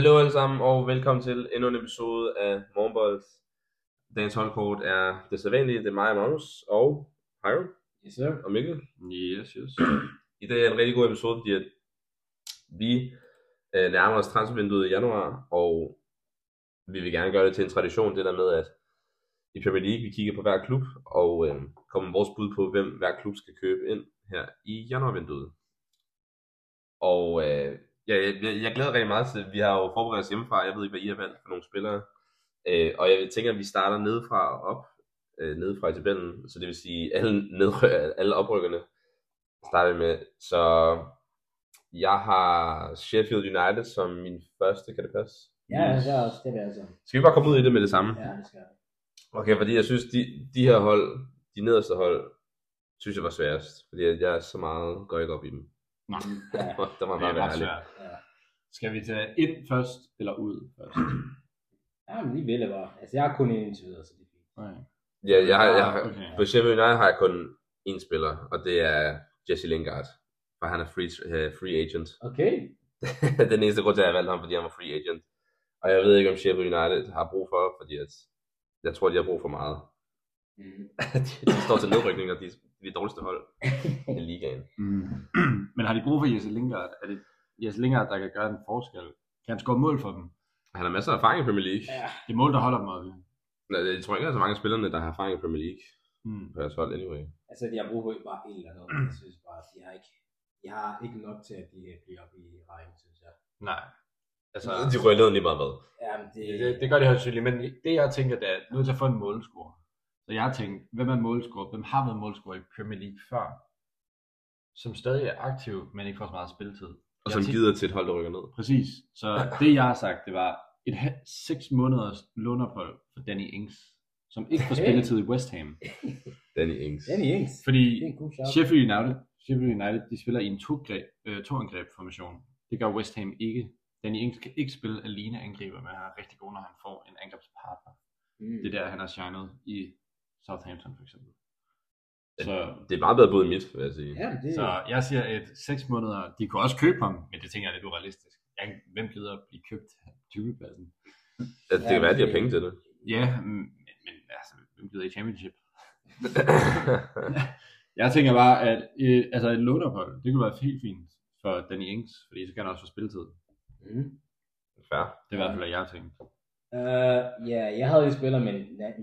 Hallo alle sammen, og velkommen til endnu en episode af Morgenbold. Dagens holdkort er det sædvanlige, det er mig og Magnus, og Hiram Yes, sir. og Mikkel. Yes, yes. I dag er en rigtig god episode, fordi at vi øh, nærmer os transfervinduet i januar, og vi vil gerne gøre det til en tradition, det der med, at i Premier League, vi kigger på hver klub, og øh, kommer med vores bud på, hvem hver klub skal købe ind her i januarvinduet. Og øh, ja, jeg, jeg, glæder rigtig meget til, vi har jo forberedt os hjemmefra, jeg ved ikke, hvad I har valgt for nogle spillere, øh, og jeg tænker, at vi starter nedefra og op, øh, nedefra i tabellen, så det vil sige, alle, ned, alle oprykkerne starter vi med. Så jeg har Sheffield United som min første, kan det passe? Ja, ja, det er også det, er altså. Skal vi bare komme ud i det med det samme? Ja, det skal. Okay, fordi jeg synes, de, de her hold, de nederste hold, synes jeg var sværest, fordi jeg er så meget går ikke op i dem. Nej, Ja, Der må det bare er være ret ærlig. Skal vi tage ind først, eller ud først? ja men de vil bare. Altså, jeg har kun en indtil videre, så det er fint. Okay. Ja, jeg har, jeg har, Ah, okay. på Sheffield United har jeg kun én spiller, og det er Jesse Lingard, for han er free, uh, free agent. Okay. det er den eneste grund til, at jeg valgte ham, fordi han var free agent. Og jeg ved ikke, om Sheffield United har brug for, fordi at, jeg tror, de har brug for meget. Mm. de, de står til nedrykning, og de er de dårligste hold i ligaen. Mm. Men har de brug for Jesse Lingard? Er det Jesse Lingard, der kan gøre en forskel? Kan han score mål for dem? Han har masser af erfaring i Premier League. Ja. Det er mål, der holder dem oppe. Nej, Jeg tror ikke, der er så mange af spillerne, der har erfaring i Premier League Mm. på deres hold anyway. Altså, de har brug for bare en eller andet. Jeg synes bare, de har ikke, de har ikke nok til, at de bliver oppe i rækken, synes jeg. Nej. Altså, De rører ned lige meget hvad. Ja, men det, det, det, det gør de højst sandsynligt, men det jeg tænker, det er nødt til at få en målscore. Så jeg har tænkt, hvem er målscorer? Hvem har været målscorer i Premier League før? Som stadig er aktiv, men ikke får så meget spilletid. Og som gider til et hold, der rykker ned. Præcis. Så det jeg har sagt, det var et seks måneders låneophold for Danny Ings, som ikke får spilletid i West Ham. Danny Ings. Er ens. Fordi. Sheffield United, Sheffield United de spiller i en øh, to-angreb formation. Det gør West Ham ikke. Danny Ings kan ikke spille alene angriber, men han er rigtig god, når han får en angrebspartner. Mm. Det er der, han har shined i Southampton for eksempel. Så, Det er meget bedre bud end mit, vil jeg sige. Ja, det, så jeg siger et 6 måneder. De kunne også købe ham, men det tænker jeg er lidt urealistisk. Jeg, hvem gider at blive købt af 20-pladsen? Ja, det kan være, at de har penge til det. Ja, men, men altså, hvem gider i championship? Jeg tænker bare, at øh, altså et låneophold, det kunne være helt fint for Danny Ings, fordi så kan han også få spilletid. mm. Fair. Det er i hvert fald, hvad jeg har tænkt. Uh, ja, jeg havde en spiller, men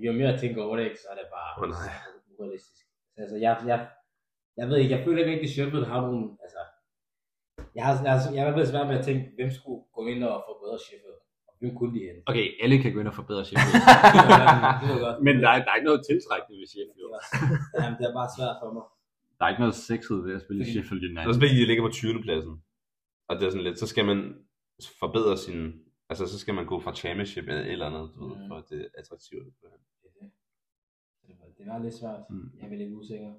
jo mere jeg tænker over det, ikke, så er det bare Åh, nej. urealistisk. Altså, jeg, jeg, jeg ved ikke, jeg føler ikke rigtig, at Sheffield har nogen, altså, jeg har, jeg, har- jeg har været svært med at tænke, hvem skulle gå ind og forbedre Sheffield, og hvem kunne de hente? Okay, alle kan gå ind og forbedre Sheffield. det men der er, der er ikke noget tiltrækkende ved Det Sheffield. var, jamen, det er bare svært for mig. Der er ikke noget sexet ved at spille i Sheffield United. spiller de ligger på 20. pladsen. Og det er sådan lidt, så skal man forbedre sin, altså så skal man gå fra championship eller et eller andet, du ved, Mm. for at det er attraktivt. Det, var, det var lidt svært. Mm. Jeg er lidt usikker.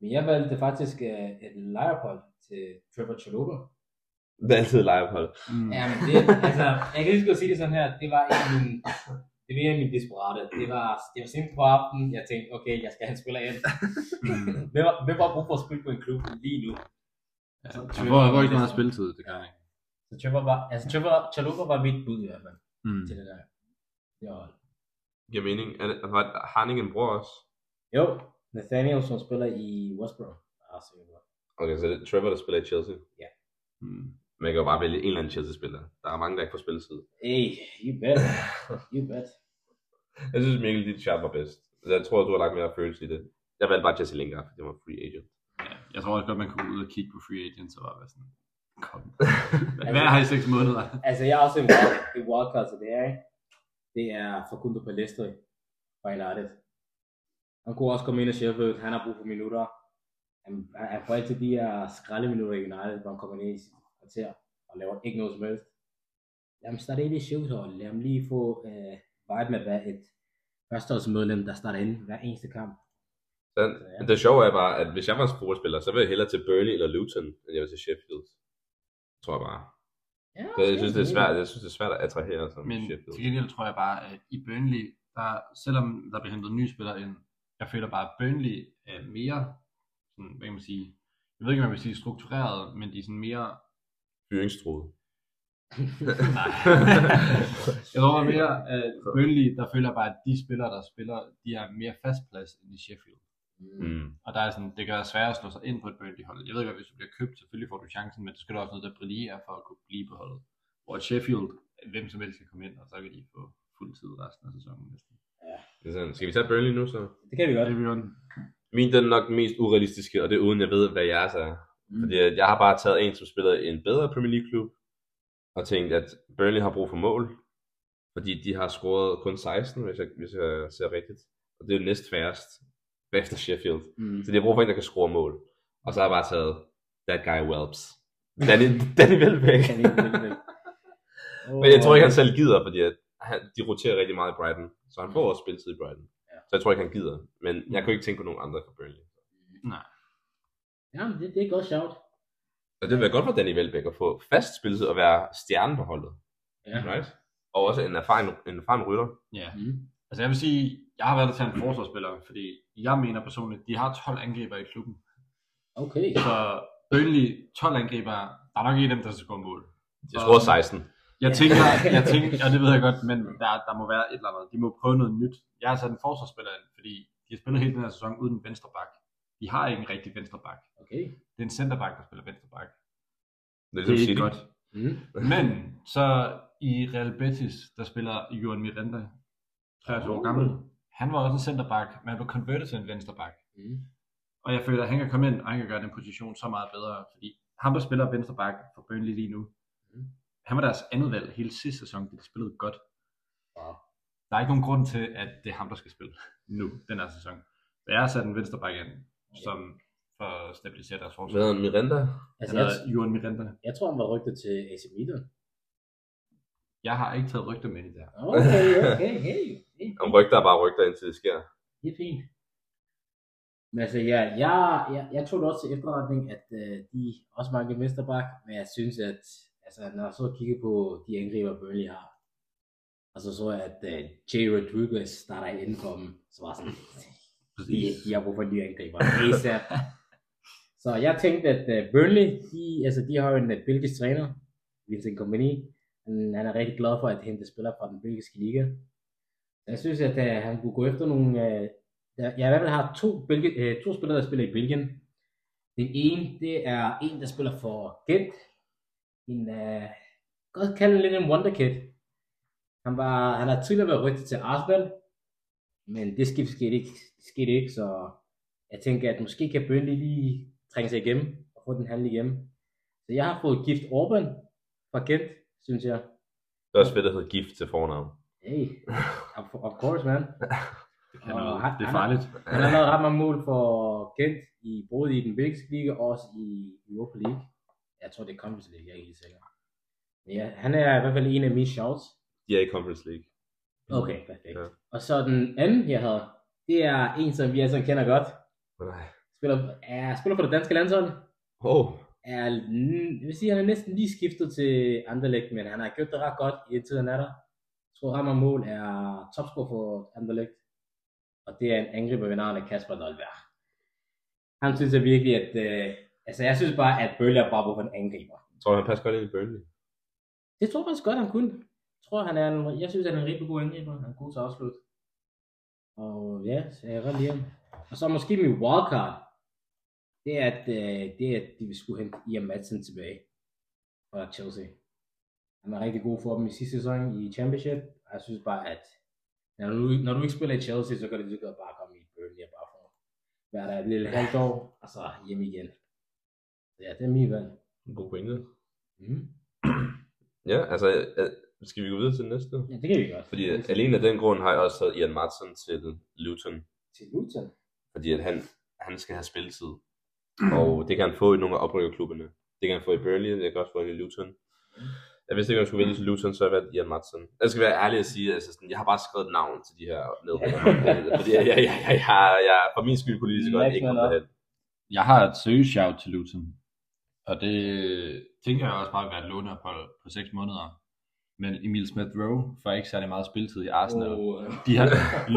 Men jeg valgte faktisk uh, et lejeophold til Trevor. Det er altid lejeophold. Mm. Ja, men det, altså, jeg kan lige så godt sige det sådan her, det var en af mine, det var en af mine desperate. Det var, det var sent på aftenen, jeg tænkte, okay, jeg skal have en spiller ind. Mm. Hvem har, hvem har brug for at spille på en klub lige nu? Ja, han får, han får ikke meget spilletid, det gør ikke. Så Trevor var, altså Trevor Chalobah var mit bud i hvert fald, Mm. til det der. Det var, Giver mening. Er det, har har han ikke en bror også? jo, Nathaniel, som spiller i Westbrook. Ah, så godt. Okay, så det er Trevor, der spiller i Chelsea. Mm. Man kan jo bare vælge en eller anden Chelsea-spiller. Der er mange, der ikke får spilletid. Hey, you bet. You bet. Jeg synes, Mikkel, dit chat var bedst. Jeg tror, du har lagt mere følelse i det. Jeg valgte bare Jesse Lingard, fordi det var free agent. Ja, jeg tror også godt, man kunne ud og kigge på free agents og bare være sådan, kom. Hvad har I seks måneder? Altså, jeg er også en, wild, en wildcard til det her, ikke? Det er Facundo Palestri fra United. Han kunne også komme ind af Sheffield. Han har brug for minutter. Han, han får altid de her skraldeminutter i United, hvor han kommer ned i sit kvarter og laver ikke noget som helst. Lad ham starte ind i showhold. Lad ham lige få øh, vibe med at være et førsteholdsmedlem, der starter ind hver eneste kamp. Så, ja. Det sjove er bare, at hvis jeg var en fodboldspiller, så ville jeg hellere til Burnley eller Luton, end jeg vil til Sheffield. Tror jeg bare. Ja, Så jeg synes, det er svært, jeg synes, det er svært at attrahere som Men Sheffield. til gengæld tror jeg bare, at i Burnley, der, selvom der bliver hentet nye spillere ind, jeg føler bare, at Burnley er mere, sådan, hvad kan man sige, jeg ved ikke, om man vil sige struktureret, men de er sådan mere, Fyringstroet. Nej. jeg tror mere, at Burnley, der føler bare, at de spillere, der spiller, de har mere fast plads end i Sheffield. Mm. Og der er sådan, det kan være svært at slå sig ind på et Burnley-hold. Jeg ved godt, hvis du bliver købt, selvfølgelig får du chancen, men du skal da også nødt til at brillere for at kunne blive på holdet. Hvor Sheffield, hvem som helst kan komme ind, og så kan de få fuld tid resten af sæsonen næsten. Det er sådan, Skal vi tage Burnley nu så? Det kan vi godt. Det er jo Min den er nok mest urealistiske, og det er uden jeg ved, hvad jeres er. Mm. Fordi jeg har bare taget en, som spiller i en bedre Premier League klub, og tænkt, at Burnley har brug for mål, fordi de har scoret kun 16, hvis jeg, hvis jeg ser rigtigt. Og det er jo næst færrest efter Sheffield. Mm. Så de har brug for en, der kan score mål. Og så har jeg bare taget that guy Welps. Danny, Danny Welbeck. Men jeg tror ikke, han selv gider, fordi at han, de roterer rigtig meget i Brighton. Så han får også spilletid i Brighton. Ja. Så jeg tror ikke, han gider. Men jeg kunne ikke tænke på nogen andre for Burnley. Ja, men det, det er godt shout. Så det vil være godt for Danny Welbeck at få fast spilletid og være stjernen på holdet. Ja. Right? Og også en erfaren, en erfaren rytter. Ja. Mm. Altså jeg vil sige, jeg har været der til en forsvarsspiller, fordi jeg mener personligt, de har 12 angriber i klubben. Okay. Så Burnley, 12 angriber, der er nok ikke dem, der skal score mål. De scorer 16. Jeg tænker, jeg tænker, ja det ved jeg godt, men der, der må være et eller andet. De må prøve noget nyt. Jeg har sat en forsvarsspiller ind, fordi de har spillet hele den her sæson uden venstre bak. De har ikke en rigtig venstre bak. Okay. Det er en centerback, der spiller venstre bak. Det er Det er ligesom ikke godt. Mm. Men så i Real Betis, der spiller Juan Miranda, 23 år gammel. Han var også en centerback, men han blev converted til en venstreback. Mm. Og jeg føler, at han kan komme ind, og han kan gøre den position så meget bedre, fordi ham, der spiller venstre back for Burnley lige nu, Mm. han var deres andet valg hele sidste sæson, de spillede godt. Wow. Der er ikke nogen grund til, at det er ham, der skal spille nu, den her sæson. Så jeg har sat en venstre back ind, som for at stabilisere deres forsvar. Hvad? Miranda? Altså, Han jeg, Juan Miranda. jeg tror, han var rygtet til AC Milan. Jeg har ikke taget rygter med i det her. Okay, okay, hey. Om rygter er bare rygter, indtil det sker. Det er fint. Men altså, ja, jeg, jeg, jeg tog det også til efterretning, at øh, de også mangler Vensterbak, men jeg synes, at altså, når jeg så kigger på de angriber, Burnley har, og så så jeg, at øh, Jay Rodriguez starter i indkommen, så var sådan, de, de har brug for en ny angriber. ASAP. så jeg tænkte, at uh, Burnley, de, altså, de har jo en uh, belgisk træner, Vincent Kompany. Han, han er rigtig glad for at hente spillere fra den belgiske liga. Så jeg synes, at uh, han kunne gå efter nogle... Uh, jeg jeg i hvert fald har to, belgi, uh, to spillere, der spiller i Belgien. Den ene, det er en, der spiller for Gent. En, uh, godt kalde lidt en wonderkid. Han, var, han har tidligere været rygtet til Arsenal, men det skift skete ikke, skete ikke, så jeg tænker, at måske kan Burnley lige trænge sig igennem og få den handel igennem. Så jeg har fået Gift Orban fra Gent, synes jeg. Det er også fedt, at hedder gift til fornavn. Hey, of, of course, man. Og han- det er farligt. Han har lavet ret mange mål for Gent, i, både i den belgiske liga og også i Europa League. Jeg tror, det er Conference League, jeg er ikke sikker. Men ja, han er i hvert fald en af mine shouts. De er i Conference League. Okay, perfekt. Ja. Og så den anden, jeg havde, det er en, som vi altså kender godt. Nej. Spiller, er, spiller for det danske landshold. Oh, er, jeg vil sige, han er næsten lige skiftet til Anderlecht, men han har gjort det ret godt i han er der. Tror, ham og mål er topscorer for Anderlecht. Og det er en angriber ved navn af Kasper Dolberg. Han synes jeg virkelig, at... Øh, altså, jeg synes bare, at Bølle er bare brug for en angriber. jeg tror, han passer godt ind i Burnley. Det tror jeg faktisk godt, han kunne. Jeg tror, han er en, jeg synes, han er en rigtig god angriber. Han er god til at afslutte. Og ja, så jeg godt lide ham. Og så måske min wildcard. Det er, at, øh, det er, at de vil skulle hente Ian Madsen tilbage fra Chelsea. Han var rigtig god for dem i sidste sæson i Championship. Jeg synes bare, at når du, når du ikke spiller i Chelsea, så kan så godt bare komme i Burnley og bare få være der et lille halvt år, og så hjem igen. Ja, det er min valg. En god pointe. Mm. Ja, altså, øh, skal vi gå videre til den næste? Ja, det kan vi godt. Fordi at alene af den grund har jeg også taget Ian Martin til Luton. Til Luton. Fordi at han, han skal have spilletid. Og det kan han få i nogle af oprykkerklubberne. Det kan han få i Burnley, det kan også få i Luton. Jeg vidste ikke, at jeg skulle vælge til Luton, så jeg valgt Ian Matson. Jeg skal være ærlig at sige, altså sådan, jeg har bare skrevet et navn til de her nedrykkere. fordi jeg, jeg, jeg, jeg, jeg, jeg, for min skyld kunne lige så godt ikke komme derhen. Jeg har et seriøst shout til Luton. Og det tænker jeg også bare vil være et låneophold på 6 måneder. Men Emil Smith Rowe får ikke særlig meget spilletid i Arsenal. Oh, De har,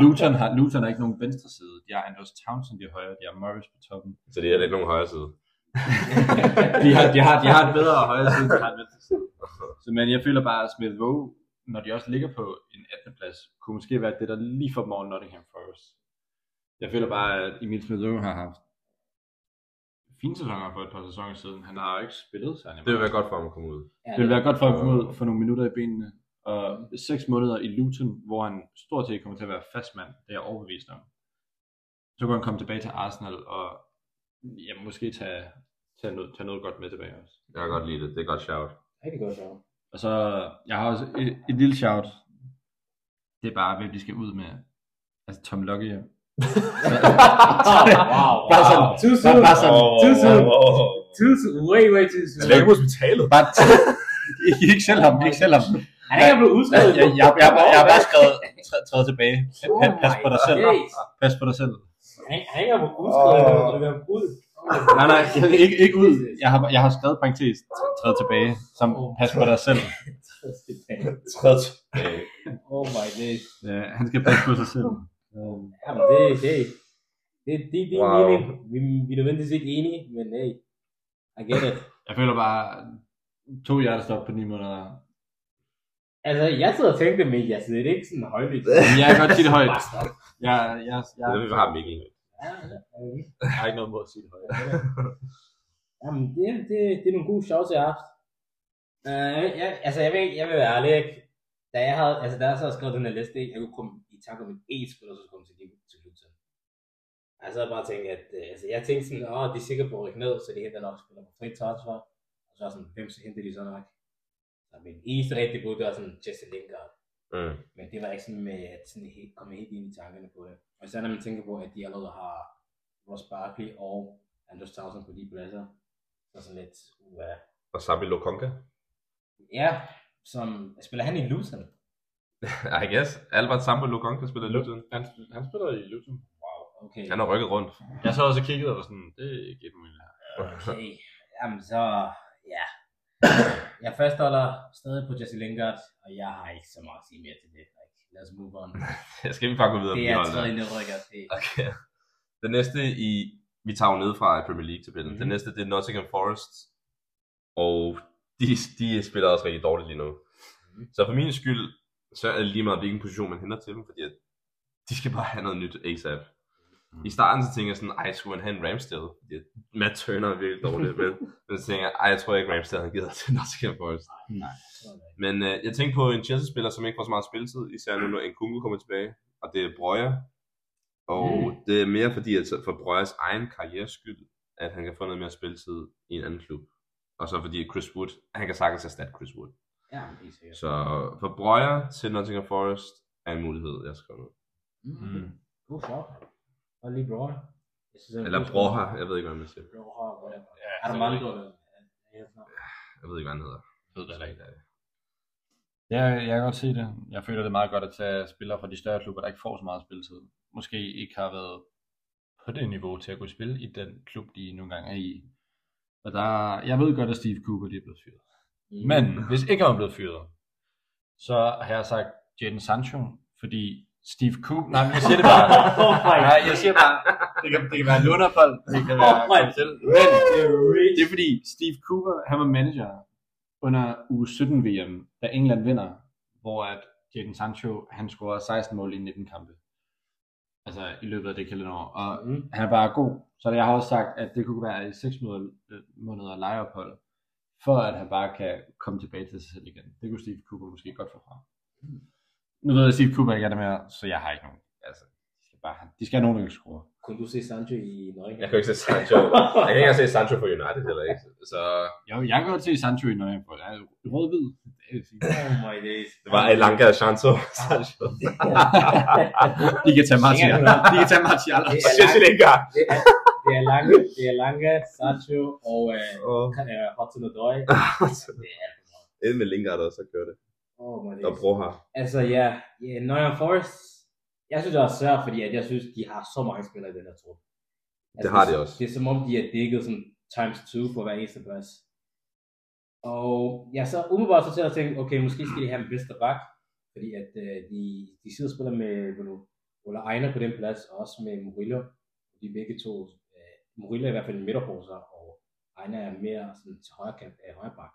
Luton, har, Luton har ikke nogen venstre side. De har Andrews Townsend i højre, de har Morris på toppen. Så det er ikke nogen højre side. De, har, de, har, de har et bedre højre side, de har et venstre side. Så, men jeg føler bare, at Smith Rowe, når de også ligger på en 18. plads, kunne måske være det, der lige får dem over Nottingham Forest. Jeg føler bare, at Emil Smith Rowe har haft fine sæsoner for et par sæsoner siden. Han har jo ikke spillet særlig Det vil være godt for ham at komme ud. Ja, Det vil være godt for ham at komme ud for nogle minutter i benene. Og seks måneder i Luton, hvor han stort set kommer til at være fast mand, det er jeg overbevist om. Så kan han komme tilbage til Arsenal og ja, måske tage, tage, noget, tage noget godt med tilbage også. Jeg kan godt lide det. Det er godt shout. Rigtig godt så. Og så, jeg har også et, et lille shout. Det er bare, hvem de skal ud med. Altså Tom Lockyer. wow, Bare sådan, Too soon. bare sådan, Too soon. Too soon. Way, way too soon. Jeg ligger på hospitalet. bare, ikke, ikke selv ham, ikke selv ham. Han er ikke blevet udskrevet. jeg, jeg, jeg, jeg, jeg har bare skrevet, træd, tilbage. Pas, pas på dig selv. Pas på dig selv. Han han er ikke blevet udskrevet. Han er blevet ud. Nej, nej, jeg, ikke, ikke ud. Jeg har, jeg har skrevet parentes, træd tilbage, som pas på dig selv. Træd Oh my days. Ja, han skal passe på sig selv. Um, Jamen, det, det, det, det, det er Wow. mening. Vi, vi er nødvendigvis ikke enige, men hey, I get it. jeg føler bare, to hjertestop på ni måneder. Altså, jeg sidder og tænkte, men jeg sidder ikke sådan. Men jeg kan godt sige det højt. Stop. Jeg, jeg, jeg, Det vil vi have Mikkel. Ja, jeg har ikke noget mod at sige det højt. Jamen, det, det, det er nogle gode shows, jeg har haft. Uh, jeg, altså, jeg vil, ikke- jeg vil være ærlig, ikke? Da jeg havde, altså, da jeg så havde skrevet den her liste, ikke? jeg kunne komme i tanke om en e-spiller, så skulle komme til, til Luton. Altså, jeg havde bare tænkt, at, øh, altså, jeg tænkte sådan, åh, de er sikre på at rykke ned, så de henter nok spiller på fri transfer. Og så var jeg sådan, hvem så henter de så nok? Så min eneste rigtige bud, det var sådan Jesse Lingard. Mm. Men det var ikke sådan med at sådan helt, komme helt ind i tankerne på det. Og især når man tænker på, at de allerede har Ross Barkley og Anders Townsend på de pladser. Så sådan lidt, uh, Og Sabi Lokonga. ja, som spiller han i Luton. I guess. Albert Sambo Lokonga spiller Luton. Han, han spiller i Luton. Wow, okay. Han har rykket rundt. Jeg så også og kiggede og var sådan, det er ikke et muligt. Okay, jamen så, ja. Jeg fastholder stadig på Jesse Lingard, og jeg har ikke så meget at sige mere til det. Lad os move on. Skal vi bare gå videre Det er tredje nedrykker. Det, Okay. Den næste i, vi tager jo ned fra Premier League-tabellen. Mm-hmm. Den næste, det er Nottingham Forest. Og de, de spiller også rigtig dårligt lige nu. Mhm. Så for min skyld, så er det lige meget, hvilken position man henter til dem, fordi at de skal bare have noget nyt ASAP. I starten så tænker jeg sådan, ej, skulle han have en Ramsdale? At Matt Turner er virkelig dårlig, men, men så tænker jeg, ej, jeg tror ikke Ramsdale han gider til Nottingham Forest. Nej. Men øh, jeg tænkte på en Chelsea-spiller, som ikke får så meget spilletid, især nu, når Nkunku kommer tilbage, og det er Brøger. Og Mm. mm. det er mere fordi, at for Brøgers egen karrieres skyld, at han kan få noget mere spilletid i en anden klub. Og så fordi Chris Wood, han kan sagtens erstatte Chris Wood. ja, helt sikkert. Så for Brøger til Nottingham Forest er en mulighed, jeg skal ned. Mm. God shot. Og lige Broha. Jeg synes, er Eller. Broha, jeg ved ikke, hvad man siger. Broha, whatever. Ja, Armando. Jeg ved ikke, hvad han hedder. ved det heller ikke. Ja, jeg kan godt se det. Jeg føler det er meget godt at tage spillere fra de større klubber, der ikke får så meget spilletid. Måske ikke har været på det niveau til at kunne spille i den klub, de nogle gange er i. Og der, jeg ved godt, at Steve Cooper de er blevet fyret. Mm. Men hvis ikke han var blevet fyret, så har jeg sagt Jadon Sancho, fordi Steve Cooper... Nej, men jeg siger det bare. Oh Nej, jeg siger bare, det kan, det kan være lunderfold, det kan være Oh men Det er fordi Steve Cooper, han var manager under uge 17 VM, da England vinder, hvor at Jadon Sancho, han scorer 16 mål i 19 kampe. Altså i løbet af det kalenderår. Og Mm. han er bare god. Så jeg har også sagt, at det kunne være i 6 måneder, måneder lejeophold, for at han bare kan komme tilbage til sig selv igen. Det kunne Steve Cooper måske godt få fra. Nu ved jeg, at Steve Cooper ikke er der mere, så jeg har ikke nogen. Altså, de skal, bare, de skal have nogen, der kan score. Kunne du se Sancho i Norge? Jeg kan ikke se Sancho. Jeg kan ikke engang se Sancho for United heller ikke. Så Jo, jeg kan godt se Sancho i Nøje på. Jeg rød-hvid. Er. Oh my days. det var Elanga og Sancho. Sancho. De kan tage Martial. De kan tage Martial. Lingard. Det er, det er Lange, det er Lange, Sancho og øh, uh, Hudson Odoi. Det er Ind med Lingard også at gøre det. Oh my Og days. Broha. Altså ja, yeah, Nottingham Forest, jeg synes det er svært, fordi at jeg synes, de har så mange spillere i den her trup. Altså, Det har de også. Det er som om, de er dækket sådan times two på hver eneste plads. Og jeg så umiddelbart så til at tænke, okay, måske skal de have en venstre bak, fordi at øh, de, de sidder og spiller med nu, Ola Ejner på den plads, og også med Murillo. De er begge to, øh, Murillo er i hvert fald en midterforsvar, og han er mere sådan til højre, kant, øh, højre bak.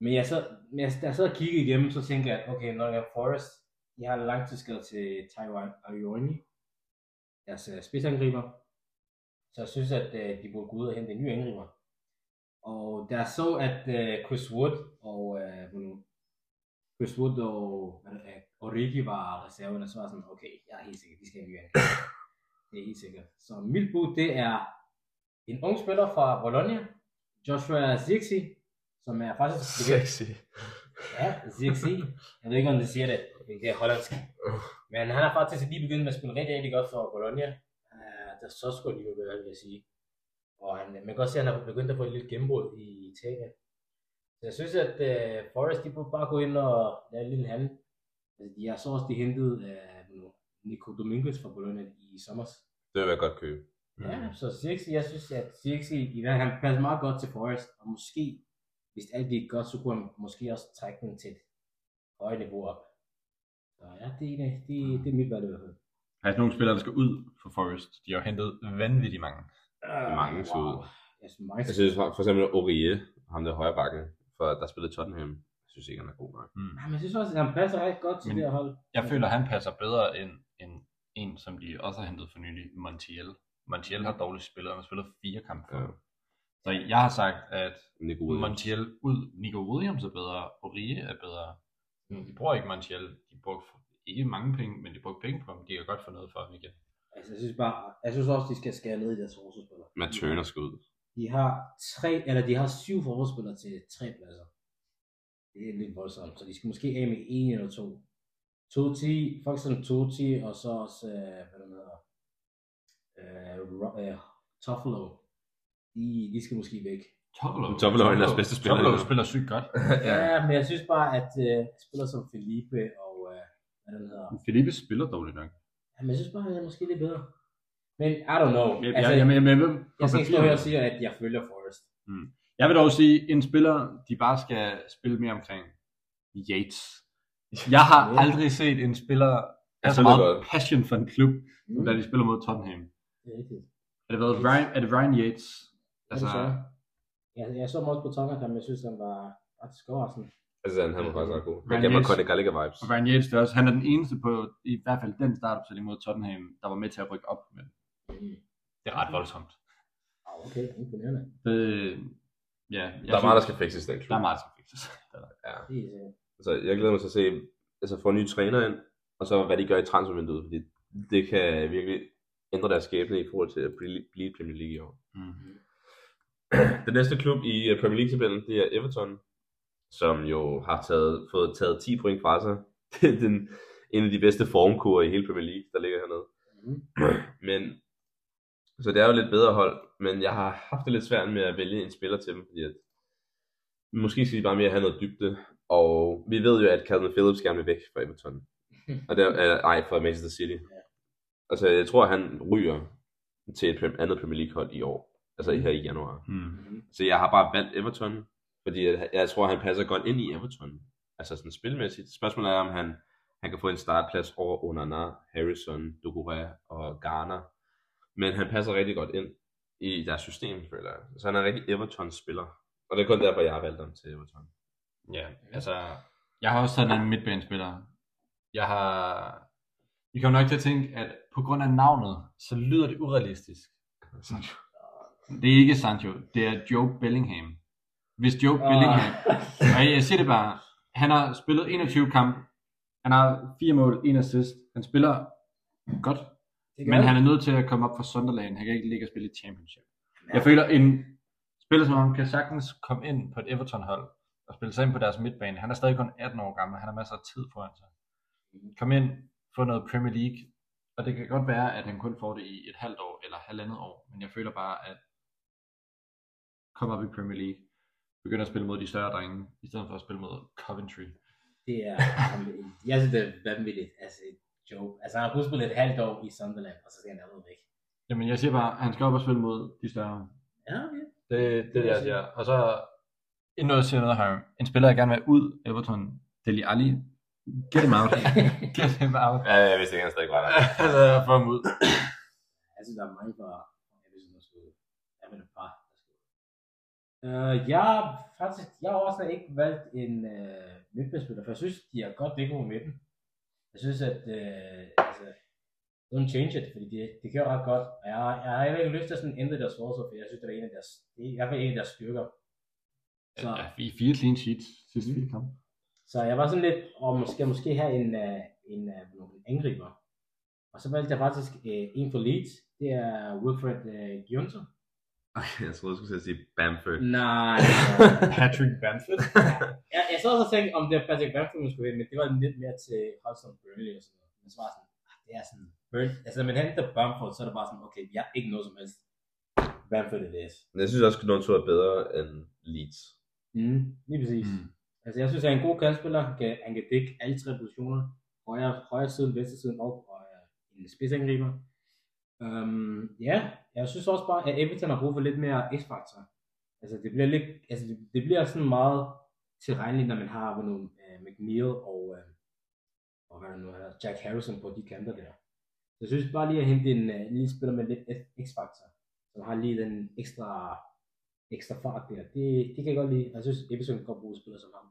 Men jeg så, men jeg, da jeg sad og kiggede igennem, så tænkte jeg, at okay, Nottingham Forest, de har en langtidsskade til Taiwan Ayoni, deres øh, spidsangriber. Så jeg synes, at øh, de burde gå ud og hente en ny angriber. Og der så, at øh, Chris Wood og øh, nu, Chris Wood og, hvad øh, og Ricky var reserven, og så var sådan, okay, jeg er helt sikker, de skal have en ny angriber. Det er helt sikkert. Så mit bud, det er en ung spiller fra Bologna, Joshua Zirkzee, som er faktisk Sexy. Ja, Zirkzee. Jeg ved ikke, om det siger det. Det er hollandsk. Men han har faktisk lige begyndt med at spille rigtig, rigtig godt for Bologna. Uh, der er så sgu lige hvad vil jeg sige. Og han, man kan godt se, at han har begyndt at få et lille gennembrud i Italien. Så jeg synes, at uh, Forrest, de burde bare gå ind og lave en lille handel. Altså, de har så også de hentet uh, Nico Dominguez fra Bologna i sommer. Det vil jeg godt købe. Ja, så Zirkzee, jeg synes, at Zirkzee, i hvert fald, han passer meget godt til Forrest, og måske, hvis alt gik godt, så kunne han måske også trække den til et højt niveau op. Så ja, det er, det, det, det er mit valg i hvert fald. Der er nogle spillere, der skal ud for Forest. De har hentet vanvittigt mange. Mange så ud. Jeg synes, mange Jeg synes for for eksempel Orie, ham der højre bakken, for der spillede Tottenham. Jeg synes ikke, han er god nok. Mm. Ja, men jeg synes også, at han passer rigtig godt til Men- det her hold. Jeg føler, han passer bedre end, end en, som de også har hentet for nylig, Montiel. Montiel har dårligt spillet, han har spillet fire kampe Ja. Så jeg har sagt, at Nico Williams. Montiel ud, Nico Williams er bedre, Orige er bedre. Mm. De bruger ikke Montiel, de bruger ikke mange penge, men de bruger penge på ham. De kan godt få noget for ham igen. Altså, jeg synes bare, jeg synes også, de skal skære ned i deres forsvarsspillere. Matt Turner skal ud. De har tre, eller de har syv forsvarsspillere til tre pladser. Det er lidt voldsomt, så de skal måske af med en eller to. Toti, for eksempel Toti, og så også, øh, hvad der hedder, øh, øh, Toffolo. De, de skal måske væk. Toppelo. Toppelo er deres bedste spiller. Toppelo spiller sygt godt. ja. ja, men jeg synes bare, at øh, spillere som Felipe og, øh, hvad den hedder, Felipe spiller dårligt nok. jamen, jeg synes bare, at han er måske lidt bedre. Men I don't know. Jeg, altså, jeg, jeg, jeg, jeg, jeg, jeg skal ikke stå her og sige, at jeg følger Forrest. jeg vil dog sige, en spiller, de bare skal spille mere omkring Yates. Jeg har Ja. aldrig set en spiller have så spiller meget godt. passion for en klub, Mm. da de spiller mod Tottenham. Det er rigtigt. Er det, været Ryan, er det Ryan Yates? Altså, jeg, jeg så også på Tottenham, jeg synes, han var ret overraskende. Altså, han, han var faktisk ret god. Ryan Jeg Yates. Conte Gallagher vibes. og Ryan Yates, også, han er den eneste på, i hvert fald den startopstilling mod Tottenham, der var med til at rykke op. Men Mm. det er ret voldsomt. Ah, okay, imponerende. Det, ja, jeg Der er meget, der skal fikses den klub. Der er meget, der skal fikses. Ja. Er. Altså, jeg glæder mig til at se, altså få en ny træner ind, og så hvad de gør i transfervinduet, fordi det kan virkelig ændre deres skæbne i forhold til at blive blive Premier League i år. Mm. Den næste klub i øh, Premier League-tabellen, det er Everton, som jo har taget, fået taget 10 point fra sig. Det er den, en af de bedste formkurer i hele Premier League, der ligger hernede. Mm. Men, så det er jo lidt bedre hold, men jeg har haft det lidt svært med at vælge en spiller til dem, fordi at, måske skal de bare mere have noget dybde, og vi ved jo, at Calvin Phillips gerne vil væk fra Everton. Og det er, ej, fra Manchester City. Altså, jeg tror, han ryger til et andet Premier League hold i år. Altså her i januar. Mm. Mm. Så jeg har bare valgt Everton, fordi jeg, jeg tror, han passer godt ind i Everton. Altså sådan spilmæssigt. Spørgsmålet er, om han, han kan få en startplads over Onana, Harrison, Doucouré og Garner. Men han passer rigtig godt ind i deres system, føler jeg. Så han er en rigtig Everton-spiller. Og det er kun derfor, jeg har valgt ham til Everton. Ja, altså, jeg har også taget en midtbanespiller. Jeg har... I kommer nok til at tænke, at på grund af navnet, så lyder det urealistisk. Det er ikke Sancho, det er Joe Bellingham. Hvis Joe Ah. Bellingham... Og jeg, siger det bare, han har spillet 21 kampe, han har fire mål, en assist, han spiller godt, men han er nødt til at komme op fra Sunderland, han kan ikke ligge og spille i Championship. Jeg føler, en spiller som ham kan sagtens komme ind på et Everton-hold og spille sig ind på deres midtbane. Han er stadig kun 18 år gammel, han har masser af tid foran sig. Kom ind, få noget Premier League, og det kan godt være, at han kun får det i et halvt år eller halvandet år, men jeg føler bare, at kom op i Premier League, begynder at spille mod de større drenge, i stedet for at spille mod Coventry. Det er, jeg synes, det er vanvittigt. Altså, et joke. Altså, han har kun spillet et halvt år i Sunderland, og så skal han allerede væk. Jamen jeg siger bare, at han skal op og spille mod de større. Ja, okay. Det, det er det, jeg siger. Og så endnu noget at sige noget her. En spiller, jeg gerne vil have ud, Everton, Deli Ali. Get him out. Get him out. Ja, jeg vidste ikke, han stadig var der. altså, få ham ud. Jeg synes, der er mange vil sige, der. Jeg vil et par. Uh, jeg faktisk, jeg har også ikke valgt en uh, midtbanespiller, for jeg synes, de er godt dækket på midten. Jeg synes, at uh, altså, don't change it, fordi det, det kører ret godt. Og jeg, jeg har heller ikke lyst til at sådan ændre deres forsvar, for jeg synes, det er en af deres, det er i hvert fald en af deres styrker. Så, Ja, vi er fire clean sheets sidste fire kampe. så jeg var sådan lidt, og måske, måske have en, uh, en, uh, nogle angriber. Og så valgte jeg faktisk uh, en for Leeds, det er Wilfred uh, Gjønser. Okay, jeg troede, du skulle at sige Bamford. Nej, Patrick Bamford. jeg, jeg så også og tænkte, om det var Patrick Bamford, man skulle hente, men det var lidt mere til Hudson Burnley og sådan noget. Men så var jeg sådan, ah, det er sådan, Burn, altså når man henter Bamford, så er det bare sådan, okay, vi har ikke noget som helst. Bamford it is. Men jeg synes også, at Gnonto er bedre end Leeds. Mm, lige præcis. Mm. Altså jeg synes, han er en god kastspiller. Han kan, han kan dække alle tre positioner. Højre, højre siden, venstre siden og, og øh, en spidsangriber. Um, ja, jeg synes også bare, at Everton har brug for lidt mere x-faktor. Altså det bliver lidt, altså det, det bliver sådan meget tilregneligt, når man har med nogle uh, McNeil og, uh, og hvad nu er, Jack Harrison på de kanter der. Så jeg synes bare lige at hente en, uh, en lille spiller med lidt x-faktor, som har lige den ekstra, ekstra fart der. Det, det kan jeg godt lide. Jeg synes, Everton kan godt bruge spillere som ham.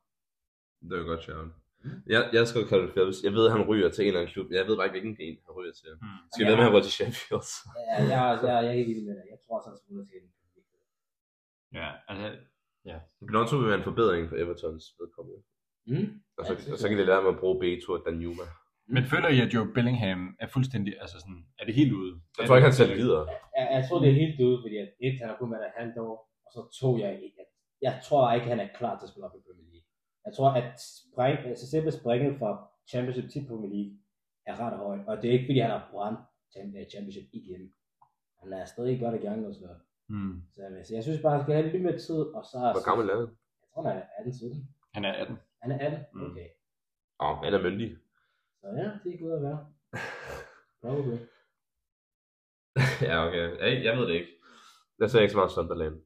Det er godt, Sharon. Jeg, jeg har skrevet Calvin Phillips. Jeg ved, at han ryger til en eller anden klub. Jeg ved bare ikke, hvilken en han ryger til. Mm. Skal vi ved med, at han ryger til Sheffield? Ja, jeg, jeg, jeg er helt enig med dig. Jeg tror også, han skal ud til en. Ja, altså, Gnonto vil være en forbedring for Evertons vedkommende. Mm. Og så, Ja, det og så kan de lade med at bruge Beto og Danjuma. men føler I, at Joe Bellingham er fuldstændig, altså sådan, er det helt ude? Jeg tror ikke, han selv gider. Jeg, jeg tror, det er helt ude, fordi at et, han har kun været der et halvt år, og så to, jeg, jeg, jeg tror ikke, han er klar til at spille op i Premier League. Jeg tror, at spring, altså selve springet fra Championship til Premier League er ret højt, og det er ikke, fordi han har brændt Champ- Championship igen. Han er stadig godt i gang og sådan. Mm. Så, så jeg synes bare, han skal have lidt mere tid, og så... Hvor gammel er han? Jeg tror, han er 18-17. Han er 18. Han er 18? Mm. Okay. Åh, oh, han er myndig. Så ja, det er godt at være. Probably. ja, okay. Hey, jeg ved det ikke. Jeg ser ikke så meget Sunderland.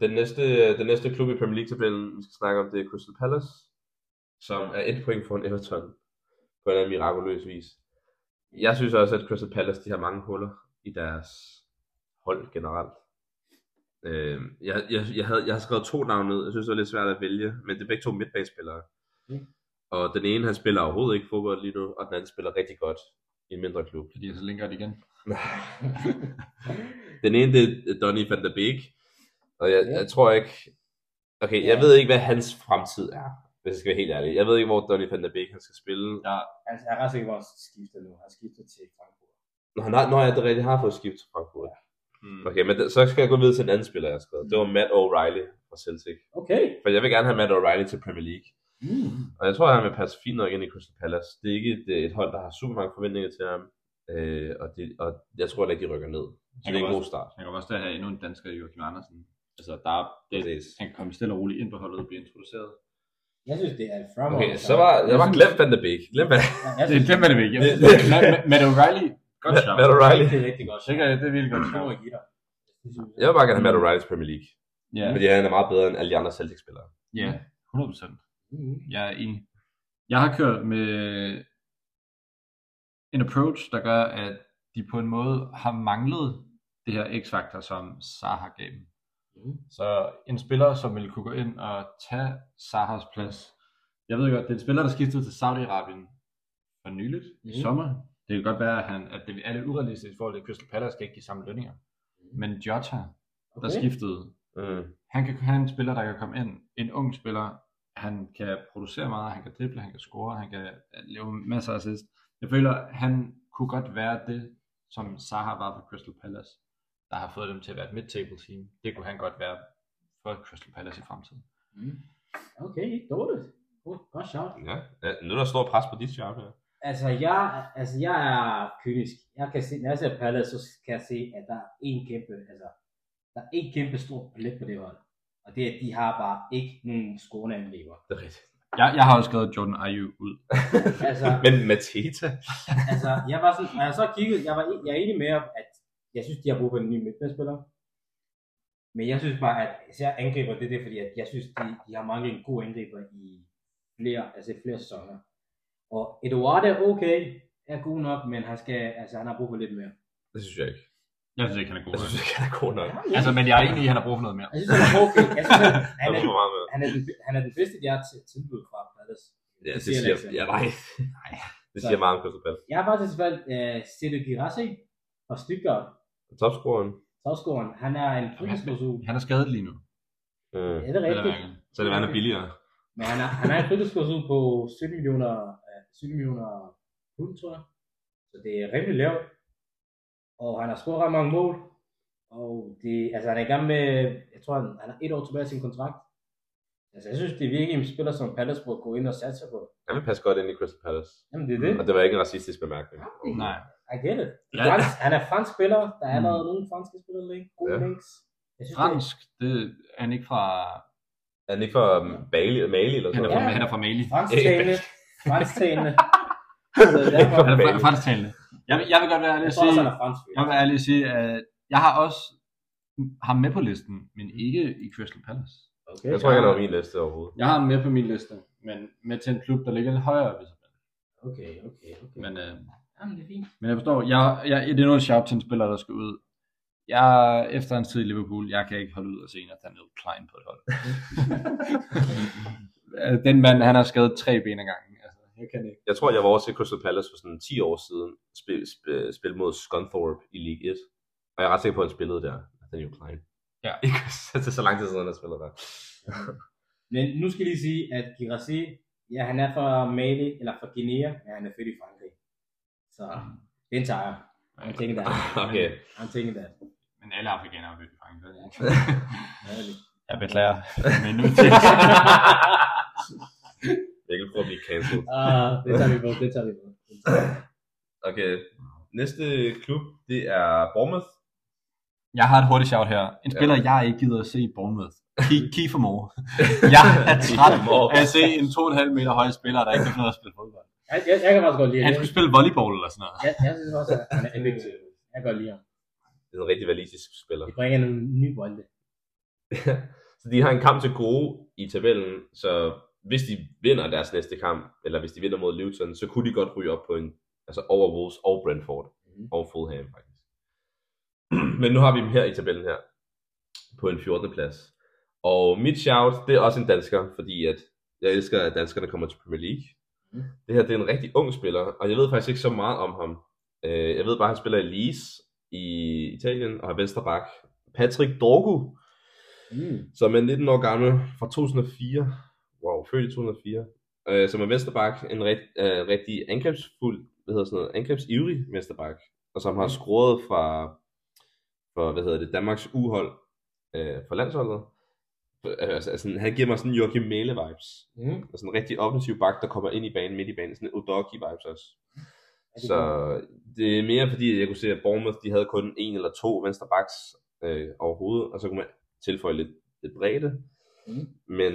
Den næste, den næste klub i Premier League-tabellen, vi skal snakke om, det er Crystal Palace, som er et point foran Everton på en eller anden mirakuløs vis. Jeg synes også, at Crystal Palace de har mange huller i deres hold generelt. Øh, jeg, jeg, jeg, havde, jeg har skrevet to navne ned. Jeg synes, det var lidt svært at vælge, men det er begge to midtbanespillere. Mm. Og den ene, han spiller overhovedet ikke fodbold lige nu, og den anden spiller rigtig godt i en mindre klub. Fordi så linker det igen. Den ene, det er Donny van der Beek. Og jeg, Ja. jeg tror ikke... Okay, jeg Ja. ved ikke, hvad hans fremtid er, hvis jeg skal være helt ærlig. Jeg ved ikke, hvor Donny van der Beek han skal spille. Ja, Altså, jeg er ret sikker på, at han skifter nu. Han skifter til Frankfurt. Når han har, når jeg det rigtigt har fået skift til Frankfurt. mm. Okay, men så skal jeg gå videre til en anden spiller, jeg har skrevet. Det var Matt O'Reilly fra Celtic. Okay. For jeg vil gerne have Matt O'Reilly til Premier League. Mm. Og jeg tror, at han vil passe fint nok ind i Crystal Palace. Det er ikke et, et hold, der har super mange forventninger til ham. Øh, og, det, og jeg tror heller ikke, de rykker ned. Så det er en god start. Han kan også der have endnu en dansker, Joachim Andersen. Altså, der er, det, Præcis. han kan komme stille og roligt ind på holdet og blive introduceret. Jeg synes, det er et fremragende. Okay, så var jeg var glemt Van der Beek. Glem synes, det er det vigtigt. Det- det- Matt O'Reilly, godt shout. Matt O'Reilly. det er rigtig godt. Sikker, det er virkelig godt shout. jeg give dig. Jeg vil bare gerne have Matt O'Reilly til Premier League. Ja, Fordi han er meget bedre end alle de andre Celtic-spillere. ja, 100%. Mm. Jeg er enig. Jeg har kørt med en approach, der gør, at de på en måde har manglet det her x-faktor, som Zaha gav dem. Mm. Så en spiller, som ville kunne gå ind og tage Sahas plads. Jeg ved godt, det er en spiller, der skiftede til Saudi-Arabien for nyligt mm. i sommer. Det kan godt være, at, han, at det er lidt urealistisk i forhold til, at Crystal Palace skal ikke give samme lønninger. Men Jota, der Okay. skiftede, Mm. han kan have en spiller, der kan komme ind. En ung spiller, han kan producere meget, han kan drible, han kan score, han kan øh, lave masser af assist. Jeg føler, han kunne godt være det, som Zaha var for Crystal Palace, der har fået dem til at være et mid-table team. Det kunne han godt være for Crystal Palace i fremtiden. Mm. Okay, ikke dårligt. Godt, godt shout. Ja. Nu er der stor pres på dit shout her. Altså jeg, altså, jeg er kynisk. Jeg kan se, når jeg ser Palace, så kan jeg se, at der er en kæmpe, altså, der er en kæmpe stor plet på det hold. Og det er, at de har bare ikke nogen skåne angriber. Det er rigtigt. Jeg, jeg har også skrevet Jordan Ayew ud. Altså, Men Mateta? altså, jeg var sådan, når jeg så kiggede, jeg, var, jeg er enig med, at jeg synes, de har brug for en ny midtbanespiller. Men jeg synes bare, at især angriber, det er det, fordi at jeg synes, de, de har manglet en god angriber i flere, altså flere sæsoner. Og Eduardo er okay, er god nok, men han, skal, altså, han har brug for lidt mere. Det synes jeg ikke. Jeg synes ikke, han er god Jeg nok. synes ikke, han er god nok. Altså, men jeg er enig i, at han har brug for noget mere. Jeg synes, han er okay. Jeg synes, han, han, er, er han, er den, han er den bedste, de har til tilbud fra Palace. Ja, det siger siger, Alexander. ja, nej. nej. Det siger meget om Crystal Palace. Jeg har faktisk valgt uh, Sedu Girassi fra Stuttgart. Topscoren. Topscoren. Han er en fritidsklausul. Han er skadet lige nu. Mm. Er det at rigtigt? Så det var, han er billigere. Men han er, han er en fritidsklausul på 17 millioner, uh, 17 millioner pund, tror jeg. Så det er rimelig lavt. Og han har scoret ret mange mål. Og det, altså han er i gang med, jeg tror han, han har et år tilbage af sin kontrakt. Altså jeg synes, det er virkelig en spiller, som Palace burde gå ind og satse på. Han vil passe godt ind i Crystal Palace. Jamen det er det. Og det var ikke en racistisk bemærkning. Nej. I get it. Ja. Fransk, han er fransk spiller. Der er Mm. allerede nogle franske spillere link. Gode Ja. links. Jeg synes, Fransk, det er han ikke fra... Er han ikke fra Bali, Mali eller er sådan fra, Ja. han er fra Mali. Fransktalende. fransktalende. Han er fra, fransktalende. Jeg, vil- jeg vil godt være ærlig jeg at sige, jeg vil være ærlig at sige, at jeg har også ham med på listen, men ikke i Crystal Palace. Okay. Jeg tror ikke, han er på min liste overhovedet. Jeg har ham med på min liste, men med til en klub, der ligger lidt højere. Okay, okay, okay. Men, øh, Jamen, det er fint. men jeg forstår, jeg, jeg, det er noget shout til en spiller, der skal ud. Jeg, efter hans tid i Liverpool, jeg kan ikke holde ud og se en Nathaniel Klein på et hold. Den mand, han har skadet tre ben ad gangen. Altså, jeg kan ikke. Jeg tror, jeg var over til Crystal Palace for sådan 10 år siden. Spil, spil, spil mod Scunthorpe i League 1. Og jeg er ret sikker på, at han spillede der. Nathaniel Klein. Ja. Ikke det er så lang tid siden, han har spillet der. Men nu skal jeg lige sige, at Girassi, ja, han er fra Mali, eller fra Guinea, men han er født i Frankrig. Så den tager. I'm taking that. Okay. I'm taking that. Men alle afrikanere er virkelig fanget. Ærligt. Jeg beklager. Men nu til. Jeg kan prøve at blive cancelled. Ah, det tager vi på, det tager vi på. Okay. Næste klub, det er Bournemouth. Jeg har et hurtigt shout her. En spiller, jeg ikke gider at se i Bournemouth. Kiefer Moore. Jeg er træt af at se en 2,5 meter høj spiller, der ikke kan finde at spille fodbold. Jeg, jeg, jeg kan faktisk godt lide Han skulle spille volleyball eller sådan noget. Jeg, jeg synes også, at han er effektiv. Jeg kan godt lide ham. Det er en rigtig valistisk spiller. De bringer nogle nye bolde. så de har en kamp til gode i tabellen, så hvis de vinder deres næste kamp, eller hvis de vinder mod Luton, så kunne de godt ryge op på en, altså over Wolves og Brentford, Mhm. og Fulham faktisk. Men nu har vi dem her i tabellen her, på en 14. plads. Og mit shout, det er også en dansker, fordi at jeg elsker, at danskerne kommer til Premier League. Det her det er en rigtig ung spiller, og jeg ved faktisk ikke så meget om ham. Øh, Jeg ved bare, at han spiller i Leeds i Italien, og er venstre bak. Patrick Dorgu, Mm. som er 19 år gammel, fra 2004. Wow, født i 2004. Øh, som er vensterbak, en ret, øh, rigtig angrebsfuld, hvad hedder sådan noget, angrebsivrig vensterbak, og som har scoret fra, for, hvad hedder det, Danmarks uhold øh, for landsholdet. Altså, altså, han giver mig sådan Joachim Mæle vibes. Mm. Og sådan en rigtig offensiv bak, der kommer ind i banen, midt i banen, sådan en Udoki vibes også. det Så det er mere fordi, jeg kunne se, at Bournemouth, de havde kun en eller to venstre backs øh, overhovedet, og så kunne man tilføje lidt, lidt bredde. Mm. Men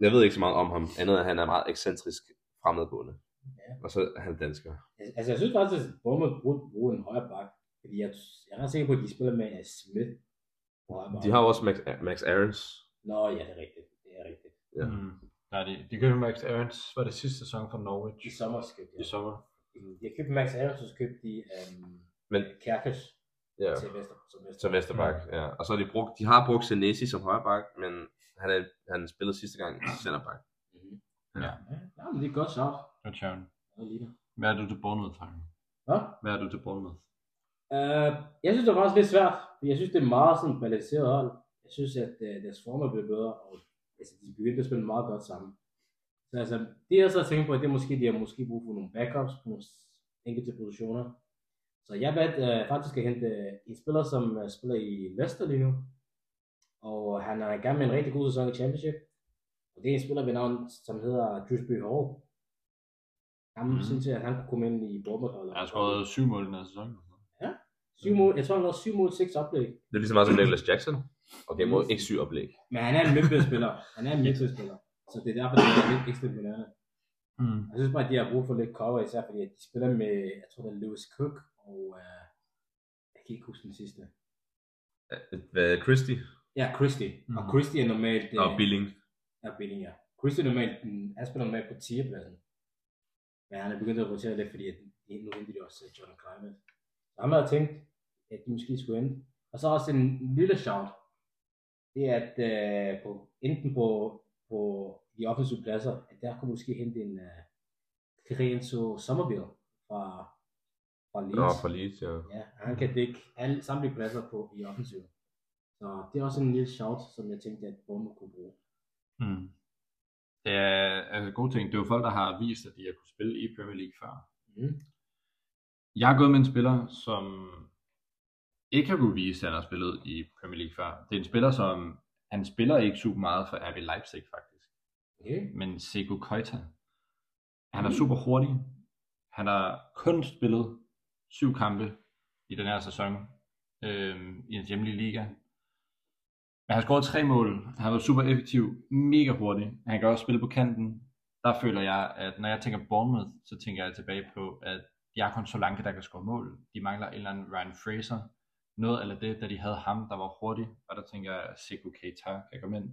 jeg ved ikke så meget om ham, andet end at han er meget ekscentrisk fremadgående. Ja. Og så er han dansker. Altså, jeg synes faktisk, at Bournemouth burde bruge en højre bak. Fordi jeg, jeg er ret sikker på, at de spiller med Smith. De har også Max, Max Aarons. Nå, ja, det er rigtigt. Det er rigtigt. Ja. Mm. Nej, de, de købte Max Aarons, var det sidste sæson for Norwich I sommer købte i de. sommer. De har købt Max Aarons, og så købte de um, Men Kærkes ja, til Vester. Som Vester. som Vesterbak. Ja. Og så har de brugt, de har brugt Senesi som højreback, men han, er, han spillede sidste gang centerback. Mm-hmm. Ja. ja, men det er godt shout. Godt. Jeg det. Hvad er du til Bournemouth, Frank? Hvad? Hvad er du til Bournemouth? Uh, jeg synes, det var faktisk lidt svært. For jeg synes, det er meget sådan balanceret hold. Jeg synes, at uh, deres form er blevet bedre, og altså, de begyndte at spille meget godt sammen. Så altså, det jeg så tænker på, det er måske, de har måske brug for nogle backups på nogle enkelte positioner. Så jeg valgte uh, faktisk at hente en spiller, som uh, spiller i Leicester lige nu. Og han er i gang med en rigtig god sæson i Championship. Og det er en spiller ved navn, som hedder Dewsbury Hall. Han mm. synes jeg, at han kunne komme ind i Bournemouth-holdet. Jeg har skåret syv mål i den her sæson. Syv mål, jeg tror han lavede syv mål, seks oplæg. Det er lige så meget som Nicholas Jackson. Okay, mod ikke syg oplæg. Men han er en midtbanespiller. Han er en midtbanespiller. Så det er derfor, det er lidt ekstra imponerende. Mm. Jeg synes bare, at de har brug for lidt cover, især fordi at de spiller med, jeg tror det er Lewis Cook, og uh, jeg kan ikke huske den sidste. Hvad Christie Ja, Christie. Mm. Og. Christie er normalt... og Billing. Ja, Billing, ja. Christie er normalt, mm, han spiller normalt på 10'erpladsen. Men han er begyndt at rotere lidt, fordi at nu henter de også øh, John Climate. Så ham har jeg tænkt, at de måske skulle ind. Og så også en lille shout. Det er, at øh, på, enten på, på de offensive pladser, at der kunne måske hente en uh, Lorenzo Somerville fra, fra Leeds. Nå, for Leeds, ja. Ja, han kan dække alle samtlige pladser på i offensiv. Så det er også en lille shout, som jeg tænkte, at Bournemouth kunne bruge. Mm. Det er altså gode ting. Det er jo folk, der har vist, at de har kunne spille i Premier League før. Mm. Jeg er gået med en spiller, som ikke har kunne vise, at han har spillet i Premier League før. Det er en spiller, som han spiller ikke super meget for RB Leipzig faktisk. Okay. Men Seko Koita, han er super hurtig. Han har kun spillet syv kampe i den her sæson øh, i en hjemlige liga. Men han har scoret tre mål. Han har været super effektiv, mega hurtig. Han kan også spille på kanten. Der føler jeg, at når jeg tænker Bournemouth, så tænker jeg tilbage på, at er så lange, der kan score mål. De mangler en eller anden Ryan Fraser. Noget eller det, da de havde ham, der var hurtig. Og der tænker jeg, at Sekou Keita kan komme ind.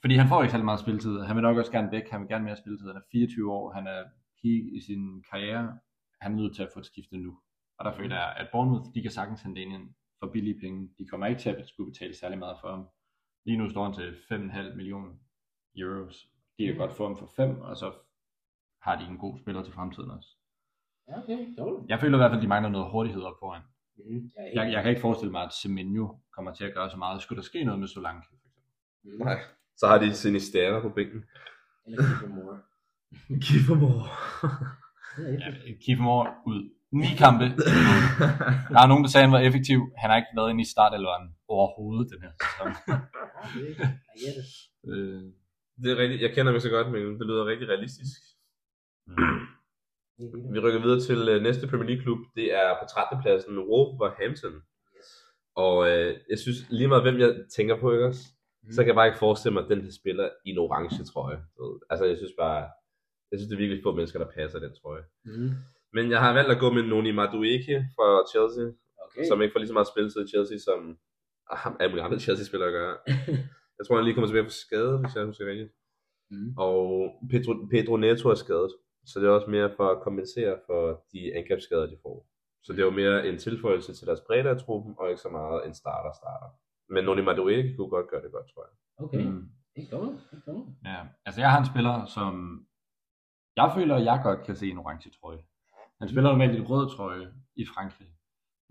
Fordi han får ikke særlig meget spilletid. Han vil nok også gerne væk. Han vil gerne mere spilletid. Han er 24 år. Han er peak i sin karriere. Han er nødt til at få et skifte nu. Og der føler jeg, at Bournemouth, de kan sagtens hente en ind for billige penge. De kommer ikke til at skulle betale særlig meget for ham. Lige nu står han til 5,5 millioner euros. De kan Mm. godt få ham for 5, og så har de en god spiller til fremtiden også. Ja, okay. Dårligt. Jeg føler i hvert fald, at de mangler noget hurtighed op foran. Mm. Jeg, Jeg, jeg kan ikke forestille mig, at Semenyo kommer til at gøre så meget. Skulle der ske noget med Solanke, for eksempel? Mm. Nej. Så har de Sinistera på bænken. Eller Kiefer Moore. Giv for mor. Det er Ja, Moore ud. Ni kampe. Der er nogen, der sagde, at han var effektiv. Han har ikke været inde i startelveren overhovedet den her sæson. Det er øh, Det er rigtigt. Jeg kender ikke så godt, men det lyder rigtig realistisk. mm. Vi rykker videre til øh, næste Premier League klub. Det er på 13. pladsen Wolverhampton. Yes. Og øh, jeg synes lige meget, hvem jeg tænker på, ikke også? Mm. Så kan jeg bare ikke forestille mig, at den her spiller i en orange trøje. Altså, jeg synes bare, jeg synes, det er virkelig få mennesker, der passer den trøje. Mm. Men jeg har valgt at gå med Noni Madueke fra Chelsea, Okay. som ikke får lige så meget spilletid i Chelsea, som ah, alle mulige andre Chelsea-spillere gør. Jeg tror, han lige kommer tilbage på skade, hvis jeg husker rigtigt. Mm. Og Pedro, Pedro Neto er skadet, så det er også mere for at kompensere for de angrebsskader, de får. Så det er jo mere en tilføjelse til deres bredde af truppen, og ikke så meget en starter-starter. Men Noni Madueke kunne godt gøre det godt, tror jeg. Okay. Mm. Ikke dårligt. Ikke dårligt. Ja, altså jeg har en spiller, som jeg føler, at jeg godt kan se en orange trøje. Han spiller normalt i en rød trøje i Frankrig.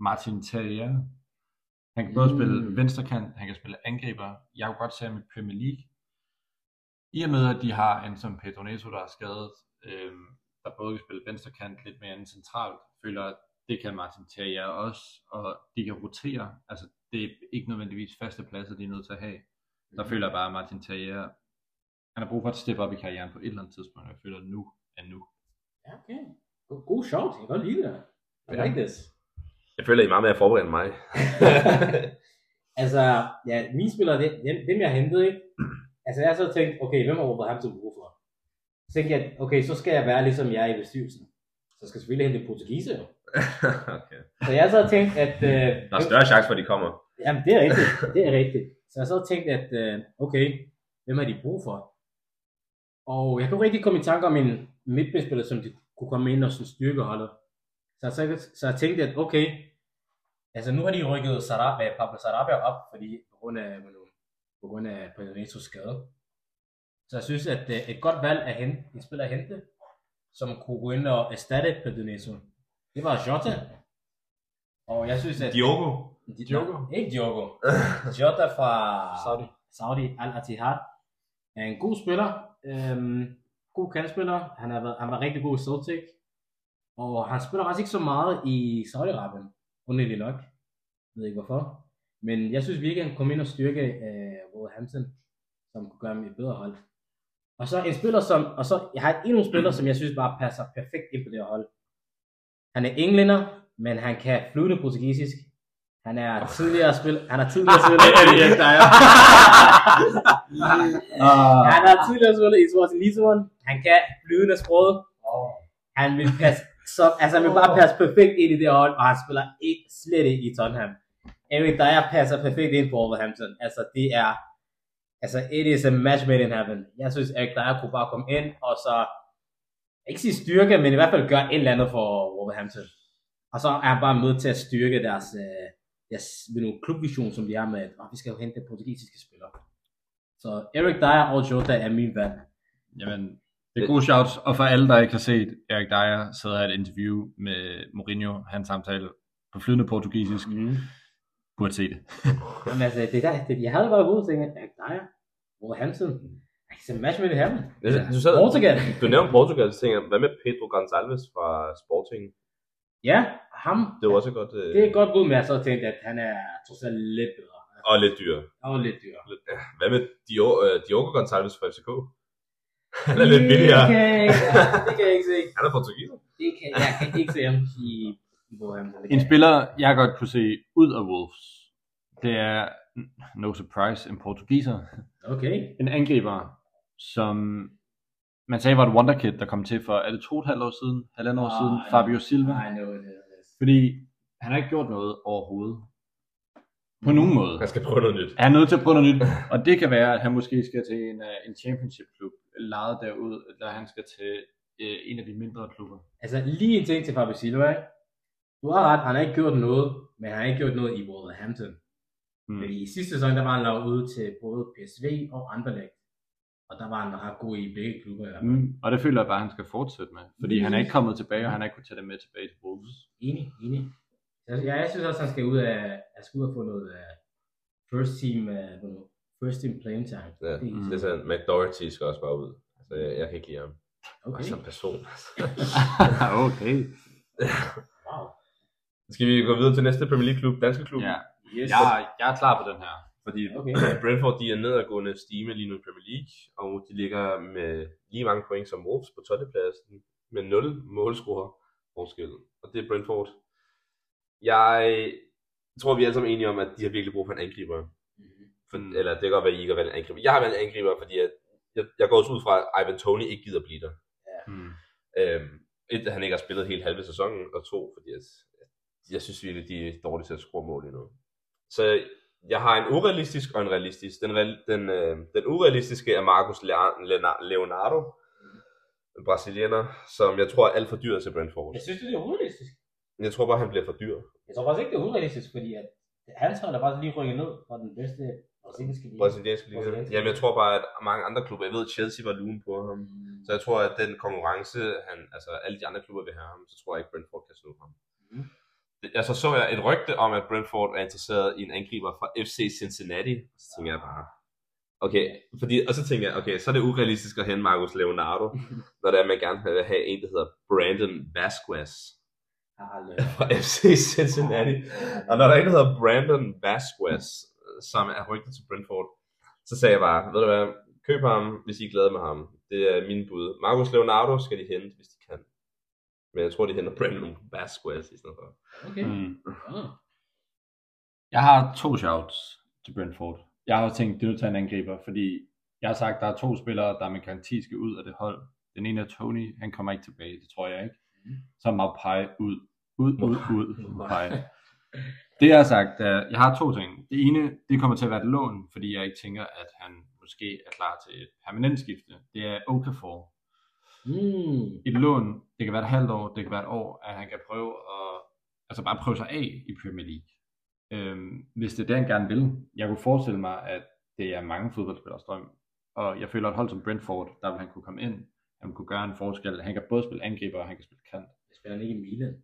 Martin Terrier. Han kan både Mm. spille venstrekant, han kan spille angriber. Jeg kunne godt se ham i Premier League. I og med, at de har en som Pedro Neto, der er skadet, øhm, der både kan spille venstrekant lidt mere end centralt, føler at det kan Martin Terrier også, og de kan rotere. Altså, det er ikke nødvendigvis faste pladser, de er nødt til at have. Der føler jeg bare, at Martin Terrier, han har brug for at steppe op i karrieren på et eller andet tidspunkt, og jeg føler, at nu er nu. Ja, okay. God, shout. Jeg kan godt lide det. I Ja. like this. Jeg føler, I er meget mere forberedt end mig. altså, ja, mine spillere, det, dem, dem jeg hentede, ikke? Altså, jeg har så tænkt, okay, hvem har Wolverhampton brug for? Så tænkte jeg, okay, så skal jeg være ligesom jeg er i bestyrelsen. Så skal jeg selvfølgelig hente portugise, jo. okay. Så jeg har så tænkt, at... Øh, Der er større chance for, at de kommer. Jamen, det er rigtigt. Det er rigtigt. Så jeg har så tænkt, at øh, okay, hvem har de brug for? Og jeg kunne rigtig komme i tanke om en midtbanespiller, som de kunne komme ind og sådan styrke holdet. Så, så, så jeg tænkte, at okay, altså nu har de rykket Sarabia, Pablo Sarabia op, fordi på grund af, på grund af Pedritos skade. Så jeg synes, at øh, et godt valg at hente, en spiller at hente, som kunne gå ind og erstatte Pedrineto, det var Jota. Og jeg synes, at... Diogo. Diogo? Nej, Ikke Diogo. Jota fra Saudi. Saudi Al-Attihad er en god spiller. Øhm, god kandspiller. Han, har været, han var rigtig god i Celtic. Og han spiller faktisk ikke så meget i Saudi-Arabien. Underligt nok. Jeg ved ikke hvorfor. Men jeg synes virkelig, at han kom ind og styrke øh, Wolverhampton, som kunne gøre dem et bedre hold. Og så en spiller, som, og så, jeg har endnu en spiller, som jeg synes bare passer perfekt ind på det her hold. Han er englænder, men han kan flydende portugisisk. Han er tidligere spiller, han er tidligere spiller. Ah. Han er tidligere spiller i Sporting Lisbon. Han kan flydende sprog. Han vil passe, så, altså han vil bare passe perfekt ind i det hold, og han spiller ikke, slet ikke i Tottenham. Erik Dyer passer perfekt ind på Wolverhampton. Altså det er, altså it is a match made in heaven. Jeg synes, Erik Dyer kunne bare komme ind, og så, ikke sige styrke, men i hvert fald gøre et eller andet for Wolverhampton. Og så er han bare med til at styrke deres, øh, deres nu, klubvision, som de er med, at vi skal jo hente portugisiske spillere. Så Eric Dyer og Jota er min valg. Jamen, det er gode shouts, og for alle, der ikke har set Erik Dyer, sidder her et interview med Mourinho, hans samtale på flydende portugisisk, Mm. Burde se det. Jamen, altså, det der, det, jeg havde bare gode ting, Eric Dyer, Wolverhampton, it's a match made in heaven. Det- du sad- Portugal. Du nævnte Portugal, så tænker jeg, hvad med Pedro Gonçalves fra Sporting? Ja, ham. Det var også godt... Øh, Det er godt bud, men jeg så tænkte, at han er trods alt lidt bedre. Og lidt dyr. Og lidt dyr. Hvad med Diogo, øh, Diogo Gonçalves fra FCK? Han er lidt billigere. Det kan jeg ikke, det kan jeg ikke se. Han er portugiser. Det kan, jeg kan ikke se ham i, En spiller, jeg godt kunne se ud af Wolves, det er, no surprise, en portugiser. Okay. En angriber, som man sagde var et wonderkid, der kom til for, er det to og et halvt år siden, halvandet år Ah, siden, ja. Fabio Silva. I know it is. Fordi han har ikke gjort noget overhovedet. På nogen måde. Han skal prøve noget nyt. Han er nødt til at prøve noget nyt, og det kan være, at han måske skal til en, øh, en championship-klub, lejet derud, eller han skal til øh, en af de mindre klubber. Altså, lige en ting til Fabio Silva, ikke? Du har ret, han har ikke gjort noget, men han har ikke gjort noget i Wolverhampton. Mm. Fordi i sidste sæson, der var han lavet ude til både PSV og Anderlecht. Og der var han ret god i begge klubber. i. Mm. Og det føler jeg bare, at han skal fortsætte med, fordi han er ikke kommet tilbage, og han har ikke kunnet tage det med tilbage til Wolves. Enig, enig. Jeg, jeg, jeg synes også, han skal ud af, at skal ud og få noget uh, first team, uh, first team playing time. Ja, Det er det er sådan, McDoherty skal også bare ud. Altså, jeg, jeg kan ikke lide ham. Okay. Okay. Som person. okay. Skal vi gå videre til næste Premier League klub, danske klub? Ja, Yes. jeg, jeg er klar på den her. Fordi Okay. Brentford de er nedadgående stime lige nu i Premier League, og de ligger med lige mange point som Wolves på 12. pladsen, med 0 målscorer forskel. Og det er Brentford. Jeg tror, vi er alle sammen enige om, at de har virkelig brug for en angriber. Mhm. For, eller det kan godt være, at I ikke har valgt en angriber. Jeg har valgt en angriber, fordi at jeg, jeg går også ud fra, at Ivan Tony ikke gider blive der. Mm. Øhm, et, at han ikke har spillet helt halve sæsonen, og to, fordi at, jeg synes virkelig, de er dårlige til at score mål endnu. Så jeg har en urealistisk og en realistisk. Den, den, øh, den urealistiske er Marcus Leonardo, en brasilianer, som jeg tror er alt for dyr til Brentford. Jeg synes, det er urealistisk. Jeg tror bare, han bliver for dyr. Jeg tror faktisk ikke, det er urealistisk, fordi at hans hold er faktisk lige rykket ned fra den bedste brasilianske liga. Brasiliansk liga. Brasiliansk. Jamen, jeg tror bare, at mange andre klubber, jeg ved, Chelsea var lune på ham. Mm. Så jeg tror, at den konkurrence, han, altså alle de andre klubber vil have ham, så tror jeg ikke, Brentford kan slå ham. Mhm. Altså så jeg et rygte om, at Brentford er interesseret i en angriber fra FC Cincinnati. Så tænker jeg bare, okay, fordi, og så tænker jeg, okay, så er det urealistisk at hente Marcus Leonardo, når det er, at man gerne vil have en, der hedder Brandon Vasquez fra FC Cincinnati. Og når der er en, der hedder Brandon Vasquez, som er rygtet til Brentford, så sagde jeg bare, ved du hvad, køb ham, hvis I er glade med ham. Det er min bud. Marcus Leonardo skal de hente, hvis de. Men jeg tror, de henter Brandon Vasquez i stedet for. Okay. Mm. Ah. Jeg har to shouts til Brentford. Jeg har også tænkt, det er nødt til en angriber, fordi jeg har sagt, der er to spillere, der med garanti skal ud af det hold. Den ene er Tony, han kommer ikke tilbage, det tror jeg ikke. Så er Maupay ud. Ud, ud, ud. Maupay. Det jeg har sagt, er, jeg har to ting. Det ene, det kommer til at være et lån, fordi jeg ikke tænker, at han måske er klar til et permanent skifte. Det er Okafor. Mm. Et lån, det kan være et halvt år, det kan være et år, at han kan prøve at, altså bare prøve sig af i Premier League. Øhm, hvis det er det, han gerne vil. Jeg kunne forestille mig, at det er mange fodboldspillers drøm. Og jeg føler, at et hold som Brentford, der vil han kunne komme ind. Han kunne gøre en forskel. Han kan både spille angriber, og han kan spille kant. Jeg spiller han ikke i Milan.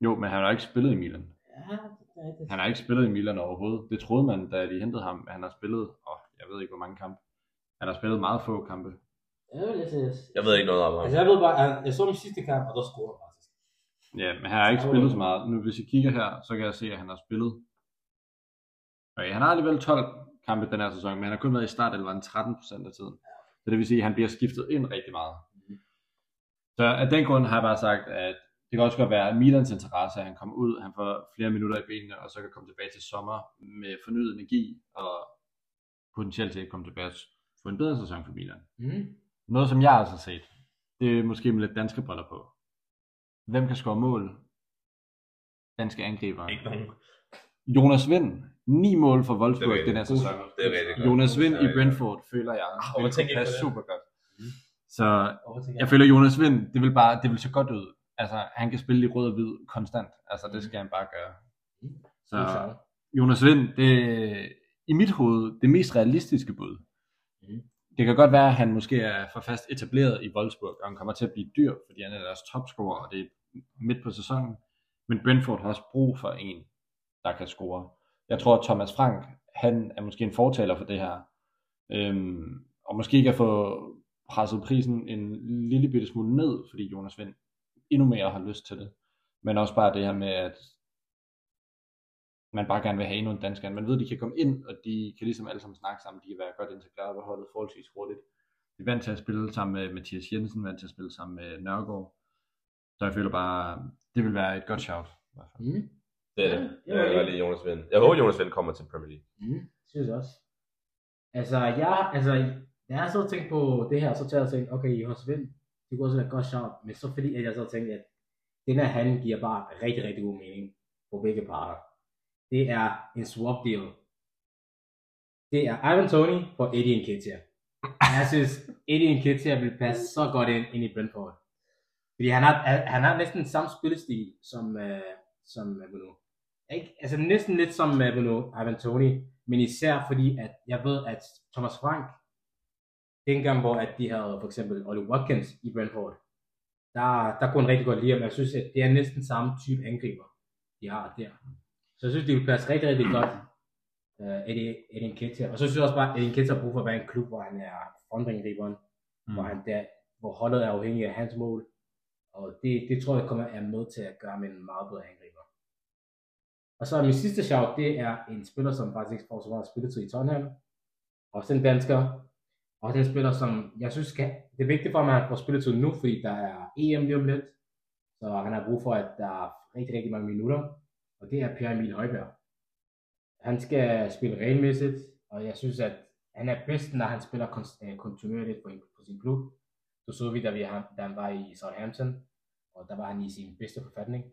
Jo, men han har ikke spillet i Milan. Ja, det det. Han har ikke spillet i Milan overhovedet. Det troede man, da de hentede ham. Han har spillet, åh, jeg ved ikke hvor mange kampe. Han har spillet meget få kampe. Jeg vil til Jeg ved ikke noget om ham. Altså, jeg ved bare, at jeg så min sidste kamp, og der scorede han faktisk. Ja, men han har ikke spillet så meget. Nu hvis I kigger her, så kan jeg se, at han har spillet. Okay, han har alligevel 12 kampe den her sæson, men han har kun været i start eller 13 procent af tiden. Så det vil sige, at han bliver skiftet ind rigtig meget. Mhm. Så af den grund har jeg bare sagt, at det kan også godt være Milans interesse, at han kommer ud, han får flere minutter i benene, og så kan komme tilbage til sommer med fornyet energi, og potentielt set komme tilbage og få en bedre sæson for Milan. Mm. Noget, som jeg også har set, det er måske med lidt danske briller på. Hvem kan score mål? Danske angriber. Ikke nogen. Jonas Vind, 9 mål for Wolfsburg Det er den her sæson. Det er rigtig godt. Jonas Vind i Brentford, føler jeg, vil kunne passe super godt. Mm. Så jeg føler, Jonas Vind, det vil bare, det vil se godt ud. altså, han kan spille i rød og hvid konstant. Altså, det Mhm. skal han bare gøre. Så God shout. Jonas Vind, det er i mit hoved det mest realistiske bud. Det kan godt være, at han måske er for fast etableret i Wolfsburg, og han kommer til at blive dyr, fordi han er deres topscorer, og det er midt på sæsonen. Men Brentford har også brug for en, der kan score. Jeg tror, at Thomas Frank, han er måske en fortaler for det her. Øhm, og måske kan få presset prisen en lille bitte smule ned, fordi Jonas Vind endnu mere har lyst til det. Men også bare det her med, at man bare gerne vil have endnu en dansker. Man ved, at de kan komme ind, og de kan ligesom alle sammen snakke sammen. De kan være godt integreret på holdet forholdsvis hurtigt. De er vant til at spille sammen med Mathias Jensen, vant til at spille sammen med Nørgaard. Så jeg føler bare, det vil være et godt shout. i hvert fald. Mm. Det er det. Ja, Jeg jeg lide Jonas Vind. Jeg håber, Jonas Vind kommer til Premier League. Mm. Synes jeg også. Altså, jeg, altså, da jeg så tænkte på det her, så tager jeg og tænkte, okay, Jonas Vind, det kunne også være et godt shout, men så fordi, at jeg så tænkte, at den her handel giver bare rigtig, rigtig god mening for begge parter. Det er en swap deal. Det er Ivan Tony for Eddie Nketiah. Jeg synes, Eddie Nketiah vil passe så godt ind, ind i Brentford. Fordi han har, han har næsten samme spillestil som, uh, som uh, Bruno. Ikke? Altså næsten lidt som uh, Bruno Ivan Tony, men især fordi, at jeg ved, at Thomas Frank, dengang hvor at de havde for eksempel Ollie Watkins i Brentford, der, der kunne han rigtig godt lide ham. Jeg synes, at det er næsten samme type angriber, de har der. Så jeg synes, det vil passe rigtig, rigtig godt uh, Eddie, Eddie Nketiah. Og så synes jeg også bare, at Eddie Nketiah har brug for at være en klub, hvor han er frontangriberen, mm. hvor, han der, hvor holdet er afhængig af hans mål. Og det, det tror jeg kommer er med til at gøre med en meget bedre angriber. Og så min sidste shout, det er en spiller, som faktisk ikke får så meget spilletid i Tottenham. Også en dansker. Og den spiller, som jeg synes, skal, det er vigtigt for ham, at han får spilletid nu, fordi der er EM lige om lidt. Så han har brug for, at der er rigtig, rigtig mange minutter. Og det er Pierre Emil Højberg. Han skal spille regelmæssigt, og jeg synes, at han er bedst, når han spiller kon- øh, kontinuerligt på, på sin klub. Du så vi, da, vi, da han var i Southampton, og der var han i sin bedste forfatning.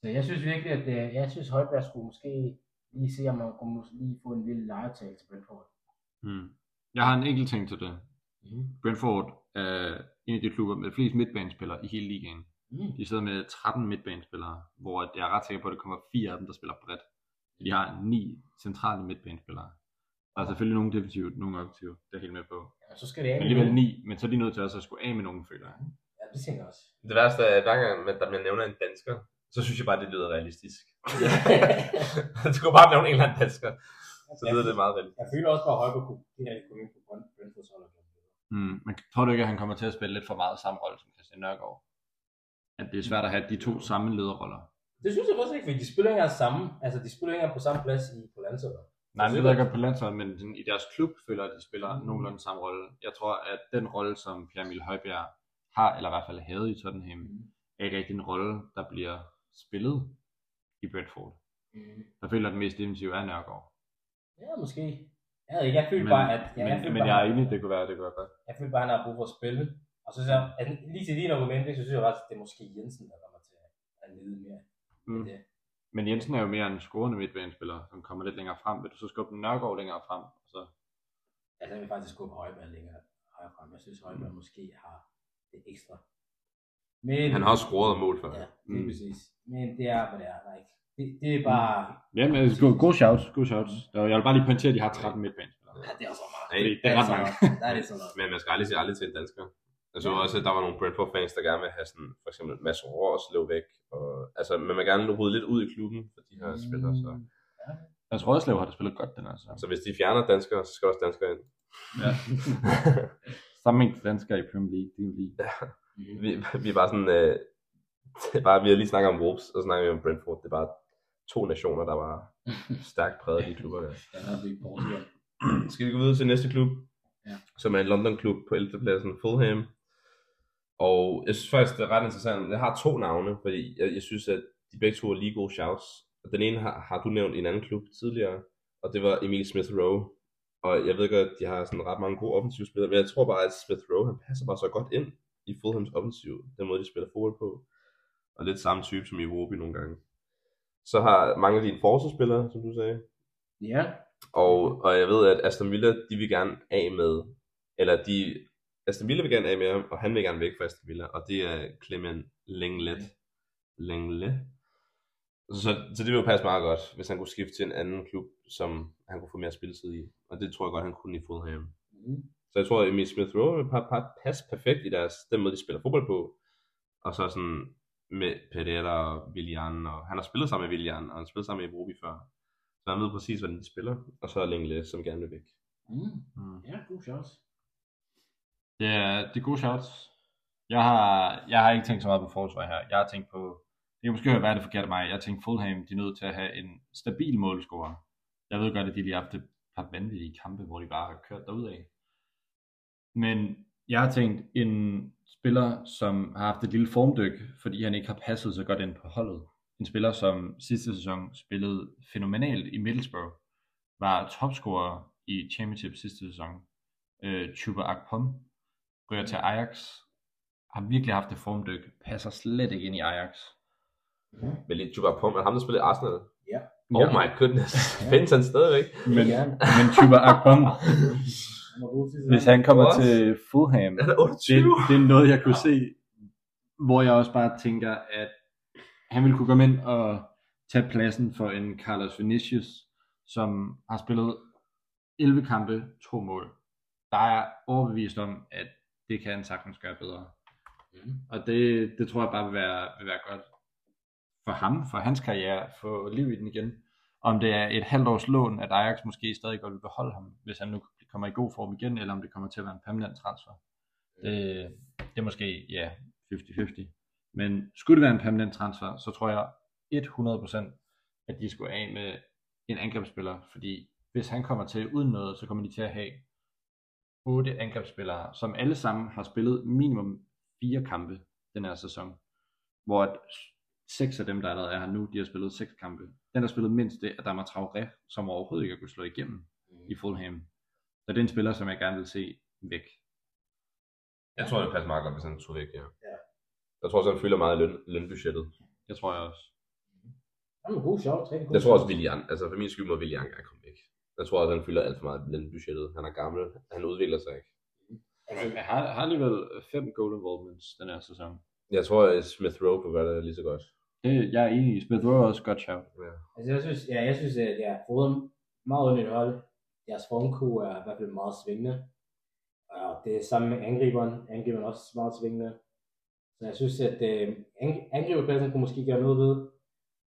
Så jeg synes virkelig, at øh, jeg synes, Højberg skulle måske lige se, om man kunne lige få en lille legetag til Brentford. Mm. Jeg har en enkelt ting til det. Mm. Brentford er en af de klubber med flest midtbanespillere i hele ligaen. Mm. De sidder med 13 midtbanespillere, hvor jeg er ret sikker på, at der kommer fire af dem, der spiller bredt. De har ni centrale midtbanespillere. Der er selvfølgelig nogle defensivt, nogle offensivt, det er helt med på. Ja, så skal det af Men alligevel ni, men så er de nødt til også at skulle af med nogen, føler jeg. Ja, det tænker jeg også. Det værste er, at hver gang man- der man nævner en dansker, så synes jeg bare, det lyder realistisk. du kunne bare nævne en eller anden dansker, så lyder det meget realistisk. Jeg føler også bare, at Højberg kunne komme ind på det bedre. Mm. Men tror du ikke, at han kommer til at spille lidt for meget samme rolle som Christian Nørgaard? At det er svært at have de to samme lederroller. Det synes jeg faktisk ikke, fordi de spiller ikke samme, altså de spiller ikke på samme plads i, på landsholdet. Nej, men det ved jeg godt på landsholdet, men sådan, i deres klub føler jeg, at de spiller Mm. nogenlunde samme rolle. Jeg tror, at den rolle, som Pierre Emil Højbjerg har, eller i hvert fald havde i Tottenham, er ikke rigtig en rolle, der bliver spillet i Brentford. Mm. Der føler jeg, at den mest defensive er Nørgaard. Ja, måske. Jeg, ved ikke, jeg følte Men, bare, at... Ja, men, jeg, men bare, jeg er enig, det kunne være, det kunne være godt. jeg følte bare, at han har brug for at spille. Og så synes jeg, at lige til din argument, så synes jeg faktisk, at det er måske Jensen, der kommer til at lide mere. Mm. Det. Men Jensen er jo mere en scorende midtbanespiller, som kommer lidt længere frem. Vil du så skubbe Nørgaard længere frem? Så Altså, jeg vil faktisk gå på Højberg længere højere frem. Jeg synes, Højberg måske har det ekstra. Men, Han har også scoret mål før. Ja, det er Mm. præcis. Men det er, hvad det er. Der er ikke. Det, det er bare... Ja, men altså, god, god shouts, god shouts. Jeg vil bare lige pointere, at de har 13 midtbanespillere. Ja, det er også meget. Fordi det er ret mange. meget. Der er det så meget. Men man skal aldrig sige aldrig til en dansker. Jeg så Ja. også, at der var nogle Brentford-fans, der gerne vil have sådan, for eksempel Mads Rorslev væk. Og, altså, man vil gerne rydde lidt ud i klubben for de her spillere. Så. Jeg tror også, har det spillet godt, den sæson. så hvis de fjerner danskere, så skal også danskere ind. Ja. Sammenhæng danskere i Premier League, det er jo lige. Mhm. vi, vi er bare sådan, øh, det bare, vi har lige snakket om Wolves, og så snakker vi om Brentford. Det er bare to nationer, der var stærkt præget af de klubber der. Ja, der er i. Skal vi gå videre til næste klub, Ja. som er en London-klub på 11. pladsen, Fulham. Og jeg synes faktisk, det er ret interessant. Jeg har to navne, fordi jeg, jeg synes, at de begge to er lige gode shouts. Og den ene har, har du nævnt i en anden klub tidligere, og det var Emil Smith Rowe. Og jeg ved godt, at de har sådan ret mange gode offensive spillere, men jeg tror bare, at Smith Rowe, han passer bare så godt ind i Fulhams offensiv, den måde, de spiller fodbold på. Og lidt samme type som i Iwobi nogle gange. Så har mange af dine forsvarsspillere, som du sagde, Ja, og, og jeg ved, at Aston Villa, de vil gerne af med, eller de Aston Villa vil gerne af med ham, og han vil gerne væk fra Aston Villa, og det er Clement Lenglet. Lenglet. Så, så det vil jo passe meget godt, hvis han kunne skifte til en anden klub, som han kunne få mere spilletid i. Og det tror jeg godt, han kunne i Fulham. Mm. Så jeg tror, at Emil Smith Rowe vil pa- pa- passe perfekt i deres, den måde, de spiller fodbold på. Og så sådan med Pereira og Willian, og han har spillet sammen med Willian, og han har spillet sammen med Ebrobi før. Så han ved præcis, hvordan de spiller. Og så er Lenglet, som gerne vil væk. Mm. Mm. Ja, god shots. Det er, det er gode shots. Jeg har, jeg har ikke tænkt så meget på forsvar her. Jeg har tænkt på, det kan måske være det forkert af mig, jeg har tænkt Fulham, de er nødt til at have en stabil målscorer. Jeg ved godt, at de lige har haft et par vanvittige kampe, hvor de bare har kørt derud af. Men jeg har tænkt en spiller, som har haft et lille formdyk, fordi han ikke har passet så godt ind på holdet. En spiller, som sidste sæson spillede fænomenalt i Middlesbrough, var topscorer i Championship sidste sæson. Øh, Chuba Akpom ryger til Ajax, har virkelig haft et formdyk, passer slet ikke ind i Ajax. Men lige Chuba Pum, er ham, der spiller i Arsenal? Ja. Oh my goodness. Findes han stadigvæk? Men, men Chuba Akpom, hvis han kommer What? til Fulham, er det, 28. det er noget, jeg kunne se, hvor jeg også bare tænker, at han ville kunne komme ind og tage pladsen for en Carlos Vinicius, som har spillet 11 kampe, to mål. Der er jeg overbevist om, at det kan han sagtens gøre bedre. Mm. Og det, det tror jeg bare vil være, vil være godt for ham, for hans karriere, få liv i den igen. Om det er et halvt års lån, at Ajax måske stadig godt vil beholde ham, hvis han nu kommer i god form igen, eller om det kommer til at være en permanent transfer. Det, det er måske, ja, 50-50. Men skulle det være en permanent transfer, så tror jeg 100% at de skulle af med en angrebsspiller, fordi hvis han kommer til uden noget, så kommer de til at have otte angrebsspillere, som alle sammen har spillet minimum fire kampe den her sæson, hvor at seks af dem, der allerede er her nu, de har spillet seks kampe. Den, der spillet mindst, det er Adama Traoré, som overhovedet ikke har kunnet slå igennem i Fulham. Så det er en spiller, som jeg gerne vil se væk. Jeg tror, det passer meget godt, hvis han tog væk, ja. Ja. Jeg tror også, han fylder meget i løn, lønbudgettet. Det tror jeg også. Han god shots. rigtig god Jeg tror også, shots. Willian, altså for min skyld må Willian gerne komme væk. Jeg tror også, han fylder alt for meget i lønbudgettet. Han er gammel, han udvikler sig ikke. Altså, Jeg har, har alligevel fem goal involvements den her sæson. Jeg tror, at Smith Rowe kunne det lige så godt. Det, jeg er enig i. Smith Rowe er også godt shout. Ja. Altså, jeg synes, ja, jeg synes, at jeg har fået meget under hold. Deres formko er i hvert fald meget svingende. Og det er sammen med angriberen. Angriberen er også meget svingende. Så jeg synes, at øh, ang- angriberpladsen kunne måske gøre noget ved.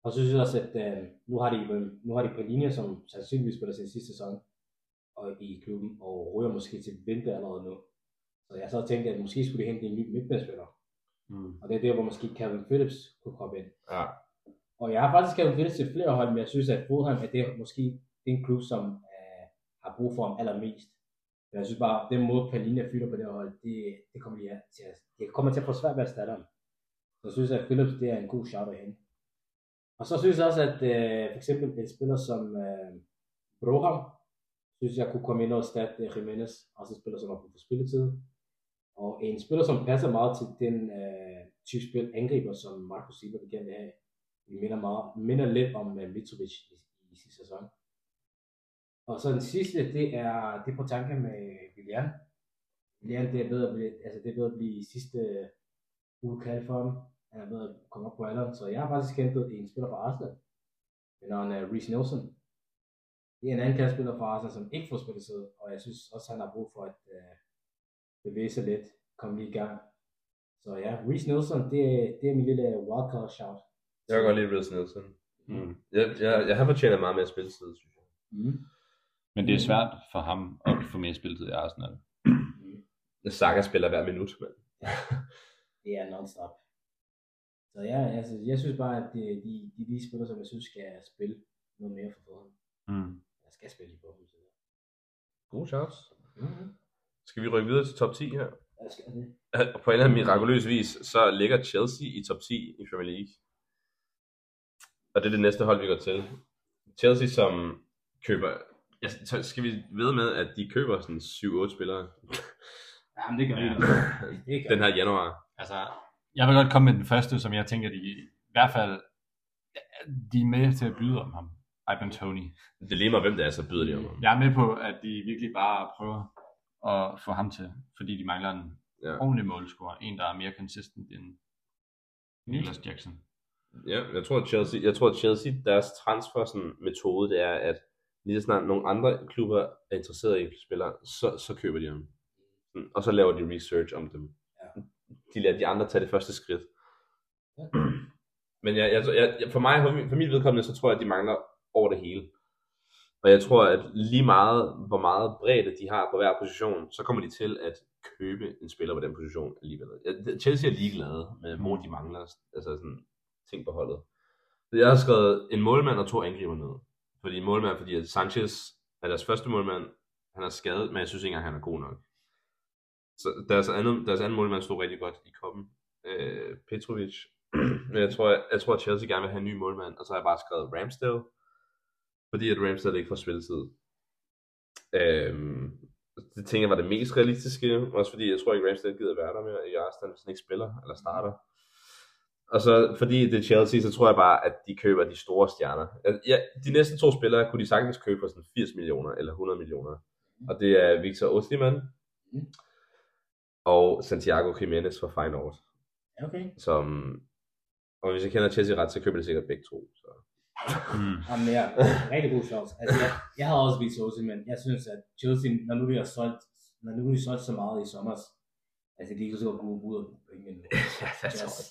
Og så synes jeg også, at øh, nu har de, nu har de på linje, som sandsynligvis spiller sin sidste sæson og i klubben, og ryger måske til vinter allerede nu. Så jeg så tænkte, at måske skulle de hente en ny midtbanespiller. Mm. Og det er der, hvor måske Calvin Phillips kunne komme ind. ja. Og jeg har faktisk Calvin Phillips til flere hold, men jeg synes, at Fulham er det måske den klub, som øh, har brug for ham allermest. Men jeg synes bare, den måde Palina fylder på det hold, det, det kommer, de til at, det kommer til at få svært ved at erstatte ham. Så jeg synes, at Phillips det er en god shout af hende. Og så synes jeg også, at øh, for eksempel en spiller som øh, Broham, synes jeg kunne komme ind og erstatte øh, Jimenez, også en spiller, som har brug for spilletid. Og en spiller, som passer meget til den øh, type spil angriber, som Marco Silva vil gerne have. Det minder, meget, minder lidt om øh, Mitrovic i, i sidste sæson. Og så den sidste, det er, det er på tanke med Willian. Willian, det er ved at blive, altså det er ved at blive sidste øh, uge kaldt for ham. Han er ved at komme op på alderen, så jeg har faktisk hentet en spiller fra Arsenal. Ved navn af Reece Nelson. Det er en anden kastspiller fra Arsenal, som ikke får spilletid, og jeg synes også, han har brug for at uh, bevæge sig lidt, komme lige i gang. Så ja, Reece Nelson, det, er- det er min lille wildcard shout. Jeg kan godt lide Reece Nelson. Mm. Jeg, jeg, jeg har fortjent meget mere spilletid, synes jeg. Mm. Men det er svært for ham at få mere spilletid i Arsenal. Saka spiller hver minut, men det er non-stop. Så ja, altså, jeg synes bare, at det, de, de, de spillere, som jeg synes skal spille noget mere for forhånd. Mm. Jeg skal spille i forhånd. gode shots. Mm-hmm. Skal vi rykke videre til top 10 her? Jeg skal det. På en eller anden mirakuløs vis, så ligger Chelsea i top 10 i Premier League. Og det er det næste hold, vi går til. Chelsea, som køber... Ja, så skal vi ved med, at de køber sådan 7-8 spillere Jamen, det gør vi. Ja. Gør den vi. her januar. Altså, jeg vil godt komme med den første, som jeg tænker, de i hvert fald de er med til at byde om ham. Ivan Tony. Det er lige mig, hvem det er, så byder de om ham. Jeg er med på, at de virkelig bare prøver at få ham til, fordi de mangler en Ja. ordentlig målscorer. En, der er mere consistent end Nicholas Jackson. Ja, jeg tror, at Chelsea, jeg tror, at Chelsea, deres transfer sådan, metode, det er, at lige så snart nogle andre klubber er interesseret i en spiller, så, så køber de ham. Sådan, Og så laver de research om dem. De lader de andre tage det første skridt. Ja. Men jeg, jeg, jeg, for mig, for min, for mit vedkommende, så tror jeg, at de mangler over det hele. Og jeg tror, at lige meget, hvor meget bredde de har på hver position, så kommer de til at købe en spiller på den position alligevel. Chelsea er ligeglade med, hvor de mangler altså sådan, ting på holdet. Så Jeg har skrevet en målmand og to angriber ned. Fordi målmand, fordi at Sanchez er deres første målmand, han er skadet, men jeg synes ikke engang, han er god nok. Så deres andet, deres anden målmand stod rigtig godt i koppen. Øh, Petrovic. men jeg tror, jeg, jeg tror, at Chelsea gerne vil have en ny målmand, og så har jeg bare skrevet Ramsdale. Fordi at Ramsdale ikke får spilletid. Øh, det tænker jeg var det mest realistiske, også fordi jeg tror ikke Ramsdale gider være der mere i Arsenal, hvis han ikke spiller eller starter. Og så fordi det er Chelsea, så tror jeg bare, at de køber de store stjerner. Ja, de næste to spillere kunne de sagtens købe for sådan 80 millioner eller 100 millioner. Og det er Victor Osimhen Mm og Santiago Jimenez fra Feyenoord. Okay. Som, og hvis jeg kender Chelsea ret, så køber de sikkert begge to. Så. Mm. Jamen, ja, rigtig god chance. Altså, jeg, jeg har også vist Chelsea, men jeg synes, at Chelsea, når nu de har solgt, når nu de har solgt så meget i sommer, altså de kan så godt gå ud og bruge penge. Just.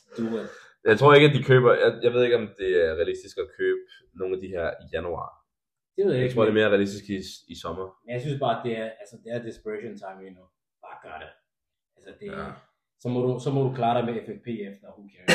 Jeg tror ikke, at de køber, jeg, jeg ved ikke, om det er realistisk at købe nogle af de her i januar. Det ved jeg Jeg ikke. tror, det er mere realistisk i, i sommer. Men jeg synes bare, at det er, altså, det er desperation time lige nu. Bare gør det. Altså, det er, Ja. så, må du, så må du klare dig med FFP efter, who cares.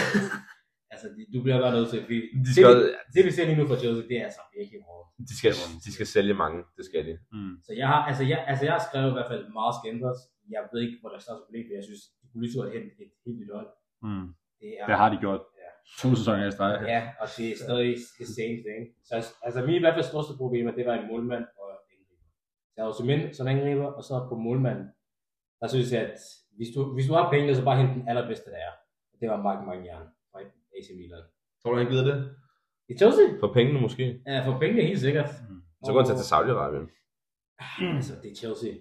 altså, de, du bliver bare nødt til, fordi De skal, det, vi- det, vi ser lige nu for Chelsea, det er altså virkelig hårdt. de skal, de skal sælge mange, det skal de. Mm. Så jeg har, altså, jeg, altså, jeg har skrevet i hvert fald meget skænders. Jeg ved ikke, hvor der er største problem, for jeg synes, de kunne lige så godt hente et helt nyt hold. Mm. Det er, Det har de gjort. Ja. To sæsoner i streg. Ja, og det er stadig the same thing. Så altså, mine i hvert fald største problemer, det var en målmand og en angriber. Så jeg har også Min som angriber, og så på målmanden, der synes jeg, at hvis du, hvis du har pengene, så bare hent den allerbedste, der er. Og det var Mark Magnan fra AC Milan. Tror du, han gider det? I Chelsea? For pengene måske? Ja, for pengene helt sikkert. Mm. Så går han til Saudi-Arabien. Altså, det er Chelsea.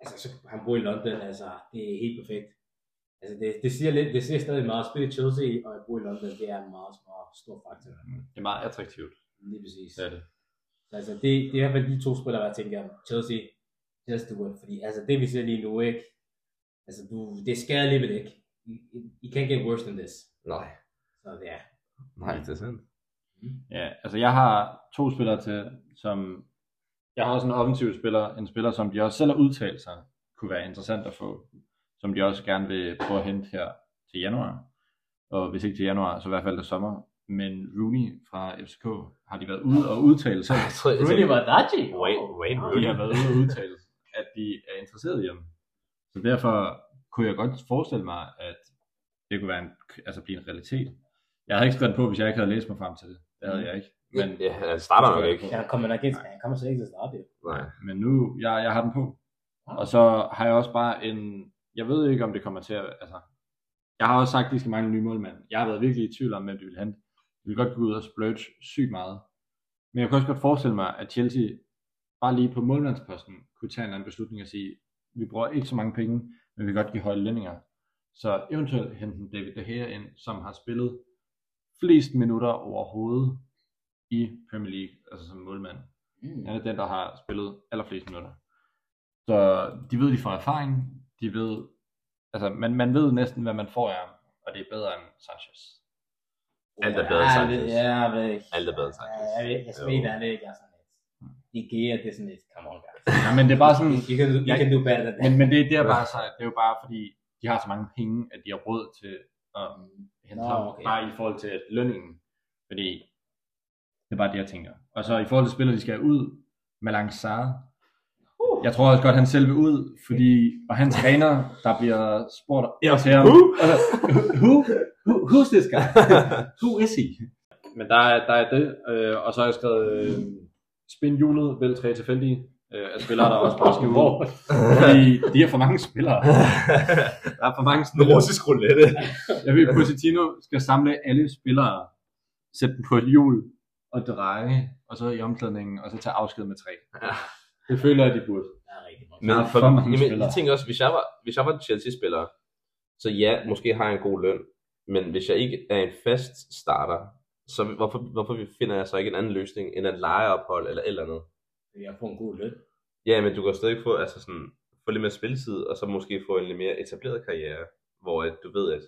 Altså, så, han bor i London, altså, det er helt perfekt. Altså, det, det siger lidt, det siger stadig meget. At spille i Chelsea og bo i London, det er en meget, meget stor faktor. Det er meget attraktivt. Lige præcis. Det er det. Så altså, det, det er i hvert fald de to spillere, jeg tænker, Chelsea, just do it. Fordi altså, det vi ser lige nu, ikke? Altså, du, det skal alligevel ikke. You, you can't get worse than this. Nej. Så det er. Nej, det er sandt. Ja, altså jeg har to spillere til, som... Jeg har også en offensiv spiller, en spiller, som de også selv har udtalt sig, kunne være interessant at få, som de også gerne vil prøve at hente her til januar. Og hvis ikke til januar, så i hvert fald til sommer. Men Rooney fra FCK har de været ude og udtale sig. Rooney Badaji. Wayne, Wayne De Rooney. har været ude og udtale, at de er interesseret i ham. Så derfor kunne jeg godt forestille mig, at det kunne være en, altså blive en realitet. Jeg havde ikke skrevet på, hvis jeg ikke havde læst mig frem til det. Det havde jeg ikke. Men, Ja, han starter nok ikke. Ja, han kommer nok ikke, han kommer så ikke til at starte. Nej. men nu, jeg, jeg har den på. Og så har jeg også bare en, jeg ved ikke, om det kommer til at, altså, jeg har også sagt, at de skal mangle en ny målmand. Jeg har været virkelig i tvivl om, hvem de vil hente. De vil godt gå ud og splurge sygt meget. Men jeg kan også godt forestille mig, at Chelsea bare lige på målmandsposten kunne tage en eller anden beslutning og sige, vi bruger ikke så mange penge, men vi kan godt give høje lønninger. Så eventuelt hente en David De Gea ind, som har spillet flest minutter overhovedet i Premier League, altså som målmand. Mm. Han er den, der har spillet allerflest minutter. Så de ved, de får erfaring. De ved, altså man, man ved næsten, hvad man får af ham, og det er bedre end Sanchez. Alt er bedre Ja, sagt. det- Ja, jeg ved ikke. Alt er bedre sagt. Ja, Jeg, ved- jeg være ikke, jeg sådan lidt. Ikea, det er sådan lidt, come on guys. Ja, men det er bare sådan, You can, you Jeg- can do better than that. men, men det, det er bare så, det er jo bare fordi, de har så mange penge, at de har råd til at hente Nå, ham, okay. bare i forhold til lønningen. Fordi det er bare det, jeg tænker. Og så i forhold til spillere, de skal ud, Malang Sarr, jeg tror også godt, han selv vil ud, fordi, og hans træner, der bliver spurgt Ja, til ham, who? who, who, who's this guy? Who is he? Men der er, der er det, øh, og så har jeg skrevet øh, spin hjulet, vælg tre tilfældige øh, af spillere, der også bare skal ud. Fordi de har for mange spillere. Der er for mange spillere. russisk roulette. Jeg vil, Pochettino skal samle alle spillere, sætte dem på et hjul og dreje, og så i omklædningen, og så tage afsked med tre. Ja. Det føler jeg, de burde. Er mange Men for, for mange jamen, jeg tænker også, hvis jeg var, hvis jeg var Chelsea-spiller, så ja, måske har jeg en god løn, men hvis jeg ikke er en fast starter, så hvorfor, hvorfor finder jeg så ikke en anden løsning end et lejeophold eller et eller andet? Jeg får en god løn. Ja, men du kan stadig få, altså sådan, få lidt mere spilletid, og så måske få en lidt mere etableret karriere, hvor at du ved, at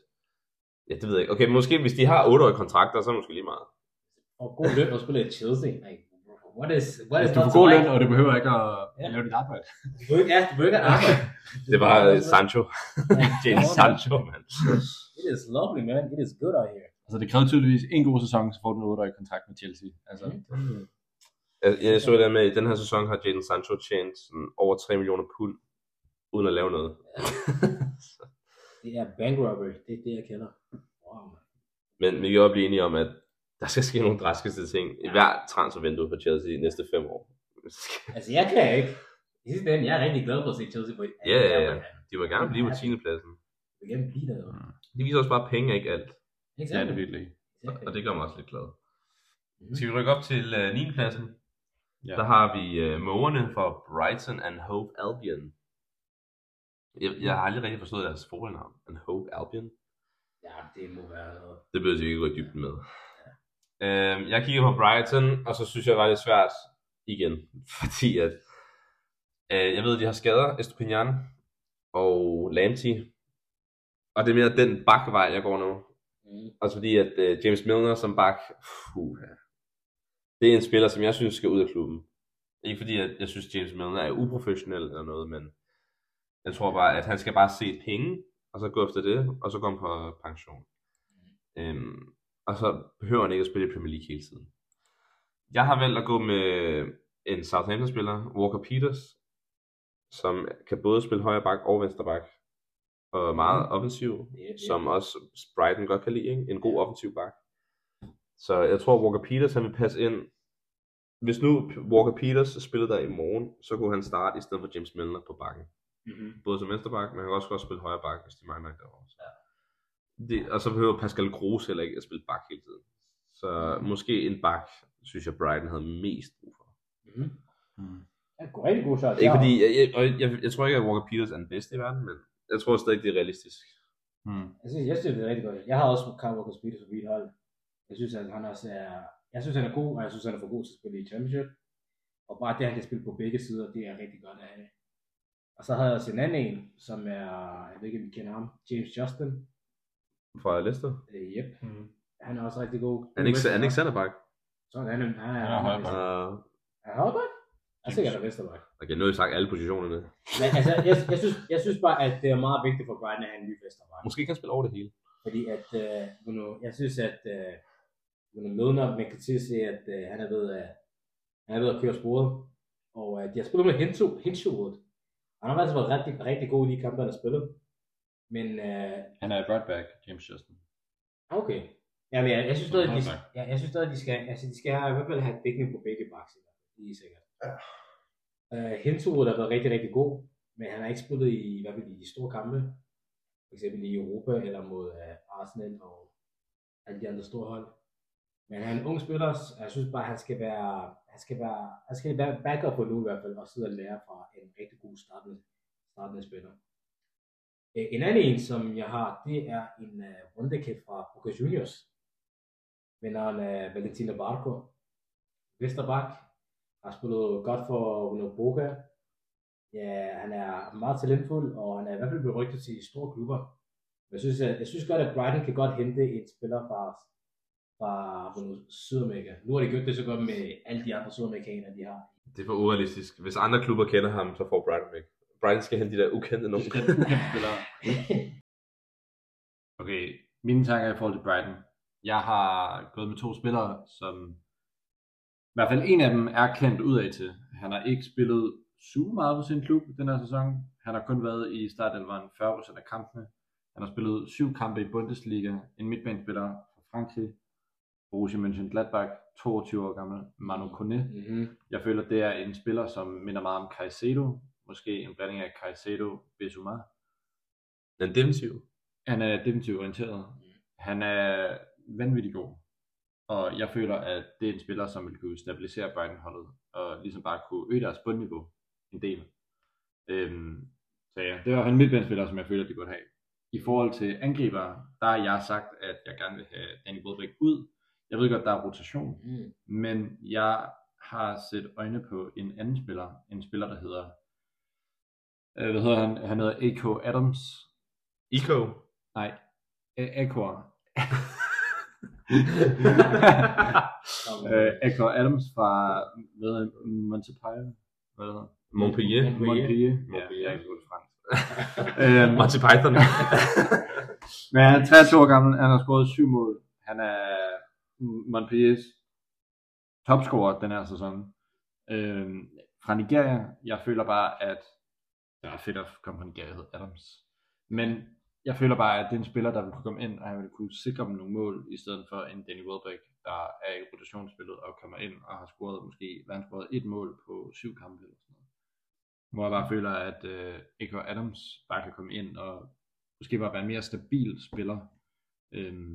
Ja, det ved jeg ikke. Okay, måske hvis de har 8-årige kontrakter, så er det måske lige meget. Og god løn og spille i Chelsea. Like, what is, what is Du not får god løn, og du behøver ikke at Ja. lave dit arbejde. Du behøver ikke, ja, du behøver ikke at arbejde. Det var Sancho. James Sancho, mand. It is lovely, man. It is good out here. Altså, det krævede tydeligvis en god sæson, så får du en 8 kontrakt med Chelsea. Altså. Jeg, jeg så der med, at i den her sæson har Jadon Sancho tjent sådan over 3 millioner pund, uden at lave noget. Det er bank robbery. Det er det, jeg kender. Wow. Men vi kan jo blive enige om, at der skal ske nogle drastiske ting i hver transfervindue for Chelsea de næste fem år. Altså, jeg kan ikke. I sidste ende, jeg er rigtig glad for at se Chelsea på. Ja, ja, ja. De må gerne blive på 10. pladsen. Jeg vil gerne blive der. jo. Det viser også bare, at penge er ikke alt. Ja, sandt? det er virkelig. Og det gør mig også lidt glad. Mhm. Skal vi rykke op til uh, 9. pladsen? Ja. Der har vi uh, mågerne for Brighton and Hove Albion. Jeg, jeg har aldrig rigtig forstået deres fodboldnavn. And Hove Albion. Ja, det må være noget. Det behøver vi ikke gå i dybden med. Øhm, jeg kigger på Brighton, og så synes jeg, det var lidt svært igen. Fordi at, øh, jeg ved, at de har skader, Estupinian og Lamptey. Og det er mere den bakvej, jeg går nu. Mm. Også fordi, at øh, James Milner som bak, puh, det er en spiller, som jeg synes skal ud af klubben. Ikke fordi, at jeg synes, James Milner er uprofessionel eller noget, men jeg tror bare, at han skal bare se penge, og så gå efter det, og så gå på pension. Øhm, og så behøver han ikke at spille i Premier League hele tiden. Jeg har valgt at gå med en Southampton-spiller, Walker Peters, som kan både spille højre bak og venstre bak, og meget offensiv, Ja, ja. som også Brighton godt kan lide, ikke? en god offensiv bak. Så jeg tror, Walker Peters han vil passe ind. Hvis nu Walker Peters spillede der i morgen, så kunne han starte i stedet for James Milner på bakken. Mhm. Både som vensterbak, men han kan også godt spille højre bak, hvis de mangler ikke derovre. Ja. Det, og så behøver Pascal Groß heller ikke at spille bak hele tiden. Så måske en bak, synes jeg Brighton havde mest brug for. Mhm. Mm. Ja, god- rigtig god shot. Ikke fordi, jeg, jeg, og jeg, jeg, tror ikke, at Walker Peters er den bedste i verden, men jeg tror stadig, det er realistisk. Mm. Jeg synes, jeg synes, det er rigtig godt. Jeg har også Carl Walker Peters på mit hold. Jeg synes, at han også er... Jeg synes, han er god, og jeg synes, han er for god til at spille i Championship. Og bare det, han kan spille på begge sider, det er rigtig godt at have. Og så har jeg også en anden en, som er... Jeg ved ikke, om I kender ham. James Justin. Fra Leicester. Øh, yep. Mm. Han er også rigtig god. Er han ikke, er han ikke centerback? Så han er... Han er, Han er han er, han? Jeg er sikkert, han er Vesterback. okay, nu har vi sagt alle positionerne. Men altså, jeg, jeg, synes, jeg synes bare, at det er meget vigtigt for Brighton at have en ny Vesterback. Måske kan han spille over det hele. Fordi at, øh, Bruno, jeg synes, at øh, Bruno Mødner, man kan til at se, at øh, han er ved at, han er ved at køre sporet. Og at de har spillet med Hincho, Hinchwood. Han har faktisk været rigtig, rigtig god i de kampe, han har spillet. Men, øh, Han er right back, James Justin. okay. Jamen, jeg, jeg synes stadig, de, ja, jeg synes stadig, de skal, altså, de skal i hvert fald have dækning på begge baks. Det er sikkert. Ja. Uh, der har været rigtig, rigtig god. Men han har ikke spillet i, hvad vil i de store kampe. For eksempel i Europa eller mod uh, Arsenal og alle de andre store hold. Men han er en ung spiller, og jeg synes bare, han skal være, han skal være, han skal være backup på nu i hvert fald, og sidde og lære fra en rigtig god startende, startende spiller. Øh, en anden en, som jeg har, det er en øh, uh, rundekæft fra Boca Juniors. Vinderen er uh, Valentina Barco. Vesterbak. Har spillet godt for Uno Boca. Ja, han er meget talentfuld, og han er i hvert fald blevet rygtet til store klubber. Jeg synes, at, jeg synes godt, at Brighton kan godt hente et spiller fra, fra Sydamerika. Nu har de gjort det så godt med alle de andre sydamerikanere, de har. Det er for urealistisk. Hvis andre klubber kender ham, så får Brighton væk. Brighton skal hente de der ukendte nogen. Ukendte spillere. Okay, mine tanker i forhold til Brighton. Jeg har gået med to spillere, som i hvert fald en af dem er kendt udad til. Han har ikke spillet super meget for sin klub den her sæson. Han har kun været i startelveren 40% af kampene. Han har spillet syv kampe i Bundesliga. En midtbanespiller fra Frankrig. Borussia Mönchengladbach, 22 år gammel. Manu Kone. Mm-hmm. Jeg føler, det er en spiller, som minder meget om Caicedo. Måske en blanding af Caicedo Bissouma. Den defensiv. Han er definitivt orienteret. Han er vanvittig god. Og jeg føler, at det er en spiller, som vil kunne stabilisere Brighton-holdet, og ligesom bare kunne øge deres bundniveau en del. Øhm, så ja, det var en midtbanespiller, som jeg føler, de burde have. I forhold til angriber, der har jeg sagt, at jeg gerne vil have Danny Welbeck ud. Jeg ved godt, der er rotation, Mm. men jeg har set øjne på en anden spiller, en spiller, der hedder, øh, hvad hedder han? Han hedder A.K. Adams. Eco. Nej, A- Akor. Øh, Akor Adams fra, hvad hedder Montpellier? Hvad hedder det? Montpellier. Montpellier. Ja, Montpellier. jeg til fransk. øhm, Monty Python. men han er 23 år gammel, han har scoret syv mål. Han er Montpelliers topscorer den her sæson. Øhm, fra Nigeria, jeg føler bare, at det er fedt at komme fra Nigeria, Adams. Men jeg føler bare, at det er en spiller, der vil kunne komme ind, og han vil kunne sikre dem nogle mål, i stedet for en Danny Welbeck, der er i rotationsspillet og kommer ind og har scoret måske, hvad han scoret et mål på syv kampe eller sådan noget. Hvor jeg bare føler, at øh, Eko Adams bare kan komme ind og måske bare være en mere stabil spiller. Øhm,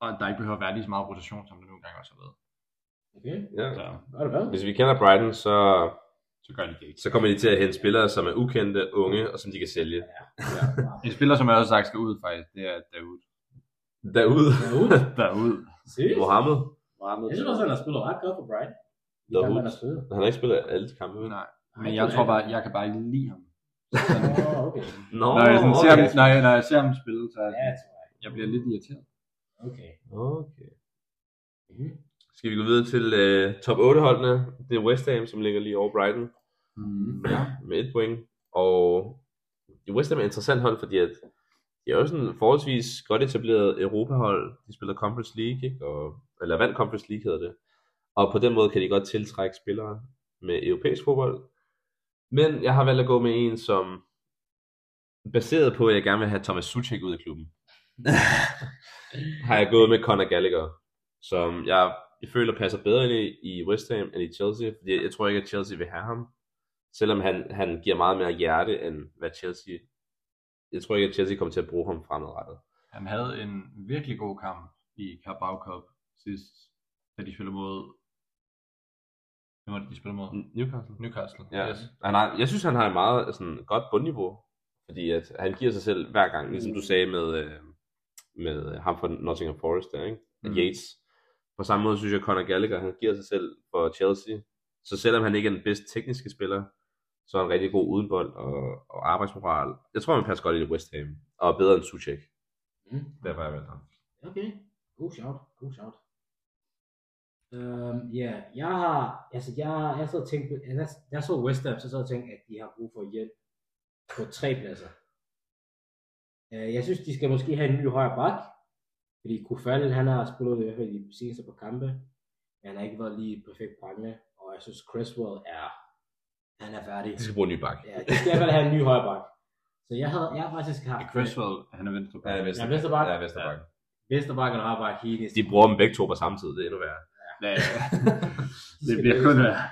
og der ikke behøver at være lige så meget rotation, som der nogle gange også har været. Okay, ja. Så, det? Hvis vi kender Brighton, så, så gør de det ikke. så kommer de til at hente spillere, som er ukendte, unge, og som de kan sælge. En spiller, som jeg også sagt skal ud faktisk, det er Daoud. Derude, Derude? Daoud. Seriøst? Mohammed, Jeg synes også, han har spillet ret godt for Brighton. Kampe, han han har ikke spillet alle kampe. vel? Nej, men jeg tror bare, jeg kan bare ikke lide ham. Åh, okay. Nå, Når jeg, sådan ser, okay. ham, når, jeg, når jeg ser ham spille, så er jeg, Ja, jeg. jeg bliver lidt irriteret. Okay. okay. Mhm. Skal vi gå videre til uh, top 8 holdene? Det er West Ham, som ligger lige over Brighton Mm. ja. med et point. Og West Ham er et interessant hold, fordi at de er jo sådan forholdsvis godt etableret Europahold. De spiller Conference League, ikke? Og, eller vandt Conference League hedder det. Og på den måde kan de godt tiltrække spillere med europæisk fodbold. Men jeg har valgt at gå med en, som baseret på, at jeg gerne vil have Thomas Suchek ud af klubben, har jeg gået med Conor Gallagher, som jeg, jeg føler passer bedre ind i, West Ham end i Chelsea, fordi jeg tror ikke, at Chelsea vil have ham. Selvom han, han giver meget mere hjerte, end hvad Chelsea... Jeg tror ikke, at Chelsea kommer til at bruge ham fremadrettet. Han havde en virkelig god kamp i Carabao Cup sidst, da de spillede mod... Hvem var det, de spillede mod? Newcastle? Newcastle. Ja. Yes. Han har, jeg synes, han har et meget sådan, godt bundniveau, fordi at han giver sig selv hver gang, ligesom du sagde med, øh, med ham fra Nottingham Forest der, ikke? Mm. Mm. Yates. På samme måde synes jeg, at Conor Gallagher, han giver sig selv for Chelsea. Så selvom han ikke er den bedste tekniske spiller, så er han rigtig god uden bold og, og arbejdsmoral. Jeg tror, han passer godt ind i West Ham, og er bedre end Suchek. Mm. Derfor har jeg valgt ham. Okay, god shout, god shout. Øhm, ja, jeg har, altså jeg, jeg så tænkt, jeg, jeg så West Ham, så så jeg tænkt, at de har brug for hjælp på tre pladser. Øh, jeg synes, de skal måske have en ny højre bak, fordi Kufal, han har spillet i hvert fald de seneste på kampe, men han har ikke været lige perfekt brændende, og jeg synes, Cresswell er, han er færdig. De skal bruge en ny bak. Ja, de skal i hvert fald have en ny højre bak. Så jeg har, jeg har faktisk haft Cresswell, han er venstre. Ja, venstre, Ja, venstre bak. Ja, venstre bak. Vesterbakken og højre bak hele De bruger dem begge to på samme tid, det er endnu værre. Ja, ja. det bliver kun værre.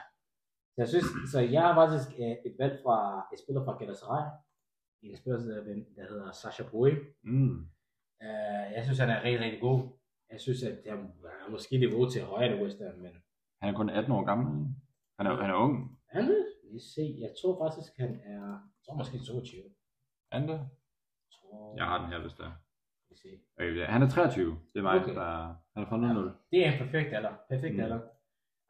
Så jeg synes, så jeg har faktisk øh, et valg fra et spiller fra Galatasaray. En spiller, der der hedder Sasha Boy. Mm. Uh, jeg synes, han er rigtig, rigtig god. Jeg synes, at han er måske niveau til højere end West Ham, men Han er kun 18 år gammel. Han er, han er ung. han er, vi se, jeg tror faktisk, han er, jeg tror måske 22. Er han det? Jeg tror, Jeg har den her, hvis der. vi se. Okay, ja, han er 23. Det er mig, Okay. der han er fra 0 Det er en perfekt alder. Perfekt Mm. alder.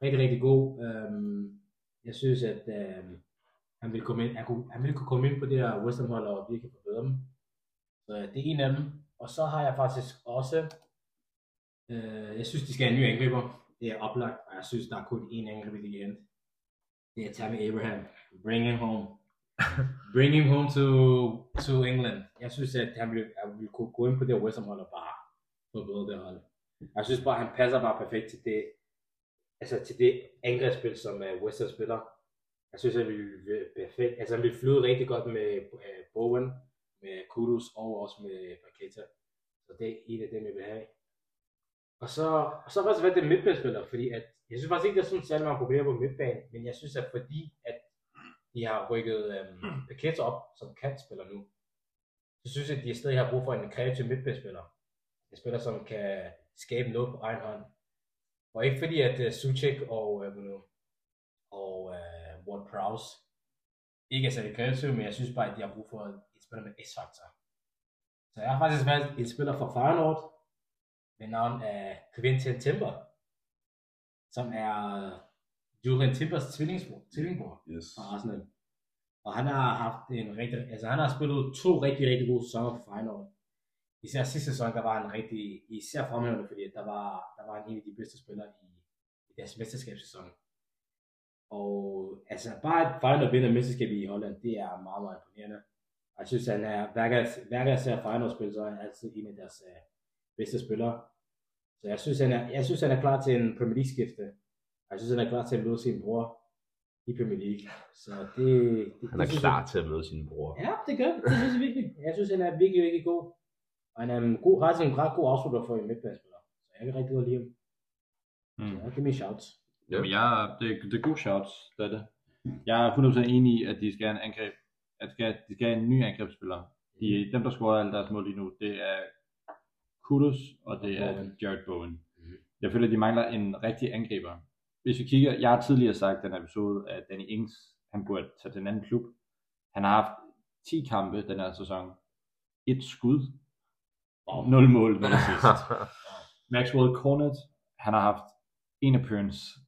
Rigtig, rigtig god. Øhm, jeg synes, at øhm, han vil komme ind, han, kunne, han vil kunne komme ind på det her West Ham hold og virkelig forbedre dem. Så det er en af dem. Og så har jeg faktisk også, øh, jeg synes, de skal have en ny angriber. Det er oplagt, og jeg synes, der er kun én angriber, de kan. Det er Tammy Abraham. Bring him home. Bring him home to, to England. Jeg synes, at han vil, han vil kunne gå ind på det West Ham hold og bare forbedre det hold. Jeg synes bare, han passer bare perfekt til det, altså til det angrebsspil, som uh, West Ham spiller. Jeg synes, han vil være perfekt. Altså, han vil flyde rigtig godt med uh, Bowen, med Kudos og også med Paqueta. Så det er en af dem, jeg vil have. Og så, og så har jeg faktisk været en midtbanespiller, fordi at, jeg synes faktisk ikke, der er sådan særlig mange problemer på midtbanen, men jeg synes, at fordi at de har rykket øhm, Paqueta op som kantspiller nu, så synes jeg, at de stadig har brug for en kreativ midtbanespiller. En spiller, som kan skabe noget på egen hånd. Og ikke fordi, at uh, Suchek og, øh, nu, og uh, Ward Prowse ikke er særlig kreativ, men jeg synes bare, at de har brug for spiller med S-faktor. Så jeg har faktisk valgt en spiller fra Feyenoord, ved navn af Quentin Timber, som er Julian Timbers tvillingsbror, tvillingbror Yes. fra Arsenal. Og han har haft en rigtig, altså han har spillet to rigtig, rigtig gode sæsoner for Feyenoord. Især sidste sæson, der var han rigtig, især fremhævende, fordi der var, der var han en af de bedste spillere i, i deres mesterskabssæson. Og altså bare at Feyenoord vinder mesterskabet i Holland, det er meget, meget imponerende. Jeg synes, han er, hver gang, hver gang jeg ser Feyenoord spille, så er han altid en af deres uh, bedste spillere. Så jeg synes, han er, jeg synes, han er klar til en Premier League skifte. Og jeg synes, han er klar til at møde sin bror i Premier League. Så det, det Han er det synes klar jeg, til at møde sin bror. Ja, det gør det. Det synes jeg virkelig. Jeg synes, han er virkelig, virkelig god. Og han er en god, ret, en ret god afslutter for en midtbanespiller. Så jeg kan rigtig godt lide ham. Mm. Så jeg giver mig shout. Ja. Jamen, jeg, det, det er gode shots, det er det. Jeg er 100% enig i, at de skal have en angreb, at de skal, de skal have en ny angrebsspiller. De, dem, der scorer alle deres mål lige nu, det er Kudus, og det er Bowen. Jared Bowen. Mhm. Jeg føler, at de mangler en rigtig angriber. Hvis vi kigger, jeg har tidligere sagt i den episode, at Danny Ings, han burde tage til en anden klub. Han har haft 10 kampe den her sæson. Et skud. Wow. 0 mål, 0 assist. Maxwell Cornet, han har haft en appearance,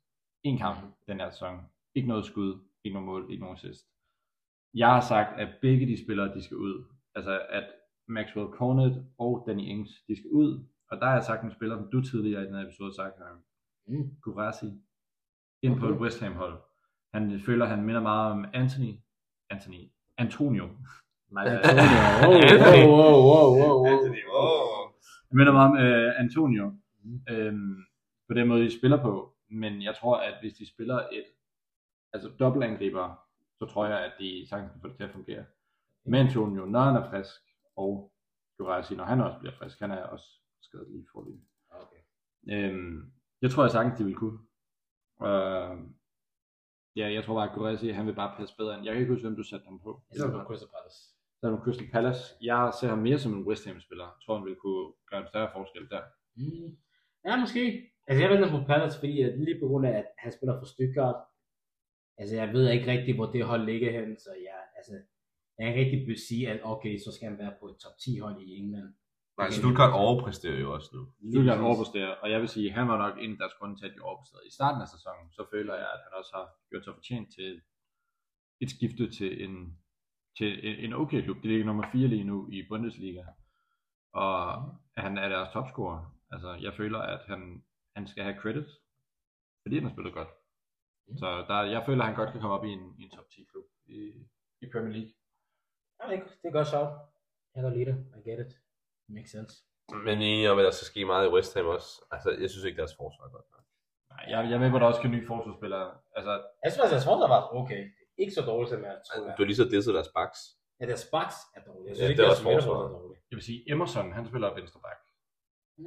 en kamp den her sæson. Ikke noget skud, ikke noget mål, ikke nogen assist. Jeg har sagt, at begge de spillere, de skal ud. Altså, at Maxwell Cornet og Danny Ings, de skal ud. Og der har jeg sagt en spiller, som du tidligere i den her episode har sagt, Harry. Mm. Guvrasi, ind på Okay. et West Ham hold. Han føler, han minder meget om Anthony, Anthony, Antonio. Nej, Wow, wow, wow, wow, wow, wow. Anthony, wow. Det minder meget om øh, Antonio, Mhm. øhm, på den måde, de spiller på. Men jeg tror, at hvis de spiller et altså dobbeltangriber, så tror jeg, at de sagtens kan få det til at fungere. Med Antonio, når han er frisk, og Guvrasi, når han også bliver frisk, han er også skadet lige for lige. Okay. Øhm, jeg tror jeg sagtens, de vil kunne. Øh, ja, jeg tror bare, at Guvrasi, han vil bare passe bedre ind. Jeg kan ikke huske, hvem du satte ham på. Jeg sidder på Crystal Palace. Så er det Crystal Palace. Jeg ser ham mere som en West Ham-spiller. Jeg tror, han vil kunne gøre en større forskel der. Mm. Ja, måske. Altså, jeg venter på Palace, fordi at lige på grund af, at han spiller for Stuttgart. Altså, jeg ved ikke rigtig, hvor det hold ligger hen, så jeg, altså, jeg kan ikke rigtig sige, at okay, så skal han være på et top 10 hold i England. Nej, Stuttgart overpræsterer jo også nu. Stuttgart overpræsterer, og jeg vil sige, at han var nok en af deres grunde til, at de overpræsterede. I starten af sæsonen, så føler jeg, at han også har gjort sig fortjent til et skifte til en, til en, en okay klub. Det ligger nummer 4 lige nu i Bundesliga. Og han er deres topscorer. Altså, jeg føler, at han, han skal have credit, fordi han har spillet godt. Så der, jeg føler, at han godt kan komme op i en, i en top 10 klub i, i Premier League. Ja, det er, det er godt sjovt. Jeg kan lide det. I get it. Makes sense. Men enige om, at der skal ske meget i West Ham også. Altså, jeg synes ikke, deres forsvar er godt nok. Nej, jeg, jeg er med på, at der også skal nye forsvarsspillere. Altså, Jeg synes at forsvar var okay. Ikke så dårligt, som jeg tror. Du har lige så disset deres backs. Ja, deres backs er dårlige. Jeg Ja, synes det ikke, er deres også forsvar. er dårlige. jeg vil sige, Emerson, han spiller venstre back.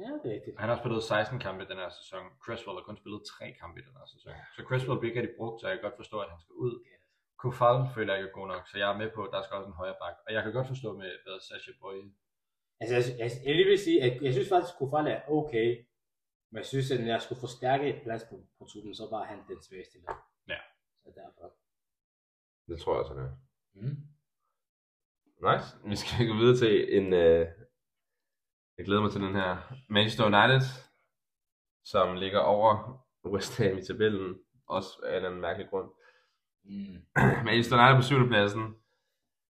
Ja, det er rigtigt. Han har spillet 16 kampe i den her sæson. Cresswell har kun spillet 3 kampe i den her sæson. Så Cresswell bliver ikke rigtig brugt, så jeg kan godt forstå, at han skal ud. Kofal føler jeg ikke er god nok, så jeg er med på, at der skal også en højre bak. Og jeg kan godt forstå med, hvad Sasha Boy. Altså, jeg, jeg, jeg, lige vil sige, at jeg synes faktisk, at Kofal er okay. Men jeg synes, at når jeg skulle forstærke et plads på, på tuben, så var han den svageste. der. Ja. Så derfor. Det tror jeg også, han er. Mm. Nice. Vi skal gå videre til en... Øh... Jeg glæder mig til den her. Manchester United, som ligger over West Ham i tabellen. Også af en anden mærkelig grund. Mm. Manchester United på syvende pladsen.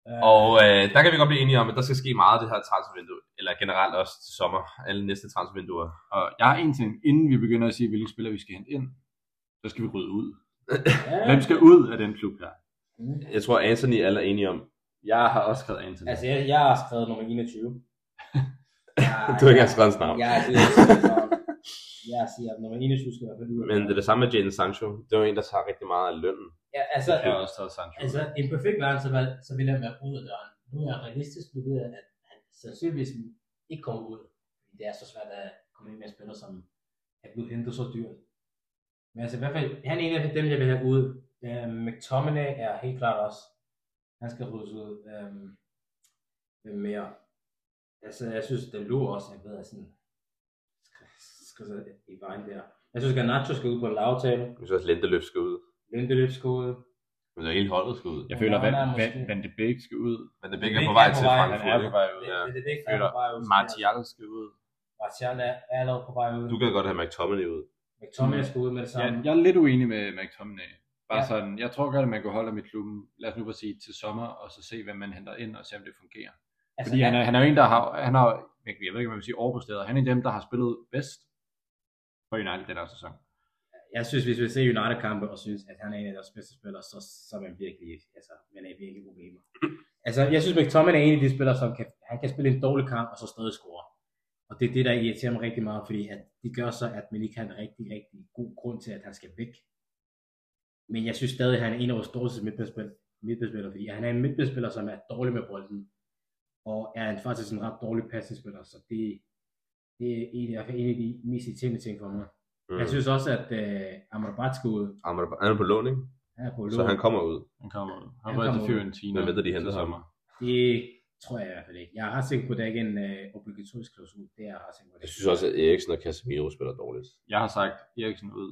Uh, Og øh, der kan vi godt blive enige om, at der skal ske meget af det her transfervindue. Eller generelt også til sommer. Alle næste transfervinduer. Og jeg har en ting, inden vi begynder at sige, hvilke spillere vi skal hente ind, så skal vi rydde ud. ja. Hvem skal ud af den klub her? Mm. Jeg tror, Anthony alle er enige om. Jeg har også skrevet Anthony. Altså, jeg, jeg har skrevet nummer 21. Jeg, Du har ikke engang skrevet hans navn. Jeg, jeg, jeg, jeg siger, 21 skal i hvert fald ud. Men det er det samme med Jadon Sancho. Det er jo en, der tager rigtig meget af lønnen. Ja, altså, jeg har også taget Sancho. Altså, i en perfekt verden, så, vil- så vil han være ude af døren. Nu er jeg realistisk, ved at han sandsynligvis ikke kommer ud. Det er så svært at komme ind med en spiller, som er blevet hentet så dyrt. Men altså, i hvert fald, han er en af dem, jeg vil have ud. Uh, McTominay er helt klart også. Han skal ryddes ud. Hvem mere? Altså, jeg synes, den lå også, jeg ved, at sådan, skal, så i vejen der. Jeg synes, at Nacho skal ud på en lavtale. Jeg synes også, Lindeløf skal ud. Lindeløf skal ud. Men det er hele holdet skal ud. Jeg føler, er at måske- Van, Van de Beek skal ud. Men det begge er Beek på vej til vej. Han Frankfurt. er på vej ud. Ja. Er Jeg føler, på vej ud. Martial skal ud. Martial er er allerede på vej ud. Du kan godt have McTominay ud. McTominay skal ud med det samme. jeg er lidt uenig med McTominay. Bare Ja. ja. sådan, jeg tror godt, at man kan holde ham i klubben, lad os nu bare sige, til sommer, og så se, hvad man henter ind, og se, om det fungerer. Altså, Fordi han er, han er jo en, der har, han har, jeg ved ikke, hvad man vil sige, overpræsteret. Han er en af dem, der har spillet bedst for United den her sæson. jeg synes, hvis vi ser United-kampe og synes, at han er en af deres bedste spillere, så, så er man virkelig, altså, man er virkelig problemer. Altså, jeg synes, McTominay er en af de spillere, som kan, han kan spille en dårlig kamp, og så stadig score. Og det er det, der irriterer mig rigtig meget, fordi at det gør så, at man ikke har en rigtig, rigtig god grund til, at han skal væk. Men jeg synes stadig, at han er en af vores dårligste midtbanespillere, midtbanespillere, fordi han er en midtbanespiller, som er dårlig med bolden, og er en, faktisk en ret dårlig passningsspiller, så det, det er en, i hvert fald en af de mest irriterende ting for mig. Mm. Jeg synes også, at uh, Amrabat skal ud. Amrabat- Han er på lån, ikke? Han er på Så lån. han kommer ud. Han kommer ud. Han Han var til kommer ud. Fiorentina Men venter, de henter ham. sommer. Det tror jeg i hvert fald ikke. Jeg er ret sikker på, at det er ikke en uh, obligatorisk klausul. Det er jeg ret sikker på. Jeg synes også, at Eriksen og Casemiro spiller dårligt. Jeg har sagt Eriksen ud.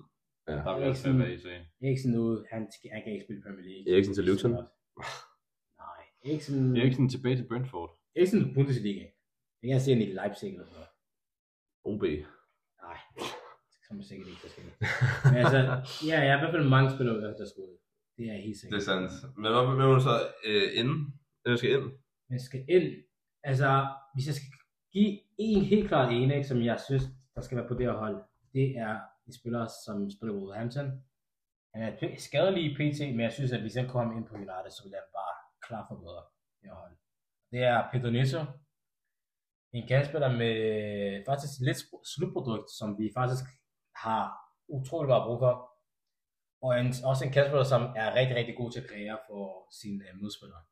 Ja. Der vil Eriksen- være i sagen. Eriksen ud, han, skal, han kan ikke spille Premier League. Eriksen til Luton? Nej, Eriksen, Eriksen tilbage til Brentford. Eriksen til Bundesliga. Jeg kan se han i Leipzig eller sådan noget. OB. Nej, det kommer sikkert ikke ske. Men altså, ja, jeg har i hvert fald mange spillere, der skal ud. Det er helt sikkert. Det er sandt. Men hvad vil du så øh, inden? Hvem skal ind? Men skal ind, altså, hvis jeg skal give en helt klart en, ikke, som jeg synes, der skal være på det her hold, det er en spiller, som spiller på Wolverhampton. Han er skadelig i PT, men jeg synes, at hvis han kommer ind på United, så vil han bare klar for bedre det hold. Det er Pedro Neto. En kandspiller med faktisk lidt slutprodukt, som vi faktisk har utrolig meget brug for. Og en, også en kandspiller, som er rigtig, rigtig god til at kreere for sine øh, modspillere.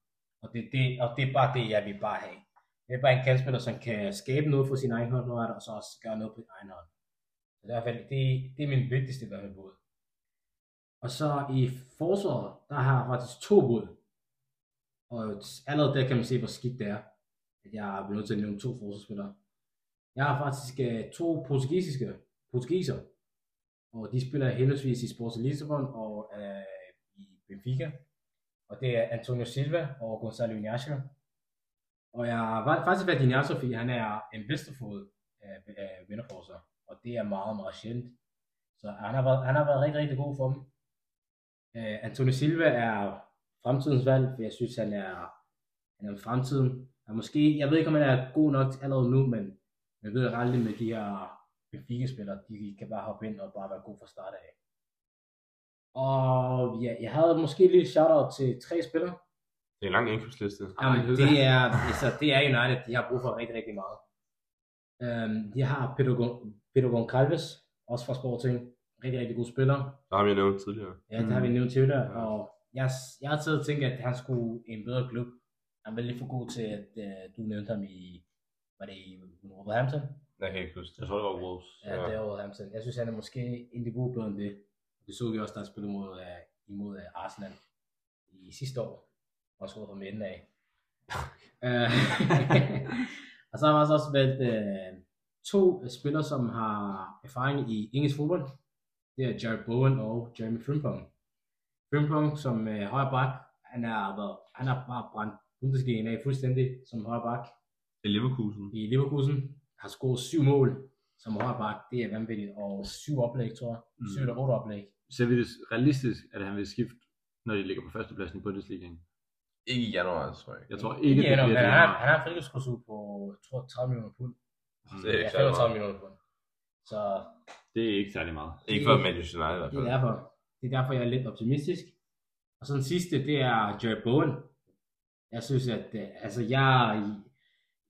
Og det, det, og det er bare det, jeg vil bare have. Det er bare en kandspiller, som kan skabe noget for sin egen hånd, og så også gøre noget på sin egen hånd. Så det er, i hvert fald, det, det er min vigtigste i hvert fald bud. Og så i forsvaret, der har jeg faktisk to bud. Og allerede der kan man se, hvor skidt det er, at jeg er nødt til at nævne to forsvarsspillere. Jeg har faktisk uh, to portugisiske portugiser, og de spiller henholdsvis i Sports Lissabon og uh, i Benfica. Og det er Antonio Silva og Gonzalo Ignacio. Og jeg har faktisk valgt Ignacio, fordi han er en venstrefod øh, af, af vinderforser, Og det er meget, meget sjældent. Så han har været, han har været rigtig, rigtig god for dem. Uh, Antonio Silva er fremtidens valg, for jeg synes, han er, han er fremtiden. Han måske, jeg ved ikke, om han er god nok allerede nu, men jeg ved aldrig med de her Benfica-spillere, de kan bare hoppe ind og bare være god fra start af. Og ja, jeg havde måske lige et shout-out til tre spillere. Det er en lang indkøbsliste. Jamen, det er, altså, det er United, de har brug for rigtig, rigtig meget. Um, de har Pedro, Gon- Pedro Goncalves, også fra Sporting. Rigtig, rigtig god spiller. Der har vi nævnt tidligere. Ja, det har vi nævnt tidligere, og jeg, jeg har taget og tænkt, at han skulle i en bedre klub. Han var lidt for god til, at uh, du nævnte ham i, var det i Wolverhampton? Jeg kan ikke huske Jeg tror, det var Wolves. Ja, Ja. det er Wolverhampton. Jeg synes, han er måske en niveau bedre end det. Det så vi også, da han spillede mod, uh, imod uh, Arsenal i sidste år. Og skruet fra midten af. Øh, og så har jeg også valgt uh, to spillere, som har erfaring i engelsk fodbold. Det er Jared Bowen og Jeremy Frimpong. Frimpong som uh, højre bak, han er, været, han har bare brændt Bundesligaen af fuldstændig som højre bak I Leverkusen. i Leverkusen, har scoret syv mål som højre bak. Det er vanvittigt. Og syv oplæg, tror jeg. Mm. Syv eller otte oplæg. Ser vi det realistisk, at han vil skifte, når de ligger på førstepladsen i Bundesligaen? Ikke i januar, tror jeg. Jeg tror ikke, Ikke det bliver men det. han han har frihedskursus på, jeg tror, 30 millioner pund. Det er Ja, ikke særlig 35 meget. millioner pund. Så Det er ikke særlig meget. Ikke for Manchester United i hvert det er fald. derfor, det er derfor, jeg er lidt optimistisk. Og så den sidste, det er Jared Bowen. Jeg synes, at øh, altså jeg...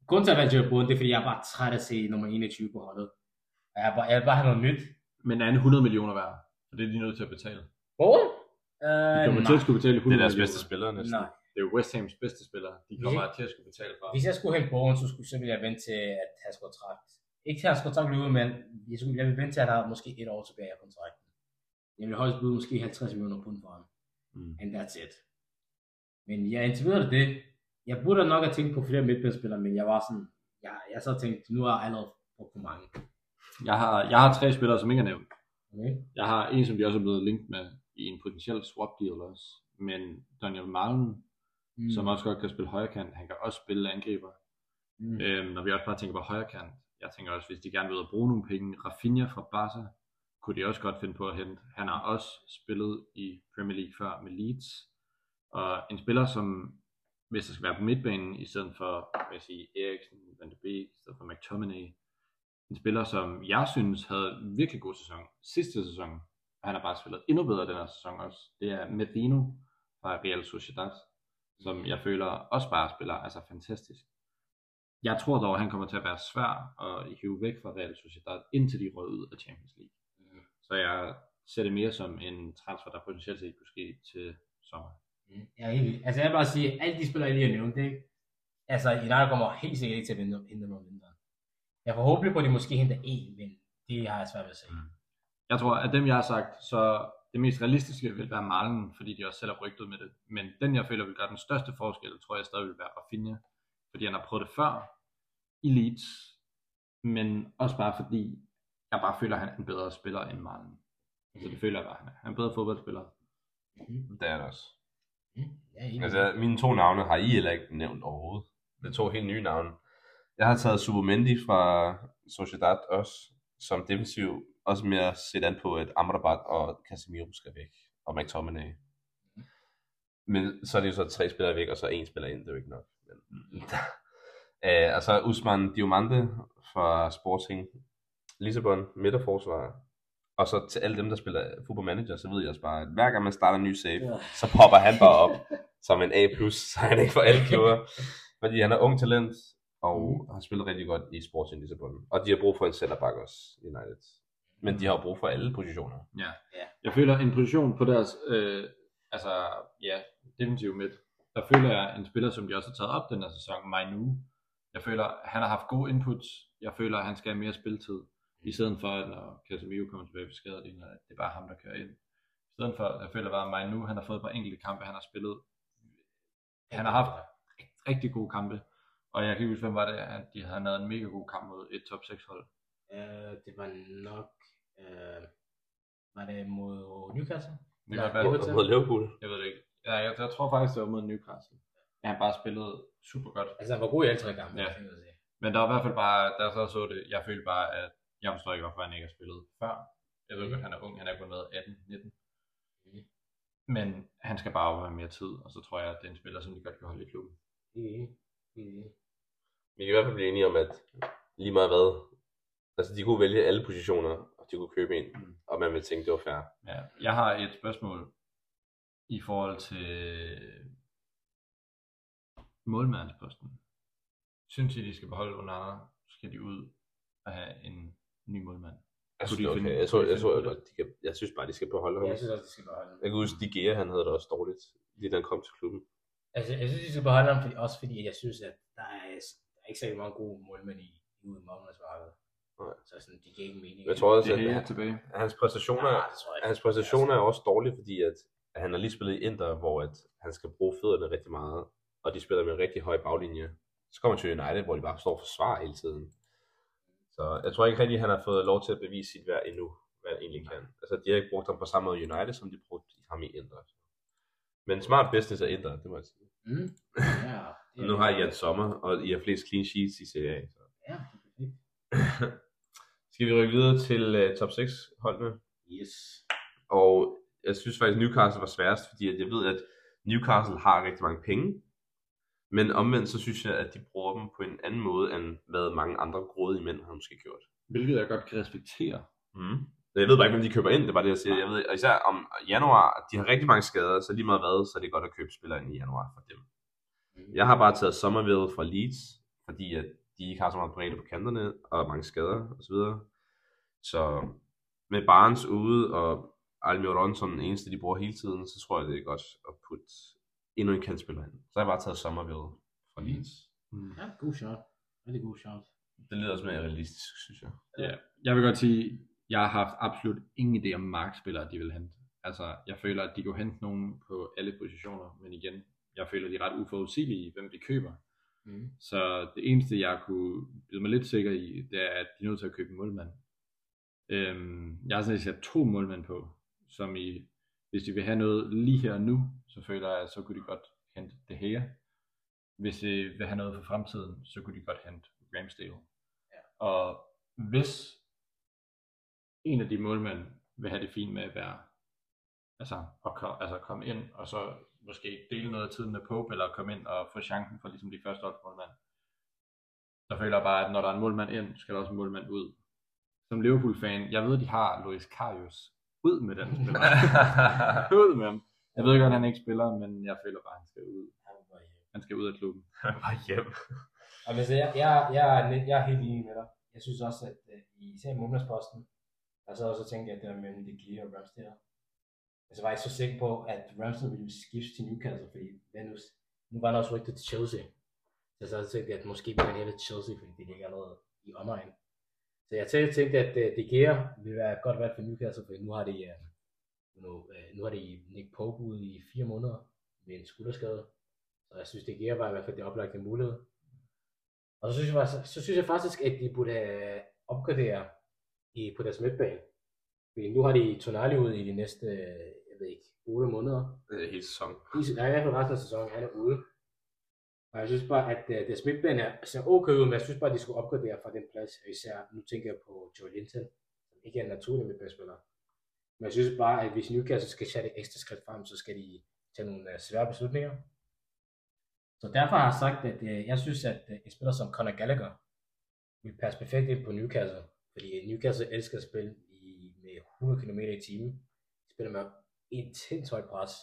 Grunden til at være Jared Bowen, det er, fordi jeg er bare træt af at se nummer 21 på holdet. Og Jeg, er bare, jeg vil bare have noget nyt. Men er han 100 millioner værd? Så det er de nødt til at betale. Bowen? De Øh, kommer til at skulle betale 100 Det er deres bedste spiller næsten. Nej. Det er West Hams bedste spiller. De kommer Ja. til at skulle betale for. Hvis jeg skulle hente Bowen, så, skulle, så ville jeg vente til, at han skulle kontrakt. Ikke til, at han skulle kontrakt løbe, men jeg, skulle, jeg vil vente til, at han har måske et år tilbage af kontrakten. Jeg vil højst byde måske 50 millioner pund for ham. Mm. And that's it. Men jeg videre det. Jeg burde nok have tænkt på flere midtbanespillere, men jeg var sådan, jeg, jeg så tænkt, nu har jeg allerede brugt for mange. Jeg har, jeg har tre spillere, som ikke er nævnt. Okay? Jeg har en, som de også er blevet linket med i en potentiel swap deal også. men Daniel Malen, Mm. som også godt kan spille højre kant, han kan også spille angriber. Mm. Øhm, når vi også bare tænker på højre kant, jeg tænker også, hvis de gerne vil ud og bruge nogle penge, Rafinha fra Barca, kunne de også godt finde på at hente. Han har også spillet i Premier League før med Leeds, og en spiller, som hvis der skal være på midtbanen, i stedet for, hvad jeg sige, Eriksen, Van de Beek, i stedet for McTominay, en spiller, som jeg synes havde en virkelig god sæson sidste sæson, og han har bare spillet endnu bedre den her sæson også. Det er Medino fra Real Sociedad, som jeg føler også bare spiller altså fantastisk. Jeg tror dog, at han kommer til at være svær at hive væk fra Real Sociedad, indtil de rød ud af Champions League. Så jeg ser det mere som en transfer, der potentielt set kunne ske til sommer. Mm. Er helt. Altså jeg vil bare sige, at alle de spillere, jeg lige har nævnt, ikke? Altså United kommer helt sikkert ikke til at vinde hente om vinteren. Jeg får håbe på, at de måske henter en, men det har jeg svært ved at se. Mm. Jeg tror, at dem jeg har sagt, så det mest realistiske vil være Malen, fordi de også selv har rygtet med det. Men den jeg føler vil gøre den største forskel, tror jeg stadig vil være Rafinha. Fordi han har prøvet det før i Leeds, men også bare fordi, jeg bare føler, at han er en bedre spiller end Malen. Så det føler jeg bare, han er. Han er en bedre fodboldspiller. Mm. Det er det også. Mm. Jeg enig. Altså, mine to navne har I heller ikke nævnt overhovedet. Det er to helt nye navne. Jeg har taget Supermendi fra Sociedad også, som defensiv, også mere set an på, at Amrabat og Casemiro skal væk, og McTominay. Men så er det jo så tre spillere væk, og så en spiller ind, det er jo ikke nok. Men, uh, og så Usman Diomande fra Sporting Lissabon, midterforsvar. Og så til alle dem, der spiller Football Manager, så ved jeg også bare, at hver gang man starter en ny save, Ja. så popper han bare op som en A+, så han ikke for alle klubber. Fordi han er ung talent, og har spillet rigtig godt i Sporting Lissabon. Og de har brug for en centerback også, United. Men de har jo brug for alle positioner. Ja. Ja. Jeg føler en position på deres, øh, altså ja, defensiv midt. Der føler jeg en spiller, som de også har taget op den her sæson, Mainu. Jeg føler, han har haft gode inputs. Jeg føler, at han skal have mere spiltid. I stedet for, at når Casemiro kommer tilbage fra skadet, at det er bare ham, der kører ind. I stedet for, jeg føler bare, at Mainu, han har fået et par enkelte kampe, han har spillet. Han har haft rigtig gode kampe. Og jeg kan ikke huske, hvem var det, at de havde lavet en mega god kamp mod et top 6 hold. Øh, det var nok... Øh, var det mod Newcastle? Det kan være, mod Liverpool. Jeg ved det ikke. Ja, jeg, jeg tror faktisk, det var mod Newcastle. Ja, han bare spillede super godt. Altså han var god i alle tre kampe. Ja. kan jeg sige. Men der var i hvert fald bare, da jeg så så det, jeg følte bare, at jeg forstår ikke, hvorfor han ikke har spillet før. Jeg ved godt, han er ung, han er kun været 18-19. Mhm. Men han skal bare have mere tid, og så tror jeg, at det er en spiller, som de godt kan holde i klubben. Er enig. Vi kan i hvert fald blive enige om, at lige meget hvad, altså de kunne vælge alle positioner, og de kunne købe en, Mm. og man vil tænke, det var fair. Ja, jeg har et spørgsmål i forhold til målmandsposten. Synes I, de skal beholde Onana? Skal de ud og have en ny målmand? Jeg synes, det er finde- okay. Jeg tror, jeg, tror, jeg, på godt, de kan, jeg synes bare, de skal beholde ham. Jeg synes også, de skal beholde ham. Jeg kan huske, De Gea, han havde det også dårligt, lige da han kom til klubben. Altså, jeg synes, de skal beholde ham, fordi, også fordi jeg synes, at der er, der er ikke særlig mange gode målmænd i, ude i. Nej. Så sådan, de giver ikke mening. Jeg tror også, Det at er her tilbage. hans præstationer, Ja, det jeg hans præstationer er også dårlige, fordi at, at han har lige spillet i Inter, hvor at han skal bruge fødderne rigtig meget, og de spiller med en rigtig høj baglinje. Så kommer han til United, hvor de bare står og forsvarer hele tiden. Så jeg tror ikke rigtig, at han har fået lov til at bevise sit værd endnu, hvad han egentlig kan. Altså, de har ikke brugt ham på samme måde i United, som de brugte ham i Inter. Men smart business er Inter, det må jeg sige. Mm. Ja, Og nu har I Jan Sommer, og I har flest clean sheets i Serie A. Så. Ja. Skal vi rykke videre til uh, top 6 holdene? Yes. Og jeg synes faktisk, Newcastle var sværest, fordi at jeg ved, at Newcastle har rigtig mange penge. Men omvendt, så synes jeg, at de bruger dem på en anden måde, end hvad mange andre grådige mænd har måske gjort. Hvilket jeg godt kan respektere. Mm. Jeg ved bare ikke, om de køber ind, det bare det, jeg siger. Jeg ved, og især om januar, de har rigtig mange skader, så lige meget hvad, så er det godt at købe spillere ind i januar for dem. Mm. Jeg har bare taget Somerville fra Leeds, fordi at de ikke har så meget bredde på kanterne, og mange skader osv. Så med Barnes ude, og Almiron som den eneste, de bruger hele tiden, så tror jeg, det er godt at putte endnu en kantspiller ind. Så har jeg bare taget Somerville fra Leeds. Mm. Ja, god shot. Rigtig god shot. Det lyder også mere realistisk, synes jeg. Ja, jeg vil godt sige, jeg har haft absolut ingen idé om markspillere, de vil hente. Altså, jeg føler, at de kunne hente nogen på alle positioner, men igen, jeg føler, at de er ret uforudsigelige, hvem de køber. Mm. Så det eneste, jeg kunne blive mig lidt sikker i, det er, at de er nødt til at købe en målmand. Øhm, jeg har sådan set sat to målmænd på, som i hvis de vil have noget lige her og nu, så føler jeg, at så kunne de godt hente det her. Hvis de vil have noget for fremtiden, så kunne de godt hente Ramsdale. Ja. Og hvis en af de målmænd vil have det fint med at være, altså at kom, altså komme ind, og så måske dele noget af tiden med Pope, eller komme ind og få chancen for ligesom de første målmænd, så føler jeg bare, at når der er en målmand ind, skal der også en målmand ud. Som Liverpool-fan, jeg ved, de har Luis Karius. Ud med den spiller. ud med ham. Jeg ved godt, at han ikke spiller, men jeg føler bare, at han skal ud. Han skal ud af klubben. Bare hjem. Og hvis jeg, jeg, jeg, er lidt- jeg er helt enig med dig. Jeg synes også, at i især i månedsposten, og så også tænkte jeg, at det var mellem De Gea og Ramsdale. Men så var jeg ikke så sikker på, at Ramsdale ville skifte til Newcastle, fordi hvad nu, var der også rygtet til Chelsea. Så så tænkte jeg, at måske ville han til Chelsea, fordi det ligger noget i omegn. Så jeg tænkte, tænkte at uh, De Gea ville være godt valg for Newcastle, fordi nu har de, uh, nu, uh, nu har de Nick Pope ude i fire måneder med en skulderskade. Så jeg synes, De Gea var i hvert fald det oplagte mulighed. Og så synes jeg, faktisk- så synes jeg faktisk, at de burde øh, opgradere i, på deres midtbane. Fordi nu har de Tonali ude i de næste, øh, jeg ved ikke, 8 måneder. Det er helt sæson. I, nej, i hvert fald resten af sæsonen, han er ude. Og jeg synes bare, at uh, deres midtbane er, ser okay ud, men jeg synes bare, at de skulle opgradere fra den plads. Og Især, nu tænker jeg på Joe Linton, som ikke er en naturlig midtbanespiller. Men jeg synes bare, at hvis Newcastle skal tage det ekstra skridt frem, så skal de tage nogle uh, svære beslutninger. Så derfor har jeg sagt, at uh, jeg synes, at uh, en spiller som Conor Gallagher vil passe perfekt ind på Newcastle. Fordi Newcastle elsker at spille i, med 100 km i timen. De spiller med intens højt pres.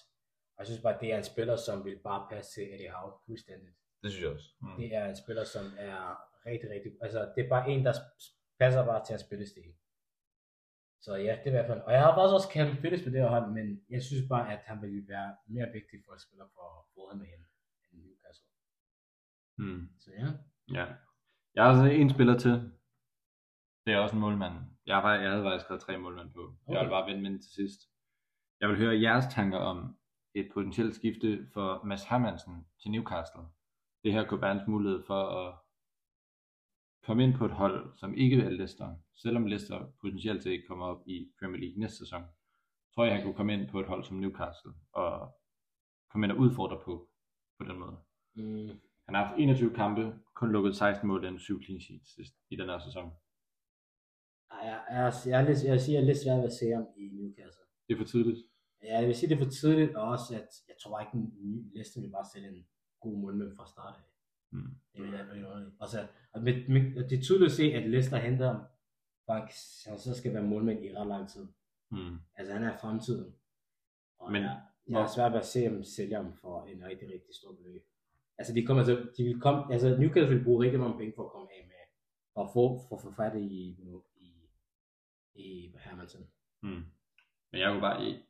Og jeg synes bare, at det er en spiller, som vil bare passe til Eddie Howe fuldstændigt. Det synes jeg også. Mm. Det er en spiller, som er rigtig, rigtig... Altså, det er bare en, der passer bare til hans spillestil. Så ja, det er i hvert fald... Og jeg har faktisk også Callum Phillips på det her hold, men jeg synes bare, at han vil være mere vigtig for at spille for Fulham end end Newcastle. Mm. Så ja. Ja. Jeg har altså en spiller til. Det er også en målmand. Jeg, har, jeg havde faktisk skrevet tre målmænd på. Jeg Okay. vil bare vende med til sidst. Jeg vil høre jeres tanker om et potentielt skifte for Mads Hermansen til Newcastle. Det her kunne være hans mulighed for at komme ind på et hold, som ikke er Leicester. Selvom Leicester potentielt set kommer op i Premier League næste sæson. Tror jeg, han kunne komme ind på et hold som Newcastle og komme ind og udfordre på på den måde. Mm. Han har haft 21 kampe, kun lukket 16 mål og 7 clean sheets i den her sæson. Jeg, jeg, jeg, lidt, jeg vil sige, jeg er lidt svært ved at se ham i Newcastle. Det er for tidligt. Ja, jeg vil sige, det er for tidligt, og også, at jeg tror ikke, en ny Leicester vil bare sætte en god målmand fra start af. Mm. Det vil jeg ikke underligt. Og, så, og med, med, og det er tydeligt at se, at Leicester henter for han, så skal være målmand i ret lang tid. Mm. Altså han er fremtiden. Og Men jeg, jeg er svært ved at se ham sælge ham for en rigtig, rigtig stor beløb. Altså de kommer til, de vil komme, altså Newcastle vil bruge rigtig mange penge for at komme af med, at få, for at få fat i, i, i Hermansen. Mm. Men jeg kunne bare, i-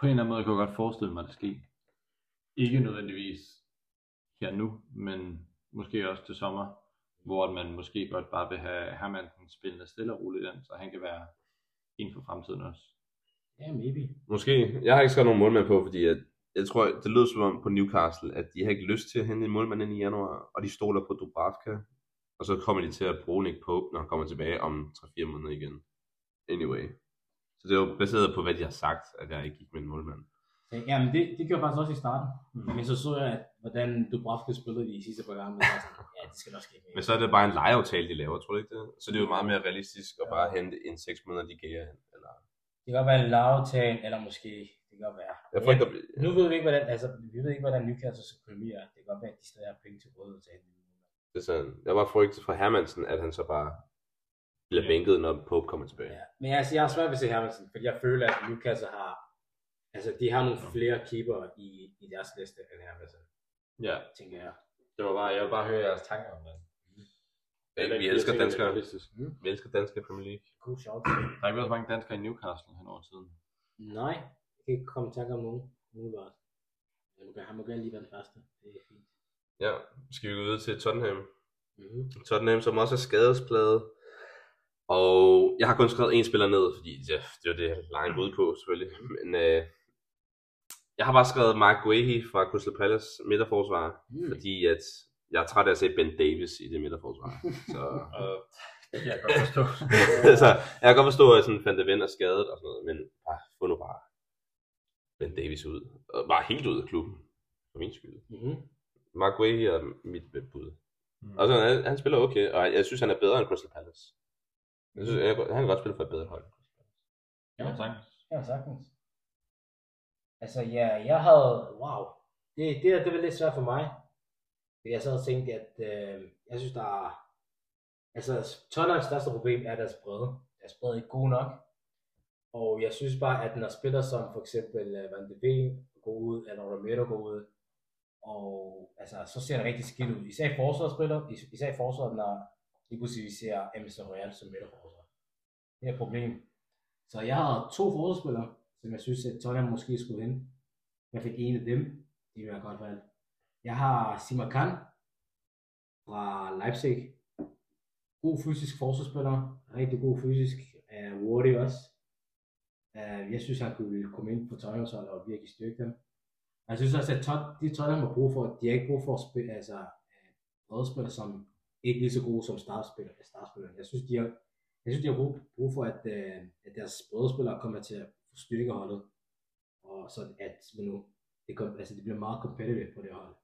på en eller anden måde kunne jeg godt forestille mig, at det sker. Ikke nødvendigvis her nu, men måske også til sommer, hvor man måske godt bare vil have Hermansen spillende stille og roligt ind, så han kan være inden for fremtiden også. Ja, maybe. Måske. Jeg har ikke skrevet nogen målmand på, fordi at, jeg tror, det lød som om på Newcastle, at de har ikke lyst til at hente en målmand ind i januar, og de stoler på Dubravka. Og så kommer de til at bruge Nick Pope, når han kommer tilbage om 3-4 måneder igen. Anyway. Så det er jo baseret på, hvad de har sagt, at jeg ikke gik med en målmand. Jamen det, det gjorde jeg faktisk også i starten. Mm. Men så så jeg, at, hvordan Dubravka spillede de sidste par gange. Ja, det skal nok ske. Men så er det bare en lejeaftale, de laver, tror du ikke det? Så det er jo meget mere realistisk at bare hente en 6 måneder, de gav hen. Eller... Det kan godt være en lavtale, eller måske, det kan godt være. Jeg ikke at... Nu ved vi ikke, hvordan, altså, vi ved ikke, hvordan Newcastles økonomi er. Det kan godt være, at de stadig har penge til rådighed til hente. Det er sådan, jeg var frygtet fra Hermansen, at han så bare bliver Ja. bænket, når Pope kommer tilbage. Ja. Men altså, jeg har svært ved at se Hermansen, fordi jeg føler, at Newcastle har, altså, de har nogle flere keeper i, i deres liste end Hermansen, Ja, tænker jeg. det var bare, jeg vil bare høre jeres tanker om det. Ja, vi elsker danskere. Mm. Vi elsker danske i Premier League. God shout. Der er ikke været så mange danskere i Newcastle hen over tiden. Nej, jeg kan ikke komme i tanke om nogen, umiddelbart. Men du kan, han må gerne lige være den første. Det er fint. Ja, skal vi gå videre til Tottenham. Mm-hmm. Tottenham, som også er skadespladet. Og jeg har kun skrevet en spiller ned, fordi ja, det var det, jeg langt ud på selvfølgelig. Men øh, jeg har bare skrevet Mark Guehi fra Crystal Palace midterforsvar, Mm. fordi at jeg er træt af at se Ben Davis i det midterforsvar. Så, Og det kan jeg godt forstå. så jeg kan godt forstå, at sådan Van de Ven er skadet og sådan noget, men bare, få nu bare Ben Davis ud. Og bare helt ud af klubben. For min skyld. Mm-hmm. Mark Way er mit bud. Mm. Og så, han, han spiller okay, og jeg synes, han er bedre end Crystal Palace. Jeg synes, jeg, han kan godt spille for et bedre hold. Ja, sagtens. Ja, sagtens. Altså, ja, jeg havde, wow, det, det, det var lidt svært for mig. Fordi jeg sad og tænkte, at øh, jeg synes, der er, altså, Tottenhams største problem er deres bredde. Deres bredde er ikke god nok. Og jeg synes bare, at når spillere som for eksempel uh, Van de Ven går ud, eller Romero går ud, og altså, så ser det rigtig skidt ud. Især i forsvarsspillere, is- især i forsvaret, når lige pludselig vi ser Emerson Royal som midterforsvar. Det er et problem. Så jeg har to forsvarsspillere, som jeg synes, at Tottenham måske skulle hen. Jeg fik en af dem. Det vil jeg godt valg. Jeg har Simakan fra Leipzig. God fysisk forsvarsspiller. Rigtig god fysisk. Uh, hurtig også. Uh, jeg synes, han kunne komme ind på Tottenhams hold og virkelig styrke dem. Jeg synes også, at Tot, de Tottenham har brug for, de har ikke brug for at spille, altså, øh, uh, spillere, som ikke lige så gode som startspillere. startspillere. Jeg synes, de har, jeg synes, de har brug, brug for, at, øh, at deres brødspillere kommer til at styrke holdet. Og så at men nu, det, kom, altså, det bliver meget competitive på det hold.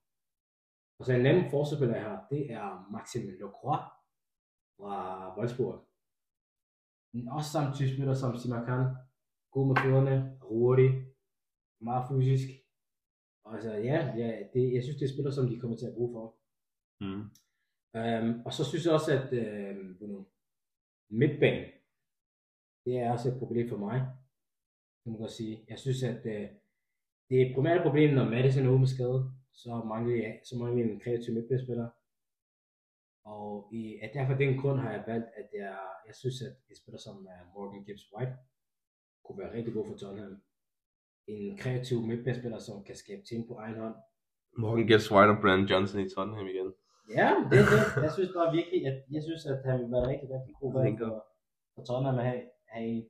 Og så en anden forsvarsspiller her, det er Maxime Lacroix fra Wolfsburg. En også samme type spiller som Simakan. God med fødderne, hurtig, meget fysisk. Og altså, ja, ja det, jeg synes, det er spillere, som de kommer til at bruge for. Mm. Um, og så synes jeg også, at uh, nu, midtbane, det er også et problem for mig, kan man godt sige. Jeg synes, at uh, det et primært problem, når Madison er ude med skade, så mangler jeg, så mangler jeg en kreativ midtbanespiller. Og i, at derfor den grund har jeg valgt, at jeg, jeg synes, at et spiller som uh, Morgan Gibbs White kunne være rigtig god for Tottenham. En kreativ midtbanespiller, som kan skabe ting på egen hånd, Morgan Gibbs White og Brandon Johnson i Tottenham igen. Ja, det er det. Jeg synes bare virkelig, at jeg synes, at han vil være rigtig, rigtig god valg for, for Tottenham at have, have en.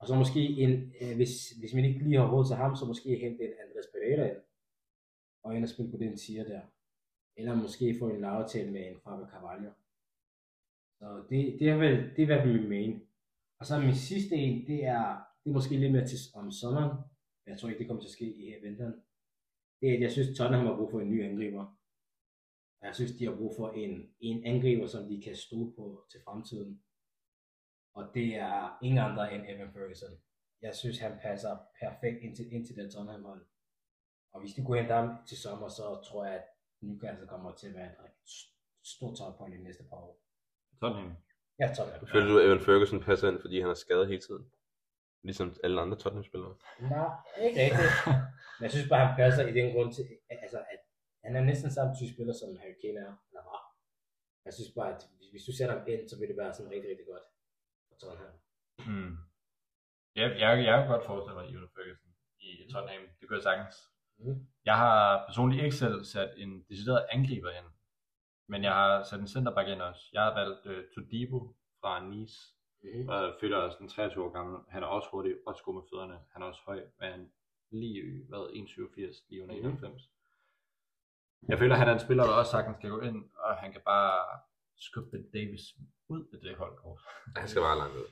Og så måske en, øh, hvis, hvis man ikke lige har råd til ham, så måske hente en Andres Pereira ind, og ind og spille på den tier der. Eller måske få en aftale med en Fabio Carvalho. Så det, det er vel, det er hvad min main. Og så min sidste en, det er, det er måske lidt mere til om sommeren. men Jeg tror ikke, det kommer til at ske i vinteren. Det er, at jeg synes, Tottenham har brug for en ny angriber. Og Jeg synes, de har brug for en, en angriber, som de kan stole på til fremtiden. Og det er ingen andre end Evan Ferguson. Jeg synes, han passer perfekt ind til, ind til den Tottenham hold. Og hvis de går hen ham til sommer, så tror jeg, at Newcastle kommer til at være et stort tophold i næste par år. Tottenham. Ja, Tottenham. Føler du, at Evan Ferguson passer ind, fordi han er skadet hele tiden? Ligesom alle andre Tottenham-spillere. Nej, ikke rigtigt. Men jeg synes bare, han passer i den grund til, altså, at han er næsten samme type spiller, som Harry Kane er, eller var. Jeg synes bare, at hvis- hvis du sætter ham ind, så vil det være sådan rigtig, rigtig godt for Tottenham. Mm. Ja, jeg, jeg kan godt forestille mig Ewan Ferguson i Tottenham. Det kunne jeg sagtens. Mm. Jeg har personligt ikke selv sat en decideret angriber ind, men jeg har sat en centerback ind også. Jeg har valgt uh, Todibo fra Nice, Mm. og føler også den 23 år gammel. Han er også hurtig, også god med fødderne. Han er også høj, men lige, hvad, 1,87, lige under Mhm. 91. Jeg føler, at han er en spiller, der også sagtens skal gå ind, og han kan bare skubbe Ben Davis ud af det holdkort. Han skal bare langt ud.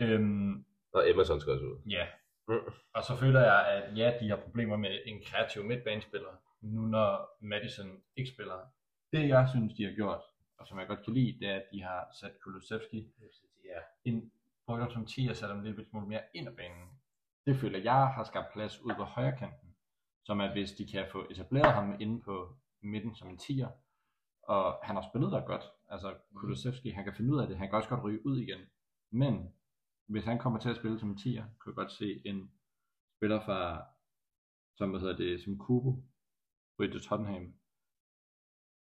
Øhm, Og Emerson skal også ud. Ja. Mm. Og så føler jeg, at ja, de har problemer med en kreativ midtbanespiller, nu når Madison ikke spiller. Det jeg synes, de har gjort, og som jeg godt kan lide, det er, at de har sat Kulusevski Ja. ind ham som 10 og sat ham lille smule mere ind ad banen. Det føler jeg har skabt plads ud på højre kanten, som at hvis de kan få etableret ham inde på midten som en 10'er, og han har spillet der godt, altså Kulusevski, han kan finde ud af det, han kan også godt ryge ud igen, men hvis han kommer til at spille som en 10'er, kunne jeg godt se en spiller fra, som hvad hedder det, som Kubo, ryge til Tottenham,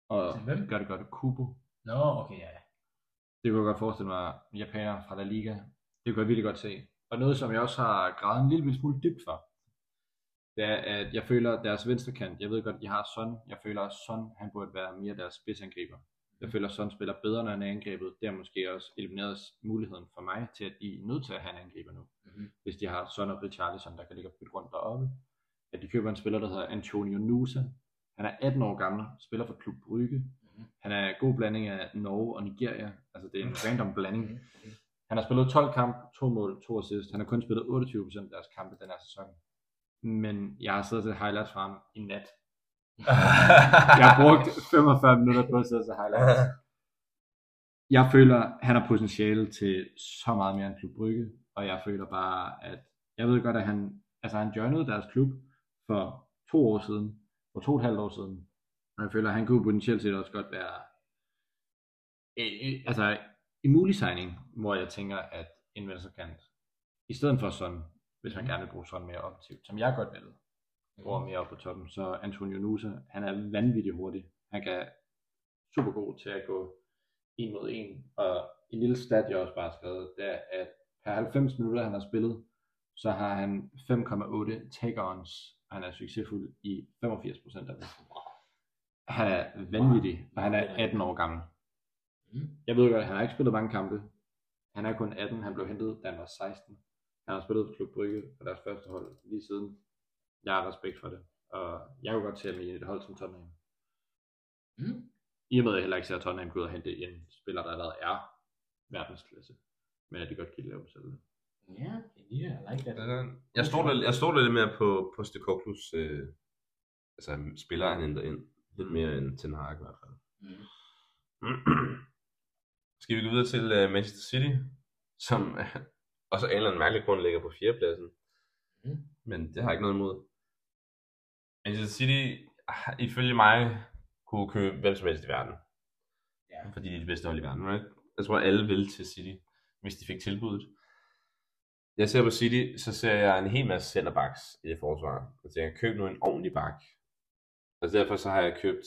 og Til hvem? gør det godt, Kubo, Nå, okay, ja. det kunne jeg godt forestille mig, japaner fra La Liga. Det kunne jeg virkelig godt se. Og noget, som jeg også har gravet en lille smule dybt for, det er, at jeg føler, at deres venstre kant, jeg ved godt, de har Son, jeg føler, at Son, han burde være mere deres spidsangriber. Jeg føler, at Son spiller bedre, når han er angrebet. Det har måske også elimineret muligheden for mig til, at de er nødt til at have en angriber nu. Mhm. Hvis de har Son og Richarlison, der kan ligge og bytte rundt deroppe. At de køber en spiller, der hedder Antonio Nusa. Han er 18 år gammel, spiller for Klub Brygge. Mhm. Han er en god blanding af Norge og Nigeria. Altså det er en random blanding. Mhm. Han har spillet 12 kampe, to mål, to assist. Han har kun spillet 28% af deres kampe den her sæson. Men jeg har siddet til highlights fra ham i nat. Jeg har brugt 45 minutter på at sidde til highlights. Jeg føler, han har potentiale til så meget mere end Klub Brygge, og jeg føler bare, at jeg ved godt, at han, altså han joinede deres klub for to år siden, for to og et halvt år siden, og jeg føler, at han kunne potentielt set også godt være altså en mulig signing, hvor jeg tænker, at en venstrekant, i stedet for sådan, hvis man gerne vil bruge sådan mere offensivt, som jeg godt vil, bruger mere op på toppen, så Antonio Nusa, han er vanvittigt hurtig. Han kan super god til at gå en mod en, og en lille stat, jeg også bare har skrevet, det er, at per 90 minutter, han har spillet, så har han 5,8 take-ons, og han er succesfuld i 85% af det. Han er vanvittig, og han er 18 år gammel. Mm. Jeg ved godt, han har ikke spillet mange kampe. Han er kun 18, han blev hentet, da han var 16. Han har spillet for Klub Brygge på deres første hold lige siden. Jeg har respekt for det, og jeg kunne godt se ham i et hold som Tottenham. Mm. I og med, at jeg heller ikke ser Tottenham gå ud og hente en spiller, der allerede er verdensklasse, men at de godt kan lave selv. Ja, yeah, I like that. Jeg stoler, jeg stoler lidt mere på, på Stekoklus, øh, altså spiller han henter ind. Lidt mere end Ten Hag i hvert fald. Mm. Skal vi gå videre til uh, Manchester City, som uh, også af en eller anden mærkelig grund ligger på fjerdepladsen. Mm. Men det har jeg ikke noget imod. Manchester City, ah, ifølge mig, kunne købe hvem som helst i verden. Ja. Fordi de er de bedste hold i verden. Right? Jeg tror, alle vil til City, hvis de fik tilbuddet. Jeg ser på City, så ser jeg en hel masse centerbacks i det forsvar. Jeg tænker, køb nu en ordentlig bak. Og derfor så har jeg købt,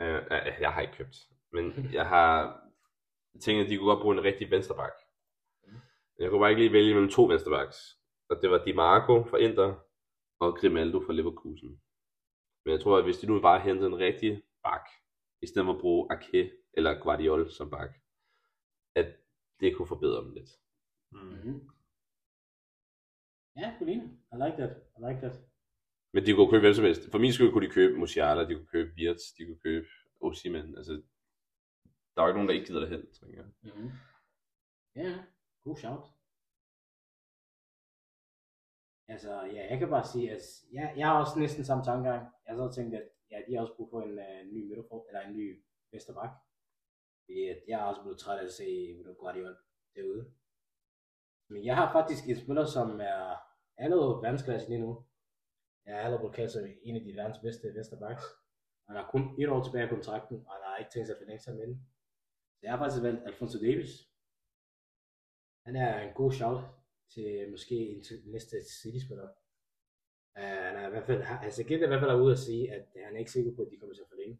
øh, øh, jeg har ikke købt, men jeg har tænkt, at de kunne godt bruge en rigtig venstreback. Jeg kunne bare ikke lige vælge mellem to venstrebacks. Og det var Di Marco fra Inter og Grimaldo fra Leverkusen. Men jeg tror, at hvis de nu bare hentede en rigtig bak, i stedet for at bruge Ake eller Guardiol som bak, at det kunne forbedre dem lidt. Mm-hmm. Ja, Colina. I like that. I like that. Men de kunne købe hvem som helst. For min skyld kunne de købe Musiala, de kunne købe Wirtz, de kunne købe Osimhen. Altså, der er jo ikke nogen, der ikke gider det hen, tror jeg. Mm-hmm. Ja, god shout. Altså, ja, jeg kan bare sige, at altså, jeg, jeg har også næsten samme tankegang. Jeg har så tænkt, at ja, de har også brug for en uh, ny midterfor, eller en ny Vesterbak. Fordi at jeg er også blevet træt af at se Udo Guardiol derude. Men jeg har faktisk en spiller, som er allerede verdensklasse lige nu. Jeg er allerede kaldt som en af de verdens bedste Vesterbaks. Han har kun et år tilbage af kontrakten, og han har ikke tænkt sig at forlænge sig med den. Så jeg har faktisk valgt Alfonso Davis. Han er en god shout til måske en til næste City-spiller. Uh, han er i hvert fald, altså Gent er i hvert fald ude at sige, at han er ikke sikker på, at de kommer til at forlænge